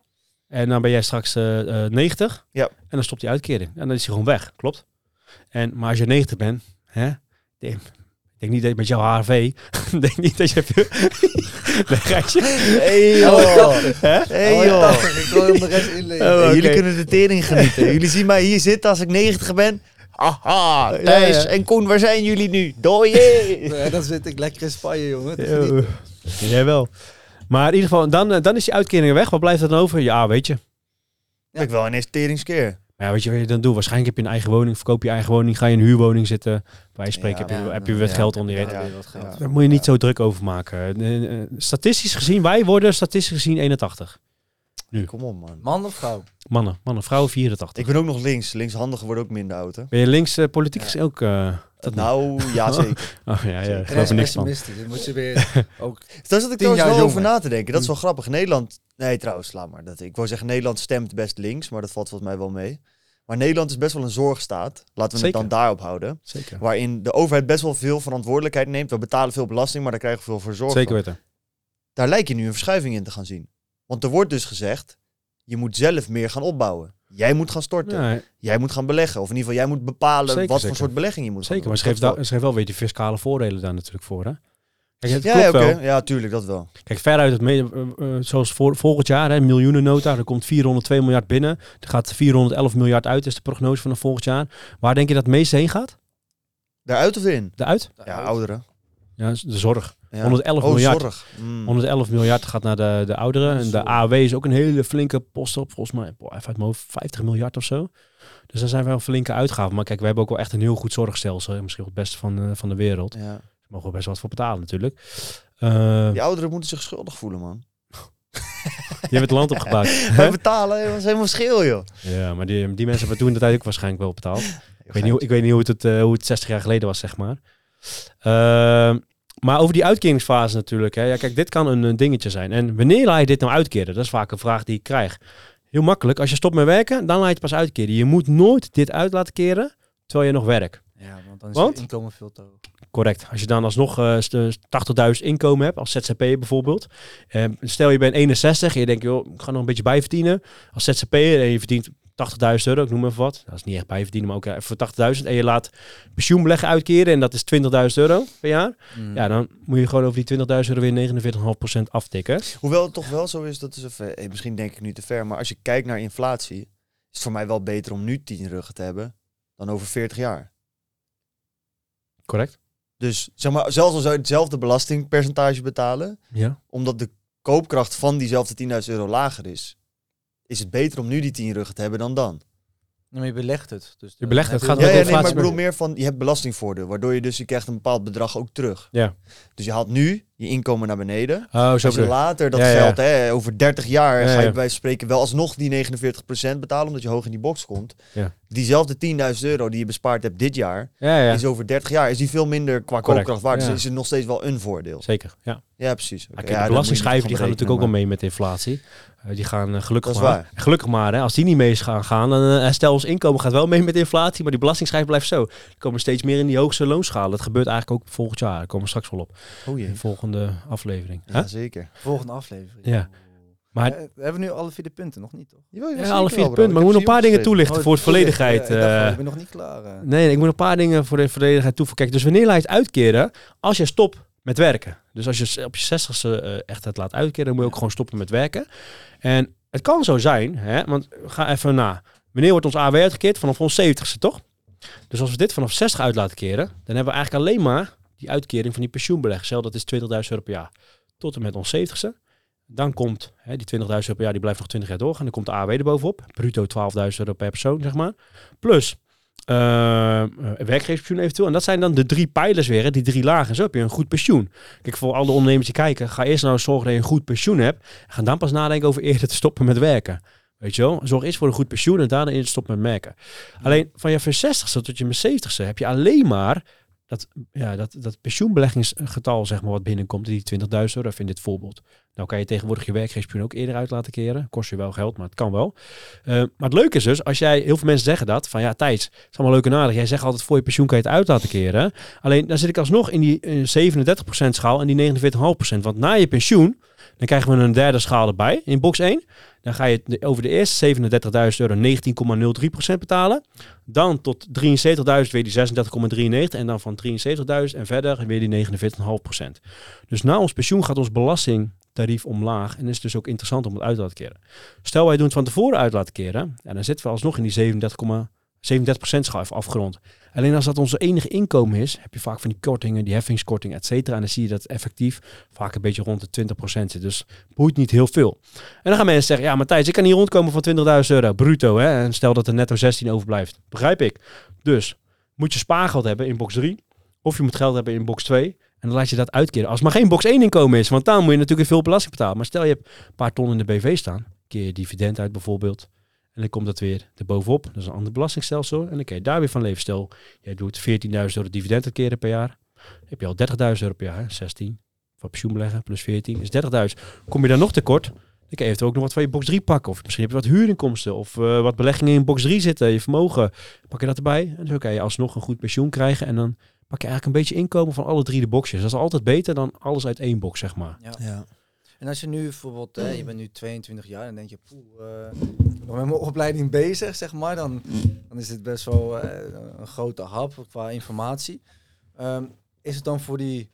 En dan ben jij straks uh, 90. Ja. En dan stopt die uitkering. En dan is hij gewoon weg. Klopt. En, maar als je 90 bent, hè, denk niet dat je met jouw HRV. denk niet dat je. nee, Gijsje. Hey joh. Hey joh. Ik wil hem de rest. Oh, Jullie kunnen de tering genieten. Jullie zien mij hier zitten als ik 90 ben. Haha, Thijs en Koen, waar zijn jullie nu? Dooie! Ja, dan zit ik lekker in Spanje, jongen. Jij wel. Maar in ieder geval, dan, dan is die uitkering weg. Wat blijft er dan over? Ja, weet je. Ja. Ik wel een teringskeer. Maar ja, weet je wat je dan doet? Waarschijnlijk heb je een eigen woning, verkoop je eigen woning, ga je in een huurwoning zitten. Bij spreken heb je, heb je wat geld onder je. Ja, Daar moet je niet zo druk over maken. Eh, eh, Statistisch gezien, wij worden statistisch gezien 81. Nu. Kom op, man. Man of vrouw? Mannen, mannen, vrouwen 84. Ik ben ook nog links. Linkshandigen worden ook minder oud, hè? Ben je links eh, politiek gezien ook? eh, dat nou, ja, zeker. Oh ja, ja, ik geloof er niks van. Dan moet je weer ook... Daar zat ik trouwens wel over na te denken. Dat is wel grappig. Nederland... Nee, trouwens, laat maar. Dat, ik wou zeggen, Nederland stemt best links, maar dat valt volgens mij wel mee. Maar Nederland is best wel een zorgstaat. Laten we Zeker. het dan daarop houden. Zeker. Waarin de overheid best wel veel verantwoordelijkheid neemt. We betalen veel belasting, maar daar krijgen we veel voor zorg. Zeker weten. Daar lijkt je nu een verschuiving in te gaan zien. Want er wordt dus gezegd, je moet zelf meer gaan opbouwen. Jij moet gaan storten. Jij moet gaan beleggen. Of in ieder geval, jij moet bepalen Zeker, wat zeker. voor soort belegging je moet zeker. gaan Maar ze geeft wel weer die fiscale voordelen daar natuurlijk voor. Hè? Kijk, het wel- Ja, klopt wel. Ja, tuurlijk, dat wel. Kijk, veruit het, me- eh, eh, zoals voor, volgend jaar, hè, miljoenennota, er komt 402 miljard binnen. Er gaat 411 miljard uit, is de prognose van volgend jaar. Waar denk je dat het meeste heen gaat? Daaruit of in? Daaruit? Ja, ouderen. Ja, de zorg. Ja. 111 oh, miljard. zorg. Mm. 111 miljard gaat naar de, de ouderen. En de. AOW is ook een hele flinke post op. Volgens mij, boah, even uit mijn hoofd, 50 miljard of zo. Dus daar zijn wel flinke uitgaven. Maar kijk, we hebben ook wel echt een heel goed zorgstelsel. Misschien wel het beste van, eh, van de wereld. Ja. Mogen we best wat voor betalen natuurlijk. Eh Die ouderen moeten zich schuldig voelen, man. je hebt het land opgebouwd. Wij betalen, dat is helemaal schil, joh. ja, maar die, die mensen hebben toen de tijd ook waarschijnlijk wel betaald. Ik weet niet, hoe- ik weet niet hoe het, het, eh, hoe het 60 jaar geleden was, zeg maar. Ehm, maar over die uitkeringsfase natuurlijk. Hè. Ja, kijk, dit kan een, een dingetje zijn. En wanneer laat je dit nou uitkeren? Dat is vaak een vraag die ik krijg. Heel makkelijk. Als je stopt met werken, dan laat je het pas uitkeren. Je moet nooit dit uit laten keren terwijl je nog werkt. Ja, want dan is Want? het inkomen veel te hoog. Correct. Als je dan alsnog eh, st- 80.000 inkomen hebt, als ZZP'er bijvoorbeeld. Eh, stel je bent 61 en je denkt, joh, ik ga nog een beetje bijverdienen. Als ZZP'er en je verdient 80.000 euro, ik noem even wat. Dat is niet echt bijverdienen, maar ook eh, voor 80.000. En je laat pensioenbeleggen uitkeren en dat is 20.000 euro per jaar. Mm. Ja, dan moet je gewoon over die 20.000 euro weer 49,5% aftikken. Hoewel het toch wel zo is, dat is even, eh, misschien denk ik nu te ver, maar als je kijkt naar inflatie, is het voor mij wel beter om nu 10 ruggen te hebben dan over 40 jaar. Correct? Dus zeg maar, zelfs al zou je hetzelfde belastingpercentage betalen, Ja. omdat de koopkracht van diezelfde 10.000 euro lager is, is het beter om nu die 10 ruggen te hebben dan dan. Nee, maar je belegt het. Dus Je belegt het, heb gaat Ja, ja de nee, maar ik bedoel mee. meer van, je hebt belastingvoordeel, waardoor je dus, je krijgt een bepaald bedrag ook terug. Ja. Dus je haalt nu je inkomen naar beneden. Oh, zo Als je later dat Ja, ja. geld, hè, over 30 jaar, Ja, ga je bij spreken wel alsnog die 49% betalen, omdat je hoog in die box komt. Ja. Diezelfde 10.000 euro die je bespaard hebt dit jaar, Ja, ja. is over 30 jaar, is die veel minder qua Correct. koopkracht waard. Dus is het nog steeds wel een voordeel. Zeker, ja. Ja, precies. Ja, kijk, ja, de belastingschijven die gaan natuurlijk ook wel mee met inflatie. Eh, die gaan eh, gelukkig maar. Gelukkig maar, hè. Als die niet mee gaan, gaan dan uh, stel ons inkomen gaat wel mee met inflatie, maar die belastingschijf blijft zo. Er komen steeds meer in die hoogste loonschalen. Dat gebeurt eigenlijk ook volgend jaar. Daar komen we straks wel op. Oh jee. de volgende aflevering. Ja, Huh? zeker. Volgende aflevering. Ja. Maar- Eh, we hebben nu alle vier de punten, nog niet toch? Jawel, Ja, alle vier bro. punten. Maar we Ik moeten nog een paar dingen toelichten voor de volledigheid. Ja, eh. ik ben nog niet klaar. eh. Nee, ik moet een paar dingen voor de volledigheid toevoegen. Kijk, dus wanneer laat je het uitkeren? Als je stopt met werken. Dus als je op je zestigste eh echt het laat uitkeren, dan moet je ook gewoon stoppen met werken. En het kan zo zijn, hè, want ga even na. Wanneer wordt ons AW uitgekeerd? Vanaf ons 70ste, toch? Dus als we dit vanaf 60 uit laten keren, dan hebben we eigenlijk alleen maar die uitkering van die pensioenbeleg. Stel dat is 20.000 euro per jaar. Tot en met ons 70ste. Dan komt hè, die 20.000 euro per jaar, die blijft nog 20 jaar doorgaan. Dan komt de AW er bovenop. Bruto 12.000 euro per persoon, zeg maar. Plus eh, werkgeverspensioen eventueel. En dat zijn dan de drie pijlers weer, hè, die drie lagen. Zo heb je een goed pensioen. Kijk, voor alle ondernemers die kijken, ga eerst nou zorgen dat je een goed pensioen hebt. En ga dan pas nadenken over eerder te stoppen met werken. Weet je wel? Zorg eerst voor een goed pensioen en daarna eerder stoppen met werken. Alleen van je 60ste tot je 70ste heb je alleen maar dat, ja, dat, dat pensioenbeleggingsgetal zeg maar, wat binnenkomt, die 20.000 euro, in dit voorbeeld. Nou kan je tegenwoordig je werkgeverspensioen ook eerder uit laten keren. Kost je wel geld, maar het kan wel. Eh, maar het leuke is dus, als jij, heel veel mensen zeggen dat, van ja Thijs, het is allemaal leuk en aardig. Jij zegt altijd voor je pensioen kan je het uit laten keren. Alleen dan zit ik alsnog in die eh, 37% schaal en die 49,5%. Want na je pensioen, dan krijgen we een derde schaal erbij in box 1. Dan ga je over de eerste 37.000 euro 19,03% betalen. Dan tot 73.000 weer die 36,93. En dan van 73.000 en verder weer die 49,5%. Dus na ons pensioen gaat ons belastingtarief omlaag. En is dus ook interessant om het uit te laten keren. Stel wij doen het van tevoren uit laten keren. En dan zitten we alsnog in die 37% schuif afgerond. Alleen als dat onze enige inkomen is, heb je vaak van die kortingen, die heffingskortingen, et cetera. En dan zie je dat effectief vaak een beetje rond de 20% zit. Dus boeit niet heel veel. En dan gaan mensen zeggen, ja Matthijs, ik kan hier rondkomen van 20.000 euro, bruto. Hè? En stel dat er netto 16 overblijft. Begrijp ik. Dus moet je spaargeld hebben in box 3. Of je moet geld hebben in box 2. En dan laat je dat uitkeren. Als maar geen box 1 inkomen is. Want dan moet je natuurlijk veel belasting betalen. Maar stel je hebt een paar ton in de BV staan. Keer je dividend uit bijvoorbeeld. En dan komt dat weer erbovenop. Dat is een ander belastingstelsel. En dan kun je daar weer van leven. Stel, jij doet 14.000 euro dividend uitkeren per jaar. heb je al 30.000 euro per jaar. 16 voor pensioen beleggen plus 14 is 30.000. Kom je dan nog tekort, dan kan je ook nog wat van je box 3 pakken. Of misschien heb je wat huurinkomsten. Of uh, wat beleggingen in box 3 zitten. Je vermogen. Pak je dat erbij. En zo kan je alsnog een goed pensioen krijgen. En dan pak je eigenlijk een beetje inkomen van alle drie de boxjes. Dat is altijd beter dan alles uit één box, zeg maar. Ja. ja. En als je nu bijvoorbeeld, uh, je bent nu 22 jaar, dan denk je, poeh, uh, met mijn opleiding bezig, zeg maar. Dan, dan is het best wel uh, een grote hap qua informatie. Um, is het dan voor die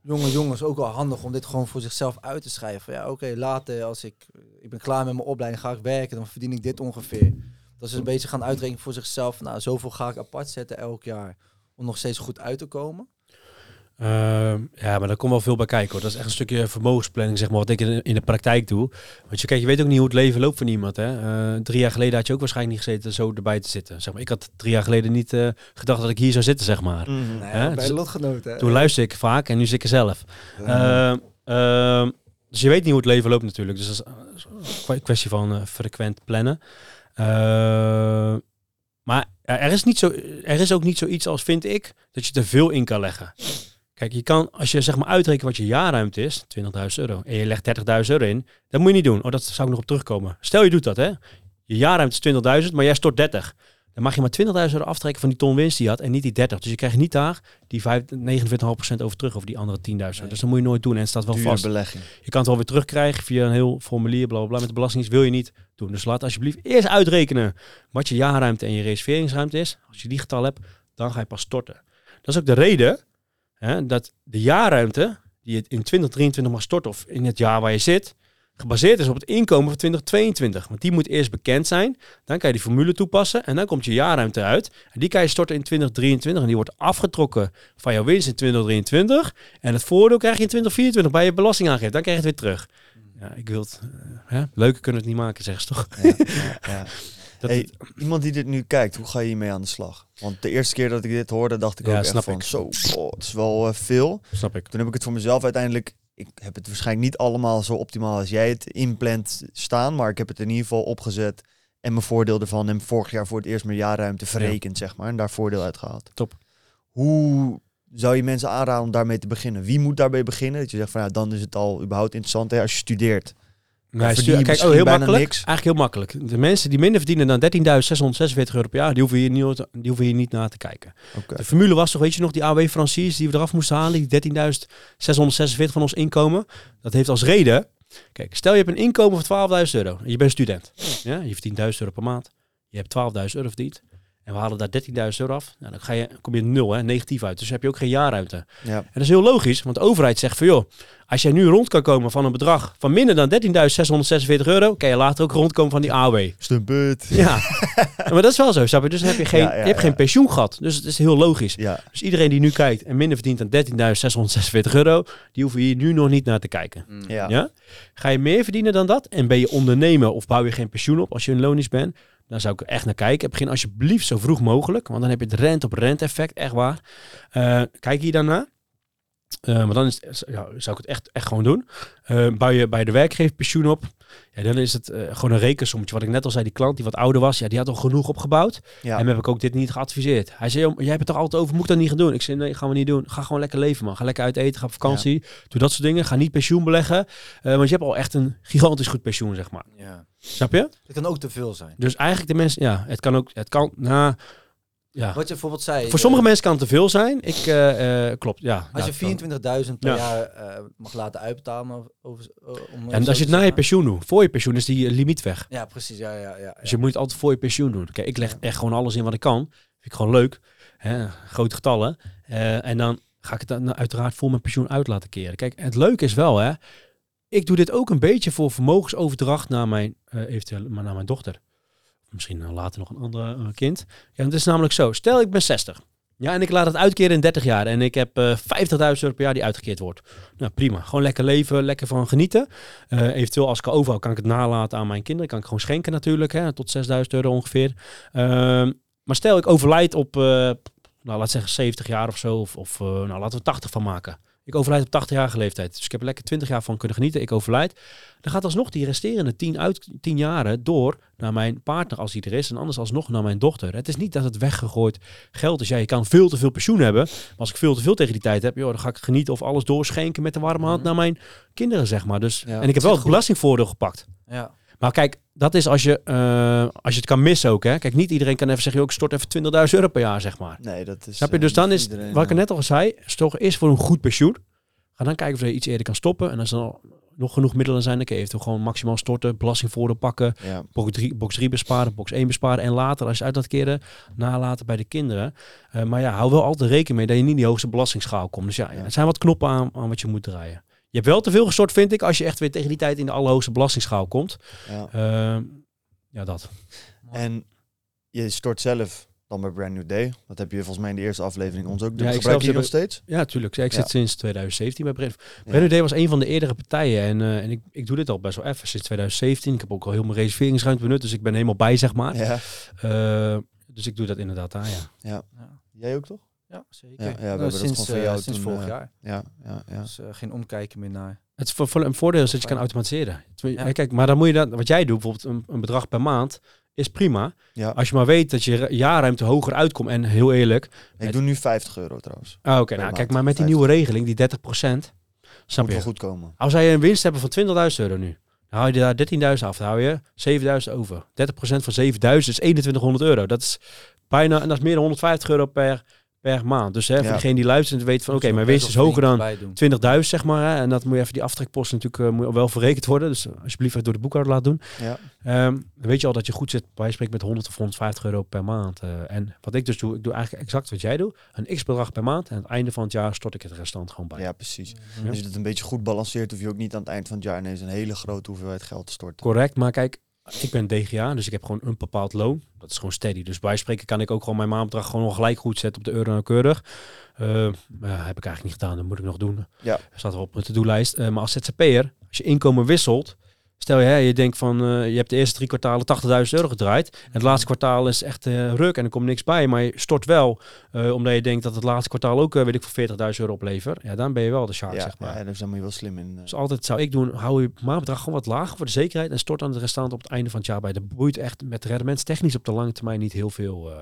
jonge jongens ook wel handig om dit gewoon voor zichzelf uit te schrijven? Ja, oké, later als ik, ik ben klaar met mijn opleiding, ga ik werken, dan verdien ik dit ongeveer. Dat ze een beetje gaan uitrekenen voor zichzelf, nou, zoveel ga ik apart zetten elk jaar om nog steeds goed uit te komen. Ehm, ja, maar daar komt wel veel bij kijken hoor. Dat is echt een stukje vermogensplanning, zeg maar, wat ik in de, in de praktijk doe. Want je, kijk, je weet ook niet hoe het leven loopt van iemand. Hè? Uh, drie jaar geleden had je ook waarschijnlijk niet gezeten zo erbij te zitten. Zeg maar, ik had drie jaar geleden niet uh, gedacht dat ik hier zou zitten, zeg maar. Mm nee, bij de lotgenoten. Toen luister ik vaak en nu zit ik er zelf. Ja. Uh, dus je weet niet hoe het leven loopt natuurlijk. Dus dat is een kwestie van frequent plannen. maar er is, niet zo, er is ook niet zoiets als, vind ik, dat je te veel in kan leggen. Kijk, je kan, als je zeg maar uitrekent wat je jaarruimte is, 20.000 euro, en je legt 30.000 euro in, dat moet je niet doen. Oh, dat zou ik nog op terugkomen. Stel je doet dat, hè. Je jaarruimte is 20.000, maar jij stort 30. Dan mag je maar 20.000 euro aftrekken van die ton winst die je had en niet die 30. Dus je krijgt niet daar die 29,5% over terug over die andere 10.000. Nee. Dus dat moet je nooit doen en het staat wel vast. belegging. Je kan het wel weer terugkrijgen via een heel formulier, bla bla bla. Met de belastingdienst wil je niet doen. Dus laat alsjeblieft eerst uitrekenen wat je jaarruimte en je reserveringsruimte is. Als je die getal hebt, dan ga je pas storten. Dat is ook de reden hè, dat de jaarruimte die je in 2023 mag storten of in het jaar waar je zit, gebaseerd is op het inkomen van 2022. Want die moet eerst bekend zijn. Dan kan je die formule toepassen en dan komt je jaarruimte uit. En die kan je storten in 2023 en die wordt afgetrokken van jouw winst in 2023. En het voordeel krijg je in 2024 bij je belastingaangifte. Dan krijg je het weer terug. Ja, ik wil het. Uh, hè? Leuker kunnen het niet maken, zeggen ze toch? Ja, ja, ja. Hey, iemand die dit nu kijkt, hoe ga je hiermee aan de slag? Want de eerste keer dat ik dit hoorde, dacht ik ook echt van, ik. zo, oh, het is wel uh, veel. Snap ik. Toen heb ik het voor mezelf uiteindelijk, ik heb het waarschijnlijk niet allemaal zo optimaal als jij het inplant staan, maar ik heb het in ieder geval opgezet en mijn voordeel ervan en vorig jaar voor het eerst mijn jaarruimte verrekend, ja. zeg maar, en daar voordeel uit gehaald. Top. Hoe zou je mensen aanraden om daarmee te beginnen? Wie moet daarbij beginnen? Dat je zegt van, ja, dan is het al überhaupt interessant hè, als je studeert. Nee, stuur, kijk, oh, heel makkelijk. Niks. Eigenlijk heel makkelijk. De mensen die minder verdienen dan 13.646 euro per jaar, die hoeven hier niet, die hoeven hier niet naar te kijken. Okay. De formule was toch, weet je nog, die AW Francis die we eraf moesten halen, die 13.646 van ons inkomen. Dat heeft als reden, kijk, stel je hebt een inkomen van 12.000 euro. Je bent student. Ja, je verdient 1000 euro per maand. Je hebt 12.000 euro verdiend. En we halen daar 13.000 euro af. Nou, dan ga je, kom je nul, hè, negatief uit. Dus heb je ook geen jaarruimte. Ja. En dat is heel logisch, want de overheid zegt van joh, als jij nu rond kan komen van een bedrag van minder dan 13.646 euro, kan je later ook rondkomen van die AOW. Stumput. Ja, maar dat is wel zo, snap je? Dus dan heb je geen, ja, ja, je hebt geen pensioen gehad. Dus het is heel logisch. Dus iedereen die nu kijkt en minder verdient dan 13.646 euro, die hoeven hier nu nog niet naar te kijken. Mm. Ja. Ga je meer verdienen dan dat en ben je ondernemer of bouw je geen pensioen op als je een lonisch bent, daar zou ik echt naar kijken. Begin alsjeblieft zo vroeg mogelijk, want dan heb je het rent op rent effect, echt waar. Uh, kijk hier daarna. Uh, maar dan is, ja, zou ik het echt, echt gewoon doen. Uh, bouw je bij de werkgever pensioen op. Ja, dan is het uh, gewoon een rekensommetje. Wat ik net al zei, die klant die wat ouder was, ja, die had al genoeg opgebouwd. Ja. En heb ik ook dit niet geadviseerd. Hij zei, jij hebt het er altijd over, moet ik dat niet gaan doen? Ik zei, nee, gaan we niet doen. Ga gewoon lekker leven, man. Ga lekker uit eten, ga op vakantie. Ja. Doe dat soort dingen. Ga niet pensioen beleggen. want je hebt al echt een gigantisch goed pensioen, zeg maar. Ja. Snap je? Het kan ook te veel zijn. Dus eigenlijk de mensen, ja, het kan ook, het kan, nou... Ja. Wat je bijvoorbeeld zei. Voor sommige mensen kan het te veel zijn. Ik, uh, uh, klopt, ja. Als je 24.000 per ja. jaar uh, mag laten uitbetalen. Over, om en als je het na je pensioen doet. Voor je pensioen is die limiet weg. Ja, precies. Ja, ja, ja, dus je moet het altijd voor je pensioen doen. Kijk, ik leg echt gewoon alles in wat ik kan. Vind ik gewoon leuk. Hè? Grote getallen. en dan ga ik het dan uiteraard voor mijn pensioen uit laten keren. Kijk, het leuke is wel, hè. Ik doe dit ook een beetje voor vermogensoverdracht naar mijn, eventueel, maar naar mijn dochter Misschien later nog een ander kind. Ja, het is namelijk zo. Stel, ik ben 60. Ja, en ik laat het uitkeren in 30 jaar. En ik heb uh, 50.000 euro per jaar die uitgekeerd wordt. Nou, prima. Gewoon lekker leven, lekker van genieten. eventueel als ik overhoud, kan ik het nalaten aan mijn kinderen. Kan ik gewoon schenken natuurlijk, hè, tot 6.000 euro ongeveer. Ehm, maar stel, ik overlijd op, nou, laat zeggen 70 jaar of zo. Of, of nou, laten we 80 van maken. Ik overlijd op 80-jarige leeftijd. Dus ik heb er lekker 20 jaar van kunnen genieten. Ik overlijd. Dan gaat alsnog die resterende 10, uit, 10 jaren door naar mijn partner als die er is. En anders alsnog naar mijn dochter. Het is niet dat het weggegooid geld is. Ja, je kan veel te veel pensioen hebben. Maar als ik veel te veel tegen die tijd heb, joh, dan ga ik genieten of alles doorschenken met de warme hand mhm. naar mijn kinderen, zeg maar. Dus, en ik heb wel het belastingvoordeel gepakt. Ja. Maar kijk, dat is als je, uh, als je het kan missen ook. Hè? Kijk, niet iedereen kan even zeggen, ik stort even 20.000 euro per jaar, zeg maar. Nee, dat is... Snap je? Dus uh, dan is, wat ik net al zei, toch eerst voor een goed pensioen. Ga dan kijken of je iets eerder kan stoppen. En als er nog genoeg middelen zijn, dan kun je gewoon maximaal storten, belastingvoordeel pakken, ja. box, 3, box 3 besparen, box 1 besparen. En later, als je uit dat keren, nalaten bij de kinderen. Uh, maar ja, hou wel altijd rekening mee dat je niet in die hoogste belastingsschaal komt. Dus ja, ja. er zijn wat knoppen aan, aan wat je moet draaien. Je hebt wel te veel gestort, vind ik, als je echt weer tegen die tijd in de allerhoogste belastingsschaal komt. Ja, uh, ja dat. En je stort zelf dan bij Brand New Day. Dat heb je volgens mij in de eerste aflevering ons ook. Ja, ik gebruik je nog steeds? Ja, tuurlijk. ik zit sinds 2017 bij Brand, Brand New Day. was een van de eerdere partijen. En, uh, en ik, ik doe dit al best wel even sinds 2017. Ik heb ook al heel mijn reserveringsruimte benut. Dus ik ben helemaal bij, zeg maar. Ja. Uh, dus ik doe dat inderdaad daar, ja. ja. Jij ook toch? Ja, zeker. Ja, ja we nou, sinds, uh, sinds vorig uh, jaar. Ja, ja, ja. Dus uh, geen omkijken meer naar. Het voor, voor een voordeel is dat je kan automatiseren. Ja. Kijk, maar dan moet je dan, wat jij doet, bijvoorbeeld een, een bedrag per maand, is prima. Ja. Als je maar weet dat je jaarruimte hoger uitkomt. En heel eerlijk. Ik doe nu 50 euro trouwens. Ah, Oké, nou kijk, maar met die nieuwe regeling, die 30 procent. Snap je? goed komen. Als zij een winst hebben van 20.000 euro nu. Dan hou je daar 13.000 af. Dan hou je 7.000 over. 30% van 7.000 is 2100 euro. Dat is bijna, en dat is meer dan 150 euro per per maand. Dus hè, voor degene die luistert weet van oké, okay, mijn winst is hoger dan 20.000 zeg maar. Hè, en dat moet je even die aftrekposten natuurlijk uh, moet wel verrekend worden. Dus alsjeblieft even door de boekhouder laten doen. Ja. Um, dan weet je al dat je goed zit bij spreken met 100 of 150 euro per maand. Uh, en wat ik dus doe, ik doe eigenlijk exact wat jij doet. Een x bedrag per maand. En aan het einde van het jaar stort ik het restant gewoon bij. Ja, precies. Als je het een beetje goed balanceert, hoef je ook niet aan het eind van het jaar ineens een hele grote hoeveelheid geld te storten. Correct, maar kijk, ik ben DGA, dus ik heb gewoon een bepaald loon. Dat is gewoon steady. Dus bij spreken kan ik ook gewoon mijn maandbedrag gewoon nog gelijk goed zetten op de euro nauwkeurig. Uh, heb ik eigenlijk niet gedaan, dat moet ik nog doen. Ja. staat er op mijn to-do-lijst. Uh, maar als ZZP'er, als je inkomen wisselt, Stel je, hè, je denkt van, uh, je hebt de eerste drie kwartalen 80.000 euro gedraaid. En het laatste kwartaal is echt uh, ruk en er komt niks bij. Maar je stort wel, uh, omdat je denkt dat het laatste kwartaal ook, weet ik, voor 40.000 euro oplevert. Ja, dan ben je wel de shark, ja, zeg maar. Ja, daar zijn we wel slim in. Dus altijd zou ik doen, hou je maandbedrag gewoon wat lager voor de zekerheid. En stort dan het restant op het einde van het jaar bij. De boeit echt met rendementstechnisch op de lange termijn niet heel veel.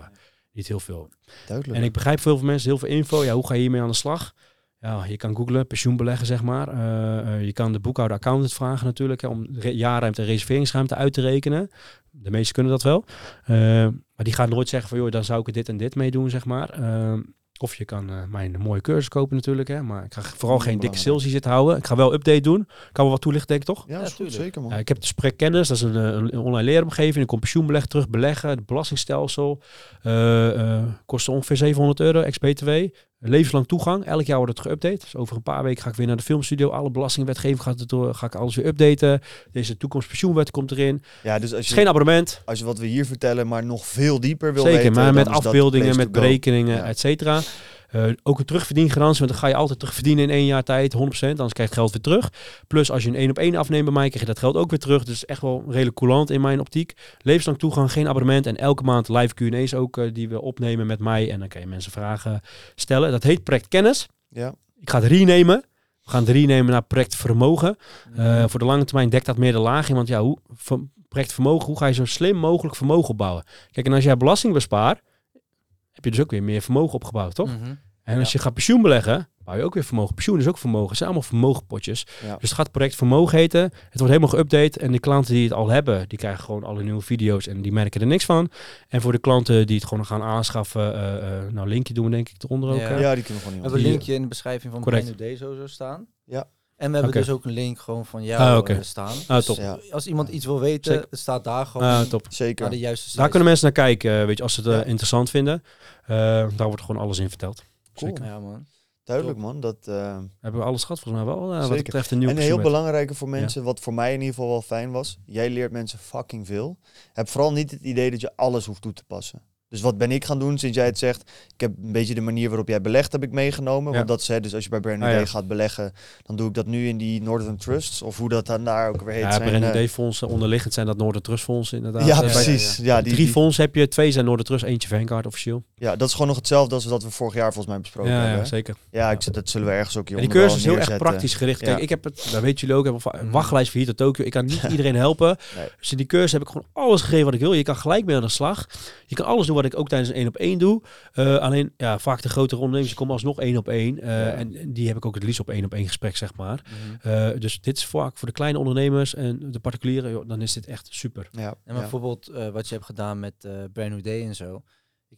niet heel veel. Duidelijk. En ik begrijp veel van mensen heel veel info. Ja, hoe ga je hiermee aan de slag? Ja, je kan googlen, pensioenbeleggen zeg maar. Uh, je kan de boekhouder accountant vragen natuurlijk hè, om jaarruimte en reserveringsruimte uit te rekenen. De meesten kunnen dat wel. Uh, maar die gaat nooit zeggen van joh, dan zou ik er dit en dit mee doen zeg maar. Uh, of je kan uh, mijn mooie cursus kopen natuurlijk. Hè, maar ik ga vooral geen dikke sales zitten houden. Ik ga wel update doen. Kan wel wat toelichten denk ik toch? Ja, goed, zeker man. ik heb de spreekkennis. Dat is een, een, online leeromgeving. Ik kom pensioenbeleg terug beleggen. Het belastingstelsel. kost ongeveer 700 euro ex-BTW levenslang toegang. Elk jaar wordt het geüpdate. Dus over een paar weken ga ik weer naar de filmstudio. Alle belastingwetgeving gaat het door. Ga ik alles weer updaten. Deze toekomstpensioenwet komt erin. Ja, dus als je, geen abonnement. Als je wat we hier vertellen, maar nog veel dieper wil Zeker, weten. Zeker, maar met afbeeldingen, met berekeningen, ja. et cetera. Uh, ook een terugverdiengarantie, want dan ga je altijd terugverdienen in één jaar tijd, 100%, anders krijg je het geld weer terug. Plus als je een één op één afneemt bij mij, krijg je dat geld ook weer terug. Dus echt wel redelijk coulant in mijn optiek. Levenslang toegang, geen abonnement en elke maand live Q&A's ook uh, die we opnemen met mij. En dan kan je mensen vragen stellen. Dat heet project kennis. Ja. Ik ga het renemen. We gaan het renemen naar project vermogen. Uh, voor de lange termijn dekt dat meer de laag in, want ja, hoe, project vermogen, hoe ga je zo slim mogelijk vermogen opbouwen? Kijk, en als jij belasting bespaart, heb je dus ook weer meer vermogen opgebouwd, toch? Mhm. En als je gaat pensioen beleggen, bouw je ook weer vermogen. Pensioen is ook vermogen. Het zijn allemaal vermogenpotjes. Dus het gaat project vermogen heten. Het wordt helemaal geüpdate. En de klanten die het al hebben, die krijgen gewoon alle nieuwe video's en die merken er niks van. En voor de klanten die het gewoon gaan aanschaffen, uh, uh, nou linkje doen we denk ik eronder ook. Ja, ja die kunnen we gewoon niet. We hebben een linkje in de beschrijving van Correct. BNUD zo staan. Ja. En we hebben dus ook een link gewoon van jou ah, okay. staan. Ah, top. Dus als iemand iets wil weten, het staat daar gewoon ah, top. Zeker. de juiste Daar kunnen mensen naar kijken, weet je, als ze het uh, interessant vinden. Uh, daar wordt gewoon alles in verteld. Cool. Ja, man. Duidelijk man, dat... Uh... Hebben we alles gehad volgens mij wel, uh, wat betreft een nieuw En een heel belangrijke voor mensen, wat voor mij in ieder geval wel fijn was. Jij leert mensen fucking veel. Heb vooral niet het idee dat je alles hoeft toe te passen. Dus wat ben ik gaan doen sinds jij het zegt? Ik heb een beetje de manier waarop jij belegt heb ik meegenomen. Want dat dus als je bij Brand ah, gaat beleggen, dan doe ik dat nu in die Northern Trusts. Of hoe dat dan daar ook weer heet. Ja, Brand uh, fondsen onderliggend zijn dat Northern Trust fondsen inderdaad. Ja, precies. Ja, die, Drie fondsen heb je, twee zijn Northern Trust, eentje Vanguard officieel. Ja, dat is gewoon nog hetzelfde als wat we vorig jaar volgens mij besproken hebben. Ja, zeker. Ja, ik, dat zullen we ergens ook hier Die cursus is heel erg praktisch gericht. Kijk, ik heb het, dat weten jullie ook, heb een wachtlijst voor hier tot Tokio. Ik kan niet iedereen helpen. Dus in die cursus heb ik gewoon alles gegeven wat ik wil. Je kan gelijk mee aan de slag. Je kan alles doen wat ik ook tijdens een één op één doe. Uh, alleen ja, vaak de grotere ondernemers komen alsnog één op één. Uh, En die heb ik ook het liefst op één op één gesprek, zeg maar. Mm uh, dus dit is vaak voor de kleine ondernemers en de particulieren, dan is dit echt super. Ja. En bijvoorbeeld wat je hebt gedaan met Brand New Day en zo.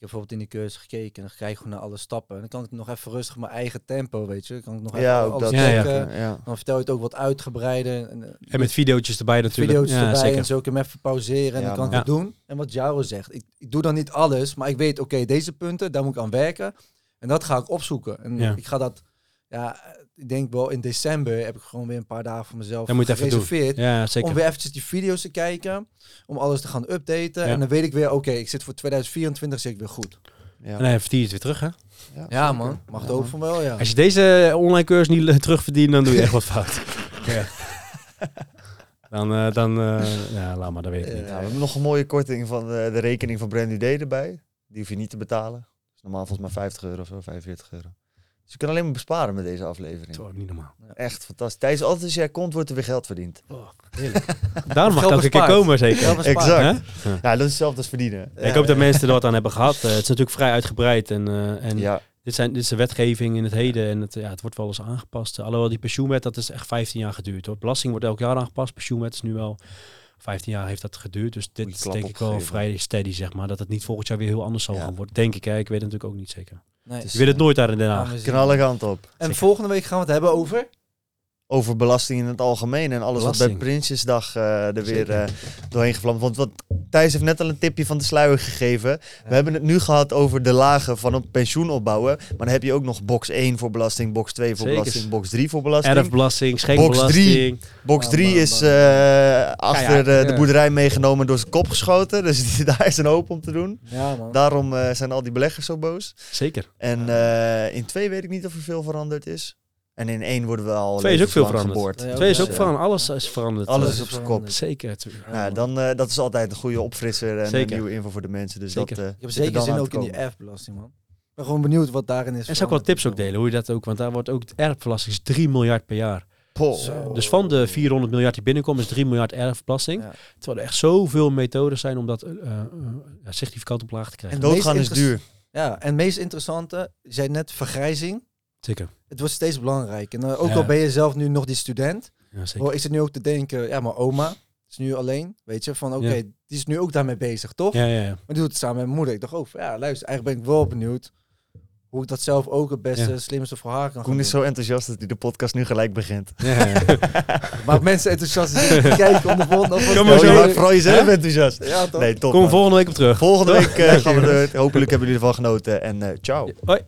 Heb bijvoorbeeld in die cursus gekeken en dan krijg ik gewoon naar alle stappen. En dan kan ik nog even rustig mijn eigen tempo, weet je. Dan kan ik nog even alles dat, checken. Ja, Dan vertel je het ook wat uitgebreider. En, en met video's erbij natuurlijk. Video's ja, erbij zeker. en zo ik hem even pauzeren en dan kan ik het doen. En wat Jaro zegt, ik, ik doe dan niet alles, maar ik weet, oké, deze punten, daar moet ik aan werken. En dat ga ik opzoeken. En ik ga dat, ja, ik denk wel in december heb ik gewoon weer een paar dagen voor mezelf moet gereserveerd. Ja, zeker. Om weer eventjes die video's te kijken. Om alles te gaan updaten. En dan weet ik weer, oké, ik zit voor 2024 zit ik weer goed. Ja. En dan verdien je het weer terug, hè? Ja, ja man. Mag het ook van wel, ja. Als je deze online cursus niet eh, terugverdient, dan doe je echt wat fout. ja. Dan, uh, dan uh, ja, laat maar, dat weet ik niet. we hebben nog een mooie korting van de, de rekening van Brandy Day erbij. Die hoef je niet te betalen. Dat is normaal volgens mij 50 euro of zo, 45 euro. Dus je kan alleen maar besparen met deze aflevering. Dat is niet normaal. Echt fantastisch. Tijdens altijd als jij komt, wordt er weer geld verdiend. Oh, heerlijk. Daarom mag ik elke keer komen, zeker. exact. Ja, dat is hetzelfde als verdienen. ik hoop dat mensen er wat aan hebben gehad. Uh, het is natuurlijk vrij uitgebreid. En, uh, en ja. dit, zijn, dit is de wetgeving in het heden. En het, ja, het wordt wel eens aangepast. Alhoewel die pensioenwet, dat is echt 15 jaar geduurd. Hoor. Belasting wordt elk jaar aangepast. Pensioenwet is nu wel... 15 jaar heeft dat geduurd. Dus dit is denk ik wel vrij steady, zeg maar. Dat het niet volgend jaar weer heel anders zal gaan worden. Denk ik, hè. ik weet het natuurlijk ook niet zeker. Nee. je weet het nooit daar in Den Haag. Knalligant op. En volgende week gaan we het hebben over? Over belasting in het algemeen en alles wat bij Prinsjesdag uh, er weer uh, doorheen gevlamd. Want wat, Thijs heeft net al een tipje van de sluier gegeven. We hebben het nu gehad over de lagen van een pensioen opbouwen. Maar dan heb je ook nog box 1 voor belasting, box 2 voor belasting, box 3 voor belasting. Erfbelasting, schenkbelasting. Box 3, is uh, achter de, de, boerderij meegenomen door zijn kop geschoten. Dus daar is een hoop om te doen. Daarom zijn al die beleggers zo boos. Zeker. En in 2 weet ik niet of er veel veranderd is. En in één worden we al Twee is ook veel veranderd. Twee is ook van alles is veranderd. Alles is op zijn kop. Zeker. Ja, dan, uh, dat is altijd een goede opfrisser en een nieuwe info voor de mensen. Dus zeker. dat, uh, ik heb zeker zin ook in die erfbelasting, man. Ik ben gewoon benieuwd wat daarin is. En zou ik wel tips ook delen, hoe je dat ook, want daar wordt ook erfbelasting is 3 miljard per jaar. Dus van de 400 miljard die binnenkomt is 3 miljard erfbelasting. Ja. Terwijl er echt zoveel methodes zijn om dat uh, uh, significant op laag te krijgen. En doodgaan is duur. Ja, en het meest interessante, je zei net vergrijzing. Zeker. Het wordt steeds belangrijk. En uh, ook al ben je zelf nu nog die student, ja, zeker. Hoor, ik zit nu ook te denken, ja, maar oma is nu alleen, weet je, van oké, die is nu ook daarmee bezig, toch? Ja, ja, ja. Maar die doet het samen met mijn moeder. Ik dacht ook, ja, luister, eigenlijk ben ik wel benieuwd hoe ik dat zelf ook het beste, slimste voor haar kan Koen is zo enthousiast dat hij de podcast nu gelijk begint. Ja, ja. maar mensen enthousiast kijken om de volgende... Kom maar zo. Vooral jezelf enthousiast. Ja, toch? Nee, top, Kom volgende week op terug. Volgende week uh, gaan we er... Hopelijk hebben jullie ervan genoten. En uh, ciao. Hoi.